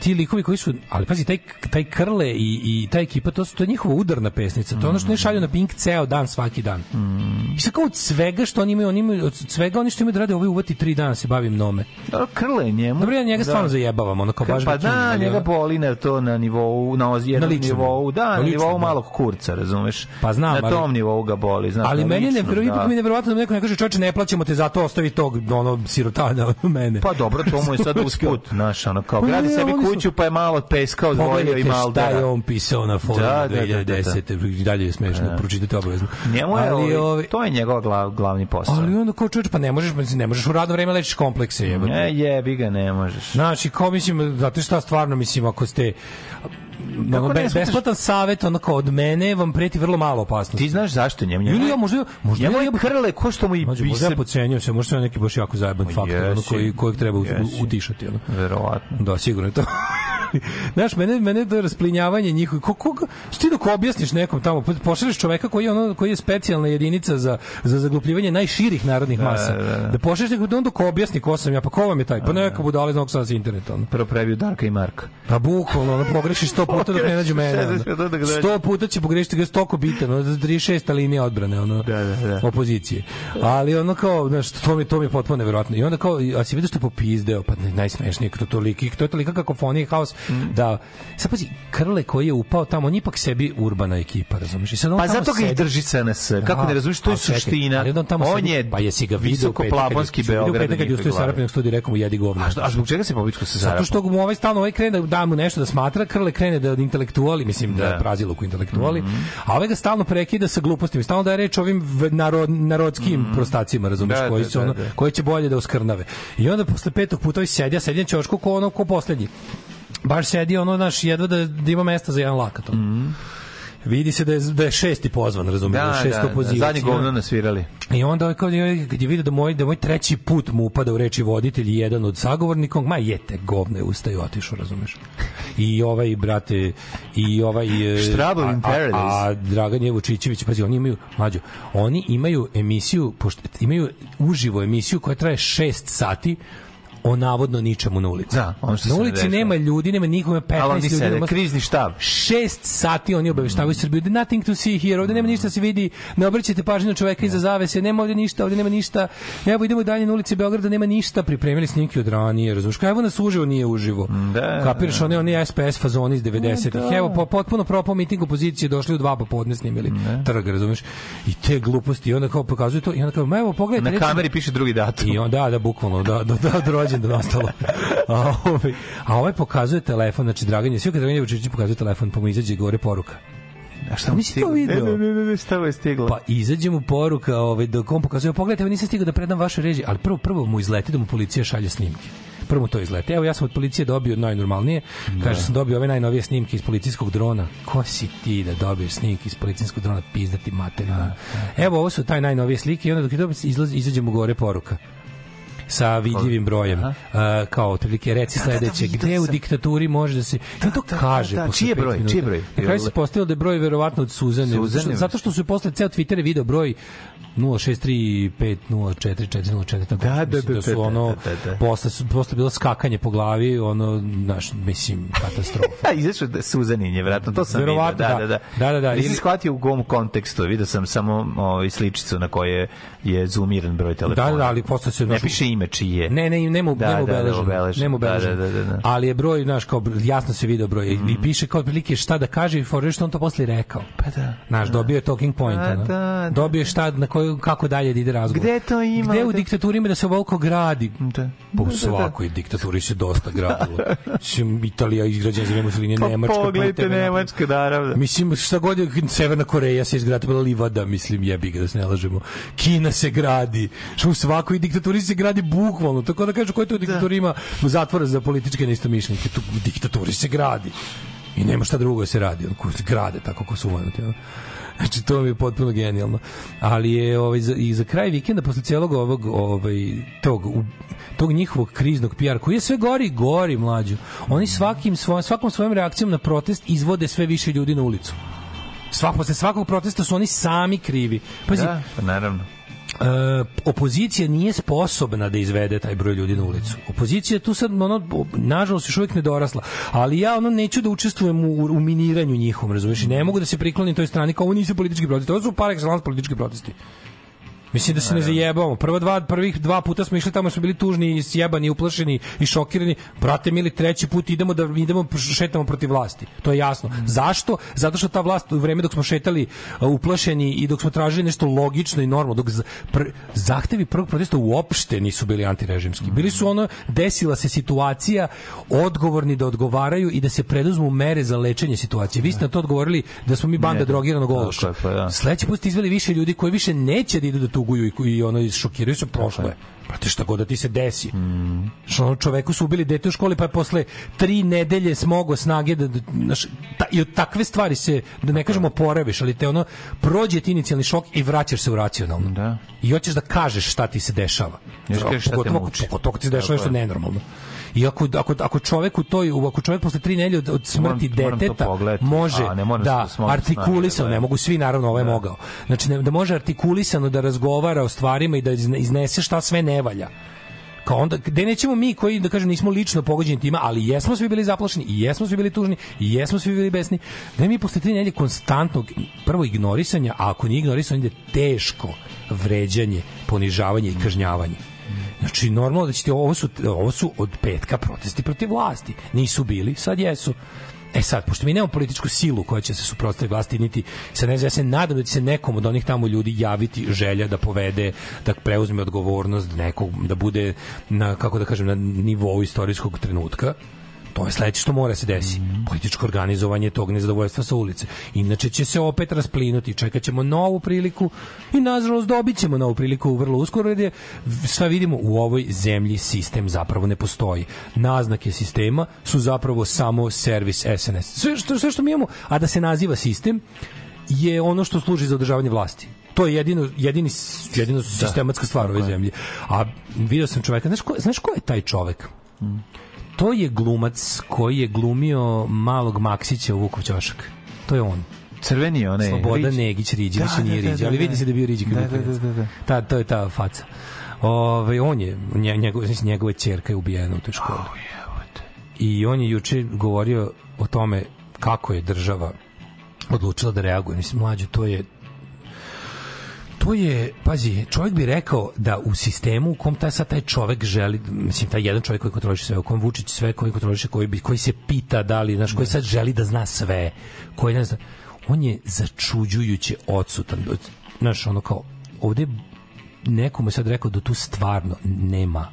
ti likovi koji su, ali pazi, taj, taj Krle i, i ta ekipa, to, su, to je njihova udarna pesnica. To je ono što ne šalju na Pink ceo dan, svaki dan. Mm. I sad kao od svega što oni imaju, oni imaju, od svega oni što imaju da rade, ovaj uvati tri dana se bavim nome. Da, Krle njemu. Dobro, ja njega da. stvarno zajebavam, ono kao baš Pa da, njega boli na to na nivou, na jednom na nivou, da, na, nivou da. malog kurca, razumeš? Pa znam, na tom ali, nivou ga boli, znaš. Ali meni ne, prvi da. mi neverovatno da neko ne kaže čoveče ne plaćamo te zato ostavi tog ono sirotana od mene. Pa dobro, to mu je sad usput, znaš, ono kao gradi sebi kuću, pa je malo peska odvojio i Maldara. Šta je on pisao na forumu da, 2010. Da, da, da. dalje je smešno, da. pročitajte obavezno. Njemu je, ali, ovi, to je njegov glav, glavni posao. Ali onda ko čovječ, pa ne možeš, ne možeš u radno vreme lečiš komplekse. Jebate. Ne, jebi ga, ne možeš. Znači, kao mislim, zato šta stvarno, mislim, ako ste Kako be, besplatan savet onako od mene vam preti vrlo malo opasnosti. Ti znaš zašto njemu? Njemu ja možda možda ja, ja krle ko što mu i bi se podcenio se, možda neki baš jako zajeban faktor, ono koji kojeg treba utišati, ono. Verovatno. Da, sigurno je to. Znaš, mene, mene to rasplinjavanje njihovo, ko, ko, što ti dok objasniš nekom tamo, pošalješ čoveka koji je, ono, koji je specijalna jedinica za, za zaglupljivanje najširih narodnih da, masa. Da, da. da pošalješ nekog, da on dok objasni ko sam ja, pa ko vam je taj? Pa neka budala iz novog sada s interneta. Ono. Prvo previju Darka i Marka. Pa bukvalno, ono, pogrešiš sto puta dok ne nađu mene. Ono. Sto puta će pogrešiti ga stoko bitan, ono, 36. linija odbrane, ono, da, da, da. opozicije. Ali ono kao, znaš, to mi, to mi je potpuno neverovatno. I onda kao, a si vidio što je popizdeo, pa najsmešnije, to toliki, to je tolika kakofonija haos, mm. da, sad pazi, Krle koji je upao tamo, on ipak sebi urbana ekipa, razumiješ? I sad on pa zato ga i drži SNS, kako ne razumiješ, to je suština. Ali on, tamo on je pa jesi ga video plafonski Beograd. Kad je ustao Sarapinog studija, rekao mu jedi govno. A, a zbog čega se pobičko sa Sarapom? Zato što mu ovaj stalno ovaj krene da da mu nešto da smatra, Krle krene da intelektuali, mislim da, da praziluk intelektuali, mm -hmm. a ovaj ga stalno prekida sa glupostima, stalno da reč ovim narod, narodskim mm -hmm. prostacima, razumeš, da, koji da, su da, ono, da, koji će bolje da uskrnave. I onda posle petog puta ovaj sedja, sedja ćošku ko ono ko poslednji baš sedi ono naš jedva da, da ima mesta za jedan lakat. Mm -hmm. Vidi se da je, da je šesti pozvan, razumiješ, da, šest da, opozicija. Da, zadnji govno nasvirali. I onda kad je, kad je vidio da moj, da moj treći put mu upada u reči voditelj i jedan od sagovornika, ma jete govne ustaju, otišao, razumeš. I ovaj, brate, i ovaj... E, Štrabel in Paradise. A, a Dragan Jevučićević, pazi, oni imaju, mlađo, oni imaju emisiju, pošto, imaju uživo emisiju koja traje šest sati, o navodno ničemu na ulici. Da, ono što na ulici nema ljudi, nema nikome 15 Ali oni ljudi. Sede, krizni štab. 6 sati oni obaveštavaju mm. Srbiju. Nothing to see here. Ovde nema ništa da se vidi. Ne obraćajte pažnju na čoveka iza zavese. Nema ovde ništa, ovde nema ništa. Evo idemo dalje na ulici Beograda, nema ništa. Pripremili snimke od ranije, razumeš? Evo nas uživo nije uživo. Da, Kapiraš da. one oni SPS fazoni iz 90-ih. Da. Evo po, potpuno propao miting opozicije došli u dva popodne snimili da. trg, razumeš? I te gluposti i onda kao pokazuju to i onda kao evo pogledajte. Na kameri piše drugi datum. I onda da, da bukvalno da da da, da rođendan ostalo a, ovaj, a ovaj pokazuje telefon, znači Dragan je, sve kad Dragan Vučić pokazuje telefon, pa mu izađe gore poruka. A šta mu stiglo? video? Ne, ne, ne, ne, šta je stiglo? Pa izađe mu poruka, ovaj, dok on pokazuje, pogledajte, nisam stigao da predam vaše režije, ali prvo, prvo mu izleti da mu policija šalje snimke prvo to izlete. Evo ja sam od policije dobio najnormalnije. Da. Kaže sam dobio ove najnovije snimke iz policijskog drona. Ko si ti da dobiješ snimke iz policijskog drona pizdati materina? Da, da. Evo ovo su taj najnovije slike i onda dok je dobio izlazi izađe mu gore poruka sa vidljivim brojem. Uh, kao otprilike reci da, da, sledeće, da, gde u diktaturi može da se da, to kaže da, da, čiji je broj, čiji je broj? Na kraju se postavilo da je broj verovatno od Suzane, Suzane zato što su posle ceo Twitter video broj 0635044004 tako da, da, da, da su ono da, da, da. posle su posle bilo skakanje po glavi ono naš mislim katastrofa. Izašao da Suzanin je verovatno to sam vidio. Da, da. da da. Da da nisam shvatio u kom kontekstu? Video sam samo ovaj sličicu na kojoj je zoomiran broj telefona da da ali posle se ne piše ime ime čije. Ne, ne, nema, da, nema obeleženo. Da, da, nema obeleženo. Da, da, da, da, Ali je broj, znaš, kao, jasno se video broj. Mm. I piše kao prilike šta da kaže i for što on to posle rekao. Pa da. Znaš, da. dobio je talking point. Pa, da, da, dobio je šta, na koju, kako dalje da ide razgovor. Gde to ima? Gde u diktaturi ima da se ovoliko gradi? Da. Po da, svakoj diktaturi se dosta gradilo. Mislim, Italija izgrađena za Mussolini, pa, Nemačka. Pogledajte Nemačka, naravno. Mislim, šta god je Severna Koreja se izgradila livada, mislim, jebi ga da se ne lažemo. Kina se gradi. Što u svakoj diktaturi se gradi bukvalno. Tako da kažu, koja to diktatura ima zatvora za političke neistomišljenike? Tu diktaturi se gradi. I nema šta drugo da se radi. On grade tako ko su umanuti. Znači, to mi je potpuno genijalno. Ali je ovaj, za, i za kraj vikenda, posle cijelog ovog, ovaj, tog, u, tog njihovog kriznog PR, koji je sve gori i gori, mlađu. Oni svakim svoj, svakom svojom reakcijom na protest izvode sve više ljudi na ulicu. Svak, posle svakog protesta su oni sami krivi. Pazi, da, pa naravno e, opozicija nije sposobna da izvede taj broj ljudi na ulicu. Opozicija tu sad, ono, nažalost, još uvijek nedorasla. Ali ja ono neću da učestvujem u, u miniranju njihovom, razumiješ? Ne mogu da se priklonim toj strani kao ovo nisu politički protesti. Ovo su par excellence politički protesti. Mislim da se ne zajebamo. Prva dva, prvih dva puta smo išli tamo, smo bili tužni i sjebani, uplašeni i šokirani. Brate mili, treći put idemo da idemo šetamo protiv vlasti. To je jasno. Mm. Zašto? Zato što ta vlast u vreme dok smo šetali uplašeni i dok smo tražili nešto logično i normalno, dok pr, zahtevi prvog protesta uopšte nisu bili antirežimski. Bili su ono, desila se situacija, odgovorni da odgovaraju i da se preduzmu mere za lečenje situacije. Vi ste na to odgovorili da smo mi banda drogiranog ološa. Pa, da. Sledeći put ste izveli više ljudi koji više neće da idu da tuguju i, i ono šokiraju se prošlo je. Brate, šta god da ti se desi. Mm. Što čoveku su ubili dete u školi, pa je posle tri nedelje smogo snage da, da ta, i od takve stvari se, da ne kažemo poraviš, ali te ono, prođe ti inicijalni šok i vraćaš se u racionalno. Da. I hoćeš da kažeš šta ti se dešava. Pogotovo ako ti se dešava nešto nenormalno. I ako, ako, ako čovek u toj, ako čovek posle tri nedelje od, od smrti moram, deteta moram može A, ne da, da artikulisano, da, ne mogu svi naravno, ovaj da. mogao. Znači ne, da može artikulisano da razgovara o stvarima i da iznese šta sve ne valja kao onda gde nećemo mi koji da kažem nismo lično pogođeni time, ali jesmo svi bili zaplašeni i jesmo svi bili tužni i jesmo svi bili besni. Da mi posle tri nedelje konstantnog prvo ignorisanja, a ako nije ignorisanje ide teško vređanje, ponižavanje i kažnjavanje. Znači, normalno da ćete, ovo su, ovo su od petka protesti protiv vlasti. Nisu bili, sad jesu. E sad, pošto mi nemamo političku silu koja će se suprotstaviti vlasti, niti se ne znam, ja se nadam da će se nekom od onih tamo ljudi javiti želja da povede, da preuzme odgovornost, nekog, da bude na, kako da kažem, na nivou istorijskog trenutka To je sledeće što mora se desi. Mm. Političko organizovanje tog nezadovoljstva sa ulice. Inače će se opet rasplinuti. Čekat ćemo novu priliku i nažalost dobit ćemo novu priliku vrlo uskoro jer je, sve vidimo u ovoj zemlji sistem zapravo ne postoji. Naznake sistema su zapravo samo servis SNS. Sve što, sve što mi imamo, a da se naziva sistem, je ono što služi za održavanje vlasti. To je jedino, jedini, jedino da. sistematska stvar u ovoj zemlji. A video sam čoveka, znaš ko, znaš ko je taj čovek? Mm to je glumac koji je glumio malog Maksića u Vukov Ćošak. To je on. Crveni onaj Slobodan Negić Riđi, da, više nije da, da, Riđi, ali da, vidi se da je bio Riđi da, da, da, da, da. Ta, to je ta faca. Ove, on je, njegov, njegova ćerka je ubijena u toj školi. Oh, I on je juče govorio o tome kako je država odlučila da reaguje. Mislim, mlađe, to je to je, pazi, čovjek bi rekao da u sistemu u kom taj sad taj čovjek želi, mislim, taj jedan čovjek koji kontroliše sve, u kom Vučić sve, koji kontroliše, koji, bi, koji se pita da li, znaš, koji sad želi da zna sve, koji ne zna, on je začuđujuće odsutan. Znaš, ono kao, ovde nekomu sad rekao da tu stvarno nema,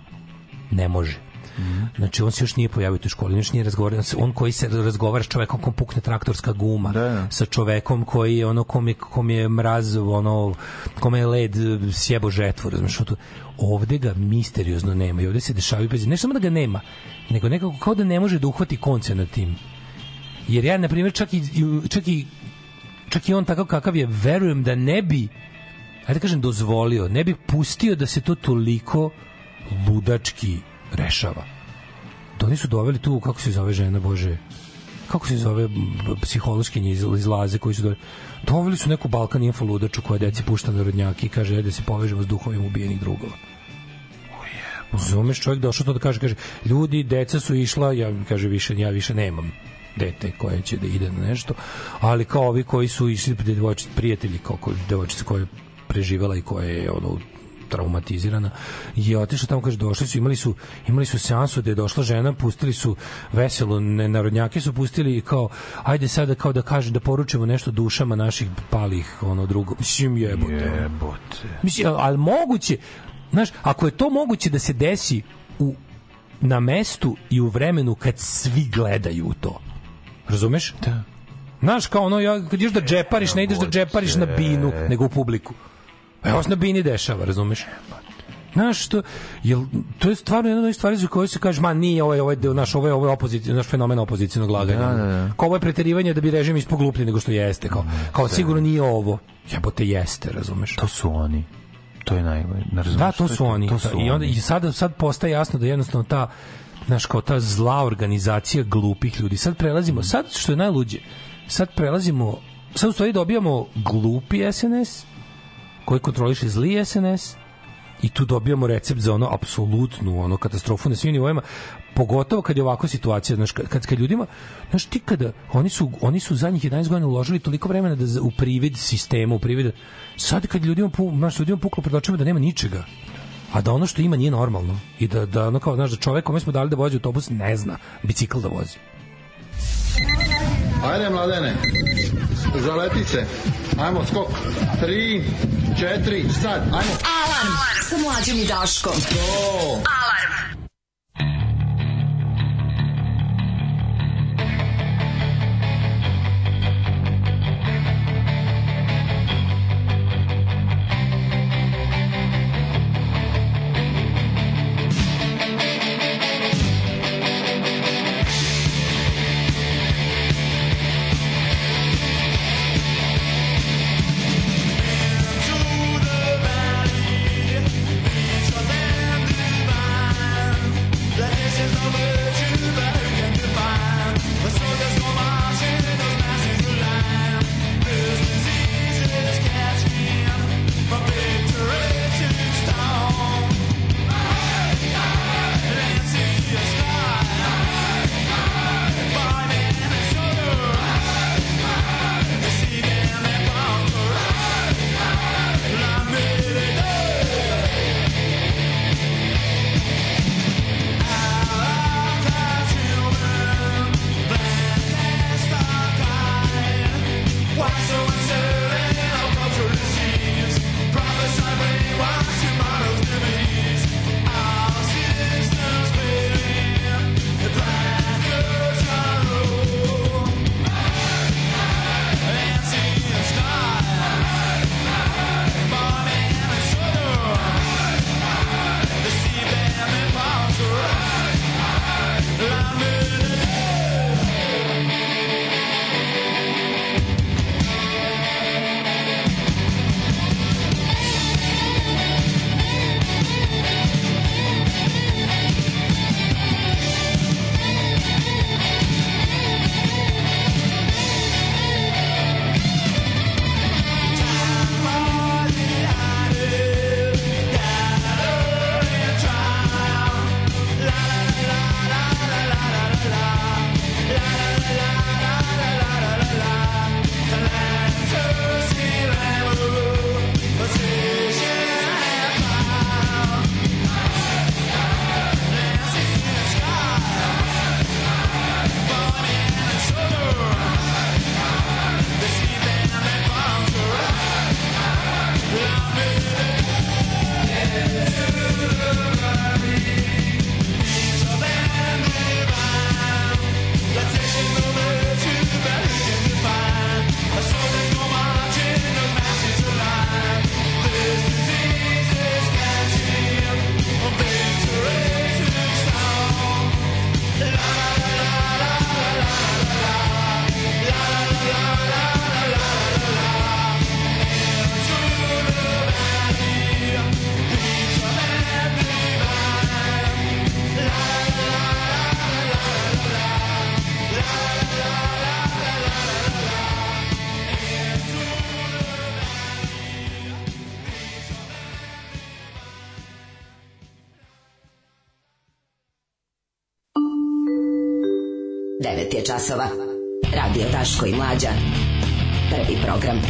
ne može Mm. Znači on se još nije pojavio u školi, još nije razgovarao, on koji se razgovara s čovekom kom pukne traktorska guma, da, da. sa čovekom koji je ono kom je, kom je mraz, ono kom je led sjebo žetvu, razumeš, to ovde ga misteriozno nema i ovde se dešavaju bez ne samo da ga nema, nego nekako kao da ne može da uhvati konce na tim. Jer ja na primjer čak i čak i čak i on takav kakav je, verujem da ne bi ajde da kažem dozvolio, ne bi pustio da se to toliko ludački rešava. To oni su doveli tu, kako se zove žena, Bože, kako se zove psihološki izlaze koji su doveli. Doveli su neku Balkan info ludaču koja deci pušta na rodnjaki i kaže da se povežemo s duhovima ubijenih drugova. Zumeš čovjek došao to da kaže, kaže, ljudi, deca su išla, ja kaže više, ja više nemam dete koje će da ide na nešto, ali kao ovi koji su išli devojčice, prijatelji, kao devojčice koje je preživela i koje je ono traumatizirana je otišla tamo kaže došli su imali su imali su seansu da je došla žena pustili su veselo ne, narodnjake su pustili kao ajde sada kao da kaže da poručimo nešto dušama naših palih ono drugo. Mislim jebote. Jebote. Mislim al moguće znaš ako je to moguće da se desi u na mestu i u vremenu kad svi gledaju to. Razumeš? Da. Znaš, kao ono, ja, kad ideš da džepariš, ne ideš da džepariš na binu, nego u publiku. Evo se na bini dešava, razumeš? Znaš, što, jel, to je stvarno jedna od stvari za koje se kaže, ma nije ovaj, ovaj, naš, ovaj, ovaj opozicija, naš fenomen opozicijnog laganja. Da, da, da. Kao ovo je preterivanje da bi režim ispogluplji nego što jeste. Kao, kao sigurno nije ovo. Jebote jeste, razumeš? To su oni. To je najbolje. Da, to su oni. To su I onda i sad sad postaje jasno da jednostavno ta znaš, kao ta zla organizacija glupih ljudi. Sad prelazimo, sad što je najluđe, sad prelazimo, sad u stvari dobijamo glupi SNS, koji kontroliše zli SNS, i tu dobijamo recept za ono apsolutnu ono katastrofu na svim nivoima pogotovo kad je ovakva situacija znaš kad kad ljudima znaš ti kada oni su oni su zadnjih 11 godina uložili toliko vremena da u privid sistema u privid sad kad ljudima pu, znaš ljudima puklo pred očima da nema ničega a da ono što ima nije normalno i da da ono kao znaš da čovek kome smo dali da vozi autobus ne zna bicikl da vozi Ajde, mladene, zaleti se. Ajmo, skok. Tri, četiri, sad, ajmo. Alarm sa mlađim i Daškom. To. Alarm. Je časova. Radio Daško i Mlađa. Prvi program.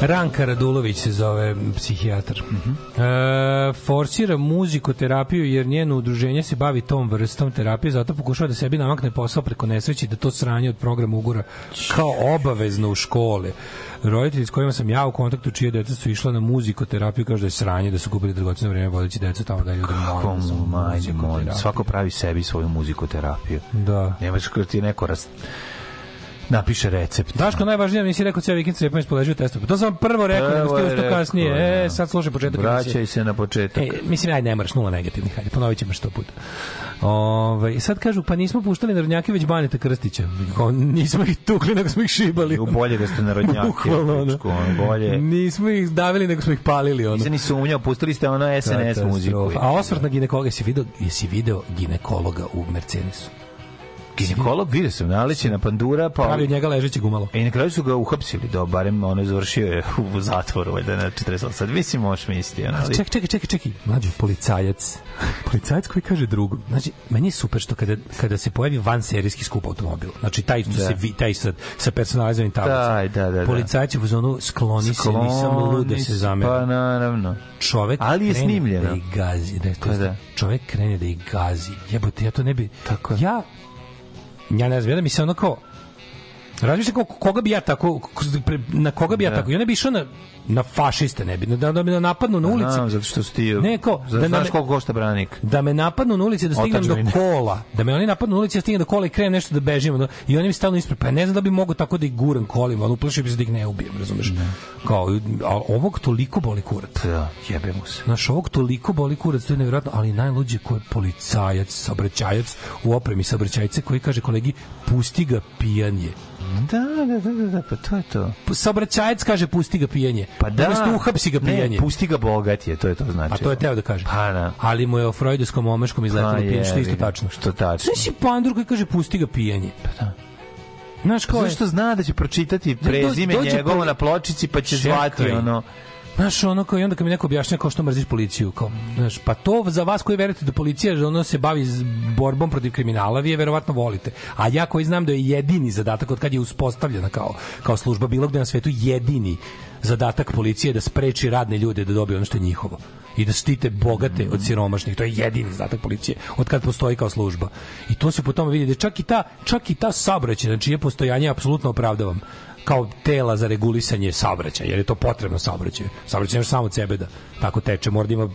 Ranka Radulović se zove psihijatar. Mm -hmm. e, forsira muzikoterapiju jer njeno udruženje se bavi tom vrstom terapije, zato pokušava da sebi namakne posao preko nesreći da to sranje od programa ugura kao obavezno u škole. Roditelji s kojima sam ja u kontaktu, čije deca su išla na muzikoterapiju, kaže da je sranje, da su gubili dragoceno vreme vodeći decu tamo da ljudi. Kako majde, molim. Svako pravi sebi svoju muzikoterapiju. Da. Nemaš ti neko rast napiše recept. Daško, najvažnije mi si rekao cijel vikend cepam ispod testu. Pa to sam prvo rekao, nego ste usto kasnije. E, da. sad slušaj početak. Vraćaj se na početak. E, mislim, aj ne moraš, nula negativnih, hajde, ponovit ćemo što puta. Ove, I sad kažu, pa nismo puštali narodnjake već Baneta Krstića. Nismo ih tukli, nego smo ih šibali. U bolje da ste narodnjake. Bukvalno, ono. bolje. Nismo ih davili, nego smo ih palili. Ono. Nisam ni sumnjao, pustili ste ono SNS muziku. A osvrt na ginekologa, jesi video, jesi video ginekologa u Mercedesu? Ginekolog vidio sam naleće na pandura, pa pravi od njega ležeći gumalo. I na kraju su ga uhapsili, da barem ono završio je u zatvoru, valjda na 40. Sad mislim možeš misliti, ali čekaj, čekaj, čekaj, čekaj. Mlađi policajac. policajac koji kaže drugu. Znači, meni je super što kada kada se pojavi van serijski skup automobil. Znači taj što da. se vi, taj sa sa personalizovanim tablicama. Da, da, da, da. Policajac je u zonu skloni, skloni se, nisam lud da se zameri. Pa naravno. Čovek ali je snimljeno. Da ih gazi, da, to pa da. čovek krene da ih gazi. Jebote, ja to ne bi Tako. Ja ja ne znam, ja da mi se ono kao Razmišljam koga bi ja tako na koga bi ja da. tako. Ja ne bih išao na na fašiste ne bi da, da me napadnu na ulici. Znam, zato što si ti ne, ko, da znaš koliko košta branik. Da me napadnu na ulici da stignem do kola. Da me oni napadnu na ulici da stignem do kola i krenem nešto da bežim. Da, I oni mi stalno ispred. Pa ne znam da bi mogu tako da ih guram kolima, ali uplašio bi se da ih ne ubijem, razumeš? Ne. Kao, a ovog toliko boli kurac. Da, jebe mu se. Naš ovog toliko boli kurac, to je nevjerojatno, ali najluđe ko je policajac, saobraćajac u opremi saobraćajce koji kaže kolegi pusti ga pijanje Da, da, da, da, da, pa to je to. Saobraćajac kaže pusti ga pijenje. Pa da. Umesto uhapsi ga pijenje. Ne, pusti ga bogat je, to je to znači. A to je teo da kaže. Pa da. Ali mu je o freudovskom omeškom izletilo pa pijenje, što isto tačno. Što tačno. Sve si pandur koji kaže pusti ga pijenje. Pa da. Znaš ko je? Zašto zna da će pročitati prezime njegovo na pločici pa će zvati ono Znaš, ono kao i onda kad mi neko objašnja kao što mrziš policiju, kao, znaš, pa to za vas koji verujete da policija ono se bavi borbom protiv kriminala, vi je verovatno volite. A ja koji znam da je jedini zadatak od kad je uspostavljena kao, kao služba bilo gde na svetu, jedini zadatak policije da spreči radne ljude da dobiju ono što je njihovo i da štite bogate od siromašnih. To je jedini zadatak policije od kad postoji kao služba. I to se po tome vidi da čak i ta, čak i ta saobraćaj, znači je postojanje apsolutno opravdavam kao tela za regulisanje saobraćaja, jer je to potrebno saobraćaju. Saobraćaj samo od sebe da tako teče, mora da ima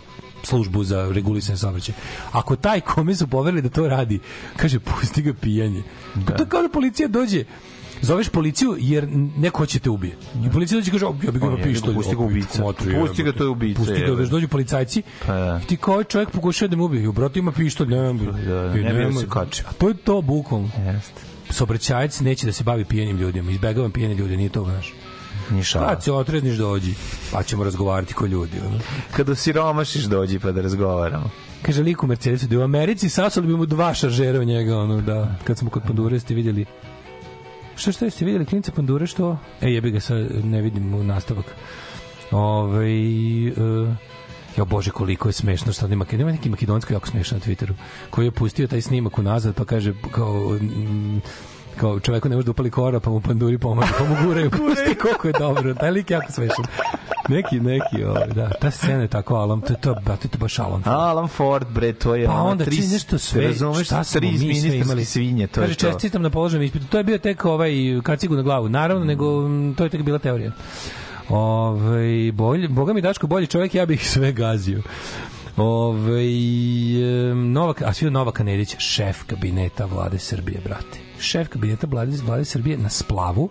službu za regulisanje saobraćaja. Ako taj kome su poverili da to radi, kaže, pusti ga pijanje. Da. To kao da policija dođe, zoveš policiju jer neko hoće te ubije. I policija dođe kaže, ja bih ga pištolj. Pusti ga ubica. Pusti ga, to je ubica. Pusti ga, dođu policajci. Pa, da. Ti kao čovjek pokušava da me ubije. Brate ima pištolj, ne, da, ne, ne, ne, se kače. A to je to bukvalno. Jeste saobraćajac neće da se bavi pijenim ljudima. Izbegavam pijene ljude, nije to, znaš. Ni šala. Kad se otrezniš dođi, pa ćemo razgovarati ko ljudi. Ono. Kada siromašiš dođi pa da razgovaramo. Kaže liku Mercedesu da u Americi sasali bi mu dva šaržera u njega, ono, da, kad smo kod Pandure ste vidjeli Šta šta jeste vidjeli klinca Pandure što? E jebi ga sad ne vidim u nastavak. Ovaj uh, Jo bože koliko je smešno što nema nema neki makedonski jako smešan na Twitteru koji je pustio taj snimak unazad pa kaže kao mm, kao čoveku ne može da upali kora pa mu panduri pomaže pa mu guraju pusti koliko je dobro. Taj lik jako smešan. Neki neki ovaj da. Ta scena je tako Alan to je to ba to je baš Alan Ford. Alan Ford bre to je pa onda tri nešto sve razumeš šta tri ministarske svinje to kaže je čestitam na položenom ispitu. To je bio tek ovaj kacigu na glavu. Naravno nego to je tek bila teorija Ove, bolje, boga mi Daško bolji čovjek, ja bih sve gazio. Ove, Novak, a svi Novaka Nedić, šef kabineta vlade Srbije, brate. Šef kabineta vlade, vlade Srbije na splavu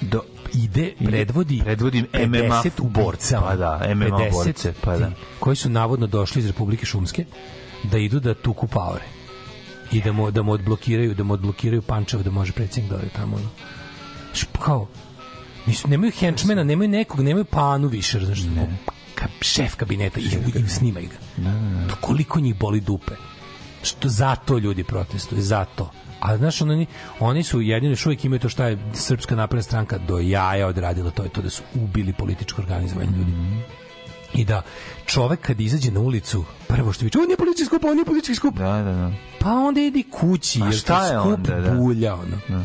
do ide predvodi predvodi MMA borca pa da MMA borce pa da koji su navodno došli iz Republike Šumske da idu da tuku paore i da mu da mu odblokiraju da mu odblokiraju Pančevo da može predsjednik da ode tamo kao Nisu, nemaju henčmena, nemaju nekog, nemaju panu više, znaš, ne. Ka, šef kabineta i, i snimaj ga. Da, da, da. Koliko njih boli dupe. Što zato ljudi protestuju, zato. A znaš, oni, oni su jedini još uvijek imaju to šta je Srpska napredna stranka do jaja odradila, to je to da su ubili političko organizovanje ljudi. Mm -hmm. I da čovek kad izađe na ulicu, prvo što viče, on je politički skup, on je politički skup. Da, da, da. Pa onda idi kući, A jer šta je skup onda, da? bulja, ono. Da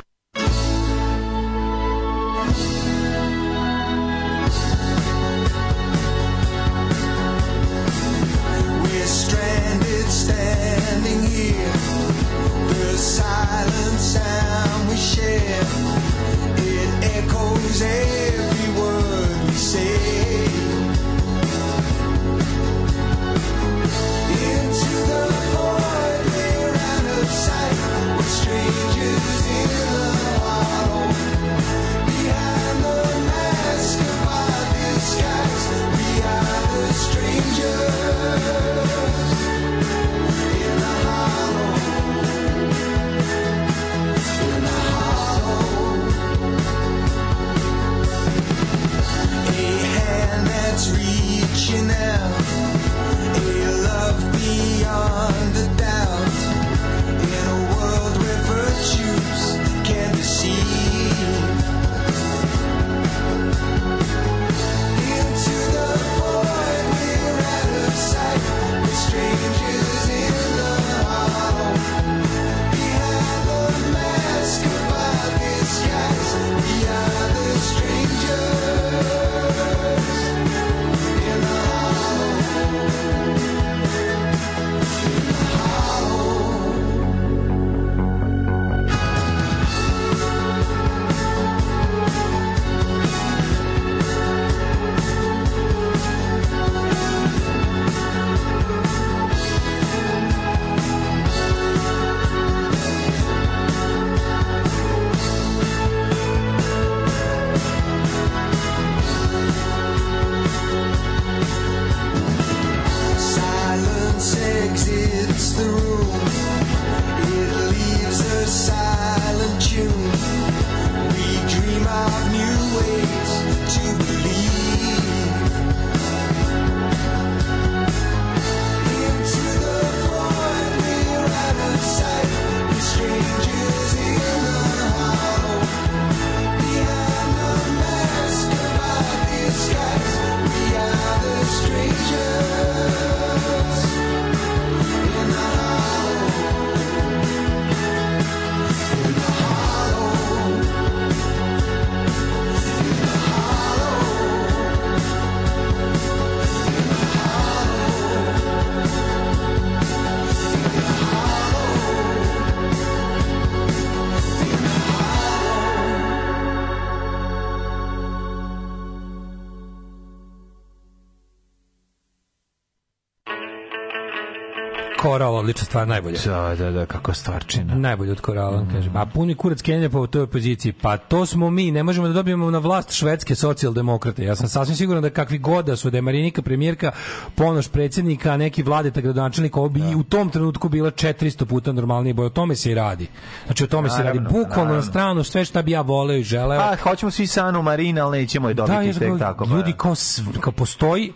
Odlična stvar, najbolje. Da, da, da, kako stvarčina. Najbolje od korala, mm. kažem. A puni kurac Kenja po toj poziciji. Pa to smo mi, ne možemo da dobijemo na vlast švedske socijaldemokrate. Ja sam sasvim siguran da kakvi god da su, da je Marinika premijerka, Ponoš predsjednika, neki vladeta gradonačelnik, ovo bi da. u tom trenutku bila 400 puta normalnije boj. O tome se i radi. Znači, o tome naravno, se radi. Bukvalno na stranu sve šta bi ja voleo i želeo. A, hoćemo svi Sanu Marina, ali nećemo je dobiti da, tek tako. Pa. Ljudi kao, kao postoji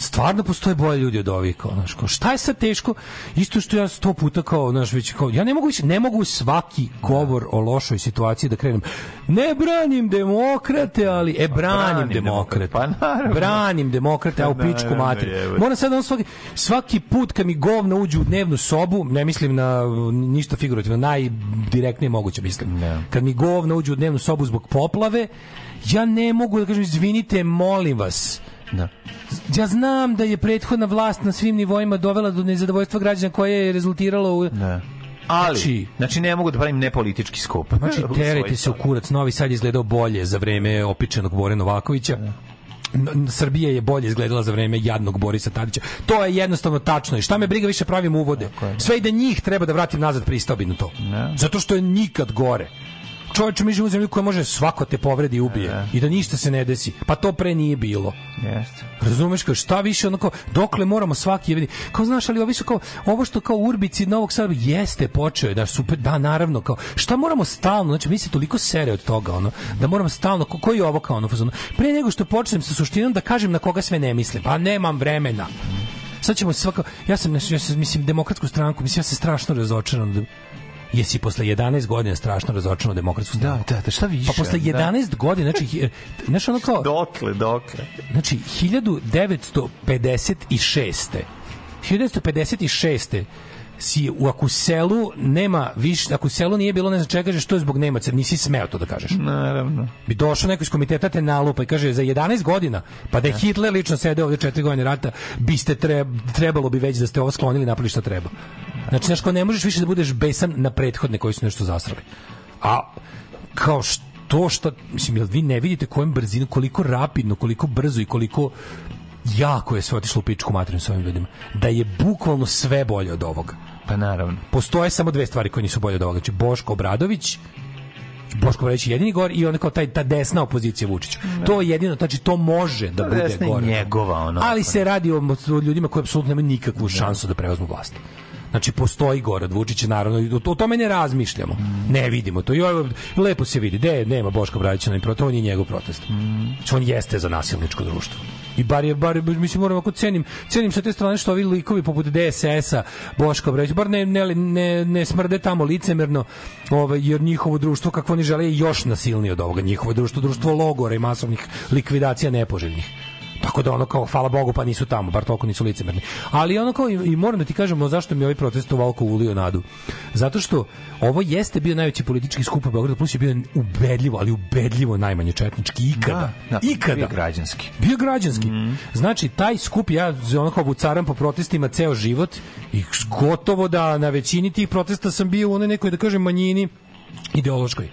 stvarno postoje bolje ljudi od ovih kao znaš kao šta je sad teško? Isto što ja sto puta kao znaš već kao ja ne mogu ne mogu svaki govor o lošoj situaciji da krenem. Ne branim demokrate ali e branim, branim demokrate. pa naravno. Branim demokrate a u pičku mater moram sad on svaki svaki put kad mi govna uđu u dnevnu sobu ne mislim na ništa figurativno najdirektnije moguće mislim. Ne. kad mi govna uđu u dnevnu sobu zbog poplave ja ne mogu da kažem izvinite molim vas Da. Ja znam da je prethodna vlast na svim nivoima dovela do nezadovoljstva građana koje je rezultiralo u... Da. Ali, znači, znači ne mogu da pravim nepolitički skup. Znači, terajte se u kurac. Novi Sad izgledao bolje za vreme opičenog Bore Novakovića. Da. Srbija je bolje izgledala za vreme jadnog Borisa Tadića. To je jednostavno tačno. I šta me briga više pravim uvode. Sve i da njih treba da vratim nazad pristao bi na to. Ne. Zato što je nikad gore čovječe mi živimo u koja može svako te povredi i ubije e, i da ništa se ne desi. Pa to pre nije bilo. Jeste. Razumeš kao šta više onako dokle moramo svaki vidi. Kao znaš ali ovi su kao ovo što kao urbici Novog Sada jeste počeo da super da naravno kao šta moramo stalno znači mi se toliko sere od toga ono da moramo stalno ko, koji je ovo kao ono fazon. Pre nego što počnem sa suštinom da kažem na koga sve ne mislim. Pa nemam vremena. Sad ćemo svako ja sam ja sam mislim demokratsku stranku mislim ja se strašno razočaran da jesi posle 11 godina strašno razočarano demokratsku da, stranku. Da, da, da, šta više? Pa posle 11 da. godina, znači, znaš ono kao... Dokle, dokle? Znači, 1956. 1956 si u ako selu nema više, ako selu nije bilo ne znam čega kažeš što je zbog Nemaca, nisi smeo to da kažeš. Naravno. Bi došao neko iz komiteta te nalupa i kaže za 11 godina, pa da je Hitler lično sedeo ovde 4 godine rata, biste trebalo bi već da ste ovo sklonili napravili šta treba. Znači, znaš, ko ne možeš više da budeš besan na prethodne koji su nešto zasrali. A kao što što, mislim, jel vi ne vidite kojom brzinom, koliko rapidno, koliko brzo i koliko jako je sve otišlo u pičku materinu s ovim ljudima. Da je bukvalno sve bolje od ovoga. Pa naravno. Postoje samo dve stvari koje nisu bolje od ovoga. Znači Boško Obradović Boško Obradović jedini gor i on kao taj ta desna opozicija Vučiću. Ne. To je jedino, znači to može da bude gore. njegova ono. Ali se radi o, ljudima koji apsolutno nemaju nikakvu šansu da preuzmu vlast. Znači postoji Gorad Vučić naravno o, tome ne razmišljamo. Ne vidimo to. I ovo, lepo se vidi. De, nema Boška Bradića na protest, on je njegov protest. Znači, on jeste za nasilničko društvo. I bar je bar mislim moram ako cenim cenim sa te strane što ovi likovi poput DSS-a Boško Bradić bar ne, ne, ne, ne smrde tamo licemerno ovaj jer njihovo društvo kako oni žele je još nasilnije od ovoga njihovo društvo društvo logora i masovnih likvidacija nepoželjnih Tako da ono kao hvala Bogu pa nisu tamo, bar toliko nisu licemerni. Ali ono kao i, i moram da ti kažemo zašto mi ovaj protest ovoliko ulio nadu. Zato što ovo jeste bio najveći politički skup u Beogradu, plus je bio ubedljivo, ali ubedljivo najmanje četnički ikada. Da, da, ikada. Bio građanski. Bio građanski. Mm. Znači, taj skup, ja ono kao vucaram po protestima ceo život i gotovo da na većini tih protesta sam bio u onoj nekoj, da kažem, manjini ideološkoj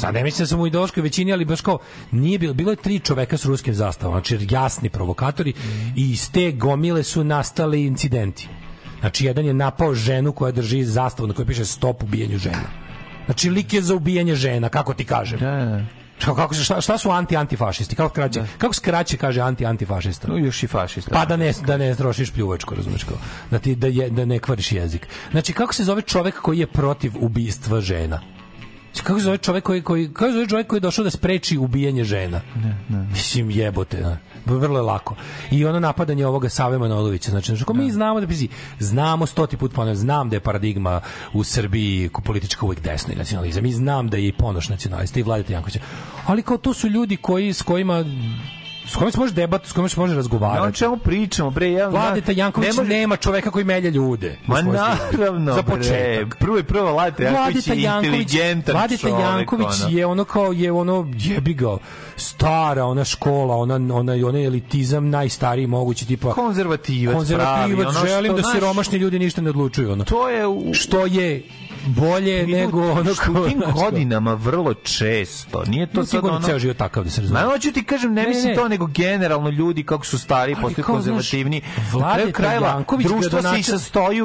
Sad ne mislim da sam u ideološkoj većini, ali baš kao nije bilo, bilo je tri čoveka s ruskim zastavama, znači jasni provokatori mm. i iz te gomile su nastali incidenti. Znači, jedan je napao ženu koja drži zastavu na kojoj piše stop ubijanju žena. Znači, lik je za ubijanje žena, kako ti kažem. Da, da. Šta, kako, šta, šta su anti-antifašisti? Kako, kraće, da. kako skraće kaže anti-antifašista? No, još i fašista. Pa da ne, da ne trošiš pljuvačku, razumeš kao. Da, ti, da, je, da ne kvariš jezik. Znači, kako se zove čovek koji je protiv ubistva žena? Kako se zove čovjek koji, koji, kako se zove čovjek koji je došao da spreči ubijanje žena? Ne, ne. Mislim, jebote, ne. vrlo je lako. I ono napadanje ovoga Save Manojlovića, znači, znači mi znamo da pizi, znamo stoti put ponavljam, znam da je paradigma u Srbiji politička uvek desna i nacionalizam. Mi znam da je i ponoš nacionalista i Vladeta Jankovića. Ali kao to su ljudi koji s kojima s kojim se može debat, s kojim se može razgovarati. Ja, o čemu pričamo, bre? Ja, Vladeta Janković ne može... nema čoveka koji melje ljude. Ma naravno, za početak. Prvo i prvo Vladeta Janković je inteligentan Vladeta Janković je ono kao je ono jebi ga stara ona škola, ona ona ona elitizam najstariji mogući tipa konzervativac, konzervativac, pravi, ono želim da siromašni ljudi ništa ne odlučuju ono. To je u... što je bolje nego ono u tim godinama vrlo često. Nije to sad ono... ceo život takav da se razume. Ma hoću ti kažem, ne, ne mislim ne. to, nego generalno ljudi kako su stari, postaju konzervativni. Vlade krajeva, društvo se i sastoji,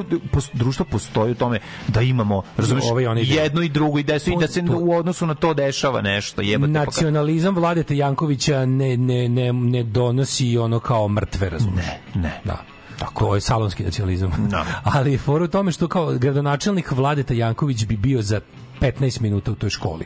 društvo postoji u tome da imamo, razumiješ, jedno i drugo i se, i da se u odnosu na to dešava nešto. Jebate, Nacionalizam Vladete Jankovića ne, ne, ne, ne donosi ono kao mrtve, razumiješ? Ne, ne. Da. Tako to je salonski nacionalizam. No. Ali for u tome što kao gradonačelnik Vladeta Janković bi bio za 15 minuta u toj školi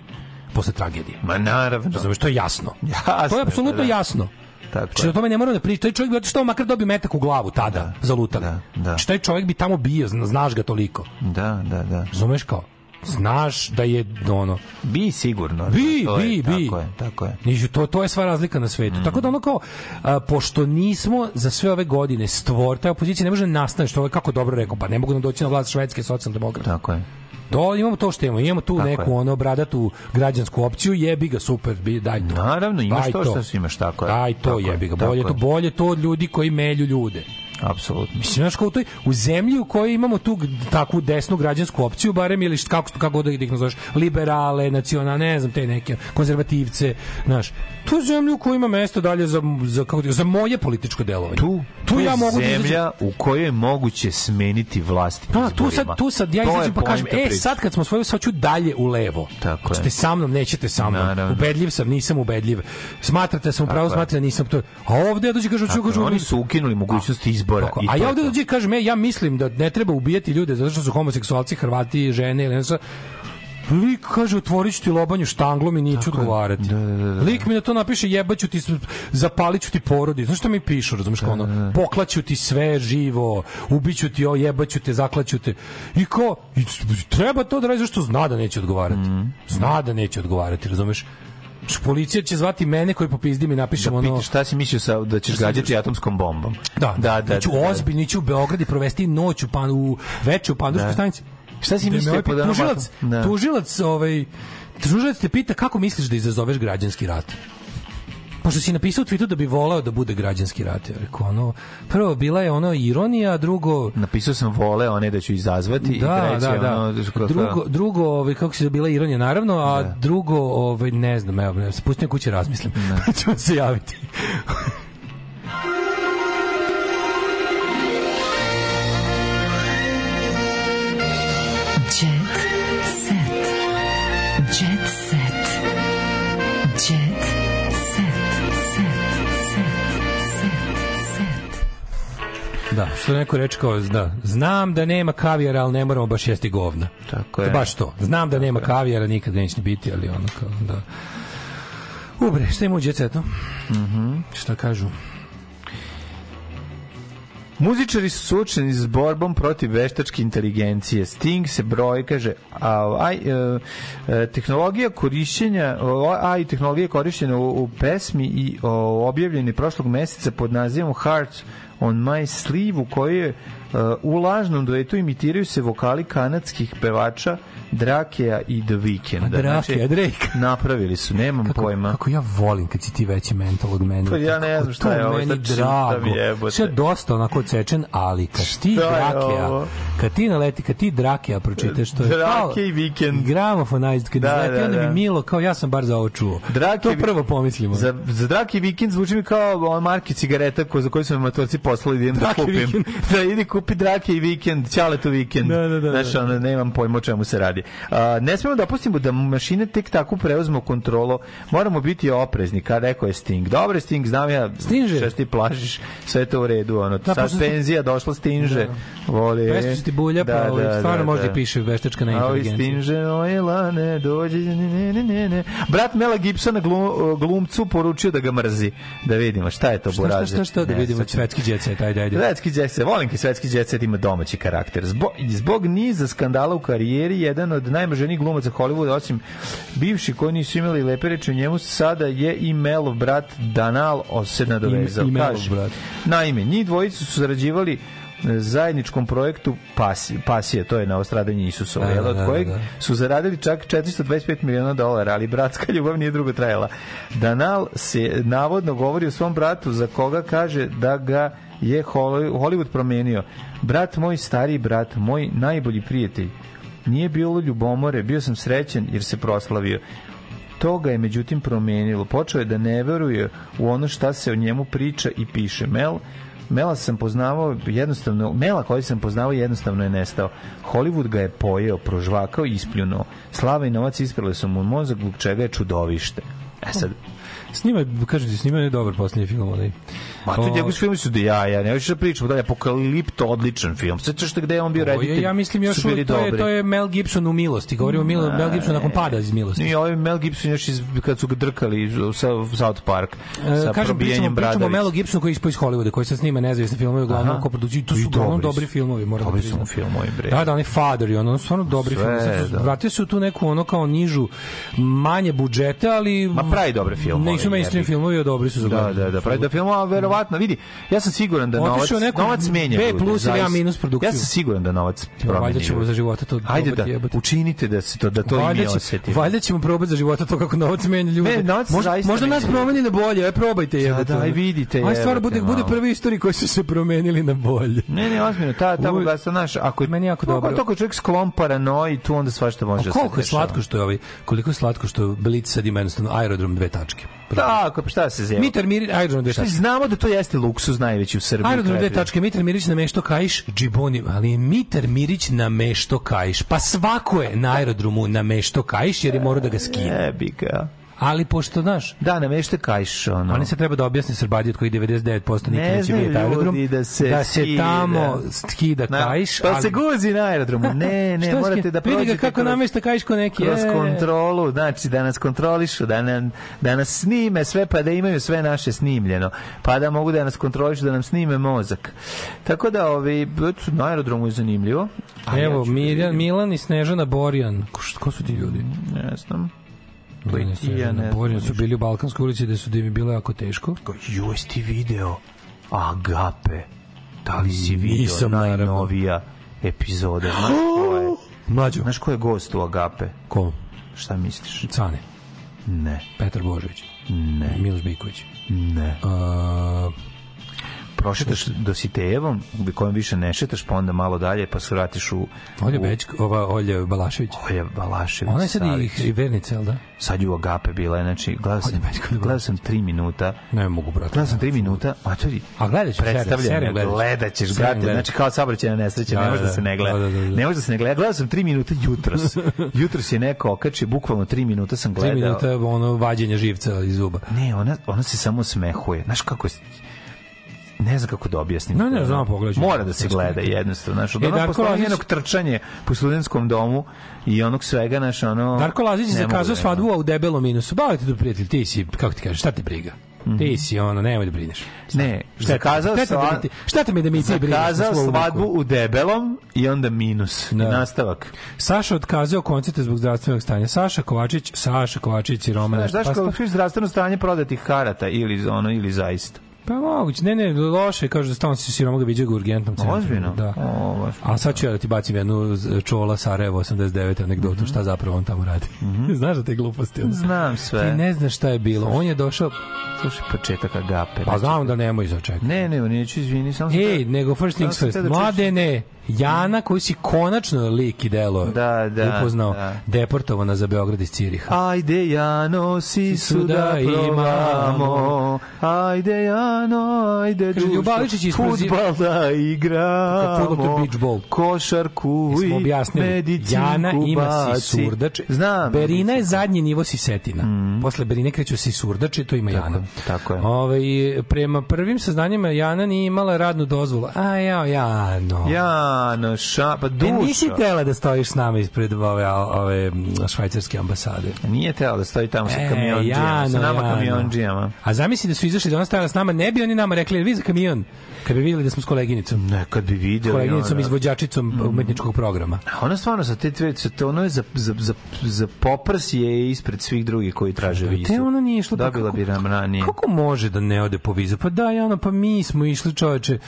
posle tragedije. Ma naravno. Razumeš, to je jasno. jasno to je apsolutno da. jasno. Tako znači, o tome ne moramo da pričamo. Taj čovjek bi otišao makar dobio metak u glavu tada, da, zalutali. Da, da. Znači, taj čovjek bi tamo bio, znaš ga toliko. Da, da, da. Razumeš kao? Znaš da je ono bi sigurno bi to bi je, bi tako je tako je Nižu, to to je sva razlika na svetu mm. tako da ono kao a, pošto nismo za sve ove godine stvor ta opozicija ne može nastaviti što je kako dobro rekao pa ne mogu nam doći na vlast švedske socijaldemokrate tako je Do, imamo to što imamo. Imamo tu tako neku je. ono bradatu građansku opciju, jebi ga, super, bi, daj to. Naravno, imaš daj to što imaš, tako je. Daj to, tako jebi ga. Bolje to, bolje to od ljudi koji melju ljude. Apsolutno. Mislim, znaš, kao u, toj, u zemlji u kojoj imamo tu takvu desnu građansku opciju, barem ili kako, kako da ih nazoveš, liberale, nacionalne, ne znam, te neke konzervativce, znaš, tu zemlju u kojoj ima mesto dalje za, za, kako, za moje političko delovanje. Tu, tu ja mogu da zemlja da u kojoj je moguće smeniti vlast. Da, tu sad, tu sad ja izađem pa kažem, e, sad kad smo svojili, sad ću dalje u levo. Tako Hoćete sa mnom, nećete sa mnom. Naravno. Ubedljiv sam, nisam ubedljiv. Smatrate da sam upravo, smatrate da nisam to. A ovde ja dođe kažu, ću kažu, oni su ukinuli mogućnost izbora. Tako, a ja ovde dođe kažem, e, ja mislim da ne treba ubijati ljude zato što su homoseksualci, Hrvati, žene ili nešto Lik kaže otvorit ću ti lobanju štanglom i neću odgovarati. Da, da, da, da. Lik mi na to napiše jebaću ti, zapalit ću ti porodi. Znaš šta mi pišu, razumiješ kao ono? Da, da. Poklaću ti sve živo, ubiću ti, o, jebaću te, zaklaću te. I ko? I treba to da radi zašto zna da neće odgovarati. Mm. Zna da neće odgovarati, razumeš? Policija će zvati mene koji popizdim i napišem da ono... šta si mislio sa, da ćeš gađati atomskom bombom? Da, da, da. Neću da, ozbiljno, ići u Beograd i provesti noć u, pan, u veče u Panduškoj da. stanici. Šta si mislio po tužilac, da. tužilac, ovaj, tužilac te pita kako misliš da izazoveš građanski rat? Pošto si napisao u Twitteru da bi voleo da bude građanski rat. Ja rekao, ono, prvo, bila je ono ironija, drugo... Napisao sam voleo one da ću izazvati da, i treće, da, da. ono... Drugo, drugo ovaj, kako se bila ironija, naravno, a da. drugo, ovaj, ne znam, evo, spustim kuće razmislim. Da. ću se javiti. Da, što neko reče kao, da, znam da nema kavijara, ali ne moramo baš jesti govna. Tako je. Baš to. Znam da nema kavijara, nikad neće biti, ali ono kao, da. Ubre, šta ima u djecetu? Mm -hmm. Šta kažu? Muzičari su suočeni s borbom protiv veštačke inteligencije. Sting se broji, kaže, a, aj, e, e, tehnologija korišćenja, aj, tehnologija korišćena u, u pesmi i o, objavljeni prošlog meseca pod nazivom Heart on My Sleeve u kojoj je u lažnom duetu imitiraju se vokali kanadskih pevača Drakea i The Weeknd. Drakea, znači, Drake. Napravili su, nemam kako, pojma. Kako ja volim kad si ti veći mental od mene. Pa ja ne znam šta je ovo, šta drago. Sve dosta onako cečen, ali kad ti Drakea, kad ti naleti, kad ti Drakea pročitaš, to je Drake i Weekend. Gramofonized, kad da, izleti, da, onda da. mi milo, kao ja sam bar za ovo čuo. Drake, to prvo pomislimo. Za, za Drake i Weekend zvuči mi kao marke cigareta ko, za koju su me matorci poslali da idem da kupim. da idi kupi Drake i Weekend, Ćale to Weekend. Da, da, da. Znaš, ono, nemam pojma o čemu se radi. A, ne smemo da pustimo da mašine tek tako preuzmu kontrolu. Moramo biti oprezni, kad rekao je Sting. Dobro Sting, znam ja Stinže. šta ti plažiš, sve to u redu. Ono, da, sad penzija došla Stinže. Da. Voli. Pesma ti bulja, da, pa da, stvarno da, možda da. piše veštačka na inteligenciju. Stinže, oj, lane, dođe, ne, ne, ne, ne. Brat Mela Gibsona glum, glumcu poručio da ga mrzi. Da vidimo šta je to buraže. Šta, šta, šta, da vidimo svetski djecet, ajde, ajde. Svetski djecet, volim ki svetski djecet ima domaći karakter. Zbog, zbog niza skandala u karijeri, jedan od najmoženijih glumaca Hollywooda, osim bivši koji nisu imali lepe reči njemu, sada je i Melov brat Danal se nadovezao. I, i Melov brat. Naime, njih dvojicu su zarađivali e, zajedničkom projektu Pasije, Pasije to je na ostradanje Isusova, da, od da, kojeg da. su zaradili čak 425 miliona dolara, ali bratska ljubav nije drugo trajala. Danal se navodno govori o svom bratu za koga kaže da ga je Hollywood promenio. Brat moj, stari brat, moj najbolji prijatelj Nije bilo ljubomore, bio sam srećen jer se proslavio. To ga je međutim promenilo. Počeo je da ne veruje u ono šta se o njemu priča i piše. Mel Mela sam poznavao jednostavno, Mela koji sam poznavao jednostavno je nestao. Hollywood ga je pojeo, prožvakao i ispljunuo. Slava i novac isprele su mu mozak, zbog čega je čudovište. E sad, Snima, kažete, snima je dobar poslednji film, ali... Ma to njegovi filmi su da jaja, ne hoćeš da pričamo dalje, Apokalipto odličan film. Sećaš te gde je on bio reditelj? Ja mislim još to je to je Mel Gibson u Milosti. Govorimo Mil, Mel Gibson nakon pada iz Milosti. Nije, ovaj Mel Gibson još iz kad su ga drkali sa South Park e, sa Kažem, probijanjem bradavice. Kažemo Mel Gibson koji je iz Hollywooda, koji se snima nezavisne filmove, uglavnom kao produciji, to su uglavnom dobri filmovi, moram da priznam. filmovi, bre. Da, da, oni Father i ono, stvarno dobri filmovi. Vratio se u tu neku ono kao nižu, manje budžeta, ali... Ma pravi dobre filmove. Nisu mainstream filmovi, dobri su za Da, da, da, pravi da film, a verovatno, vidi, ja sam siguran da novac, novac menja. B plus ili A minus produkciju. Ja sam siguran da novac promeni. Valjda ćemo za života to Ajde da učinite da se to da to i mi osetimo. Valjda ćemo probati za života to kako novac menja ljude. Možda, možda nas promeni na bolje, aj probajte je. Da, da, aj vidite. Aj stvar bude bude prvi istoriji koji su se promenili na bolje. Ne, ne, ozbiljno, ta ta bogatstvo naš, ako meni jako dobro. Ako to čovjek sklon paranoji, tu onda svašta može se. Koliko je slatko što je ovaj, koliko je slatko što Blic sad ima jednostavno aerodrom dve tačke. Tako, pa šta se zove? Mitar Mirić, aerodrom dve tačke. Znamo da to jeste luksuz najveći u Srbiji. Aerodrom dve tačke, Mitar Mirić na mešto kajiš, džiboni, ali je Mitar Mirić na mešto kajiš. Pa svako je na aerodromu na mešto kajiš jer je morao da ga skine. Jebi ga. Ali pošto, znaš... Da, na mešte kajš, ono. Oni se treba da objasni Srbadi od koji 99% nikad neće biti aerodrom. Da se, da se tamo skida na, kajš. Pa ali... se guzi na aerodromu. Ne, ne, morate da prođete... Vidi ga kako namešta kajš ko neki. Kroz je. kontrolu, znači da nas kontrolišu, da, nam, da nas snime sve, pa da imaju sve naše snimljeno. Pa da mogu da nas kontrolišu, da nam snime mozak. Tako da, ovi, na aerodromu je zanimljivo. Evo, ja Miljan, Milan i Snežana Borjan. Ko, ko su ti ljudi? Ne znam. Litija, ne znam. su bili u Balkanskoj ulici gde su da im bilo jako teško. Jo, ti video Agape? Da li si video Nisam, najnovija epizoda? Znaš ko je? Mlađo. Znaš ko je gost u Agape? Ko? Šta misliš? Cane. Ne. Petar Božović. Ne. Miloš Biković. Ne. Uh, prošetaš do Sitejevom, kojem više ne šetaš, pa onda malo dalje, pa se vratiš u... Olja Bečk, ova Olja Balašević. Olja Balašević. Ona je sad i, i vernica, jel da? Sad ju Agape bila, znači, gledao sam, gledao sam tri minuta. Ne mogu, brate. Gledao sam tri minuta, a čudi, a gledat ćeš predstavljanje, gledat ćeš, brate, znači kao saobraćajna nesreća, ne može da se ne gleda. Ne može da se ne gleda. Gledao sam tri minuta jutros. jutros je neko okači, bukvalno tri minuta sam gledao. Tri minuta ono vađenje živca iz zuba. Ne, ona, ona se samo smehuje. Znaš kako je ne znam kako da objasnim. Ne, ne, znam pogledaj. Mora da se gleda jednostavno, znači od e, onog Lazić... trčanje po studentskom domu i onog svega naš ono Darko Lazić je zakazao da svadbu u debelom minusu. Bavite tu prijatelj, ti si kako ti kažeš, šta te briga? Mm. Ti si ono, nemoj da brineš. Ne, šta zakazao sva... šta te me da mi ti brineš? Zakazao svadbu u debelom i onda minus. Da. I nastavak. Saša otkazao koncerte zbog zdravstvenog stanja. Saša Kovačić, Saša Kovačić i Roman. Znaš, znaš kako zdravstveno stanje prodatih karata ili ono ili zaista? Pa moguće, ne, ne, loše, kaže da stalno se siroma ga viđa u urgentnom centru. Ozbiljno? Da. O, A sad ću ja da ti bacim jednu čola Sarajevo 89 anegdotu, mm -hmm. šta zapravo on tamo radi. Mm -hmm. znaš da te gluposti? Onda? Znam sve. Ti ne znaš šta je bilo. On je došao... Slušaj, početak agape. Pa znam da nemoj začekati. Ne, ne, neću izvini, sam Ej, nego first things first. Da Mladene, Jana koji si konačno lik i delo da, da, upoznao, da. deportovana za Beograd iz Ciriha. Ajde Jano, si su da imamo. Ajde Jano, ajde Kaže, Ljubaličić isprozi... Futbal da igramo. Futbol beach ball. Košarku i medicinku Jana ima si surdače. Znam. Berina je zadnji nivo sisetina. Mm. Posle Berine kreću si surdače, to ima tako, Jana. Tako je. Ove, ovaj, prema prvim saznanjima Jana nije imala radnu dozvolu. A jao, Jano. Ja, no, ša, pa dušo. E, nisi tela da stojiš s nama ispred ove, ove švajcarske ambasade. Nije tela da stoji tamo sa e, kamionđijama, sa nama kamionđijama. A zamisli da su izašli da ona stajala s nama, ne bi oni nama rekli, vi za kamion, kad bi videli da smo s koleginicom. Ne, kad bi videli. Koleginicom, ona, izvođačicom mm. umetničkog programa. A ona stvarno sa te dve, sa te, ono je za, za, za, za poprs je ispred svih drugih koji traže vizu. Te ona nije išla. Dobila bi nam ranije. Kako može da ne ode po vizu? Pa da, Jana, pa mi smo išli čoveče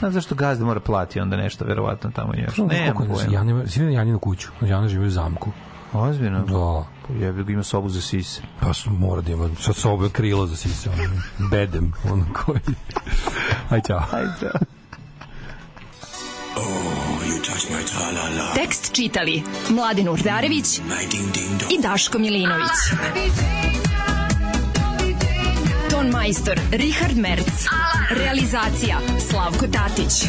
A zašto gazda mora plati onda nešto, verovatno tamo još. Ne, kako ne, Jana, svi Janinu kuću. Jana živi u zamku. Ozbiljno? Da. Pa jebi ga ima sobu za sise. Pa su mora da ima sa sobu krilo za sise. On, bedem, ono koji. Aj, čao. Aj, čao. Oh, you Tekst čitali Mladin Urdarević i Daško Milinović. Ton majstor Richard Merc. Realizacija Slavko Tatić.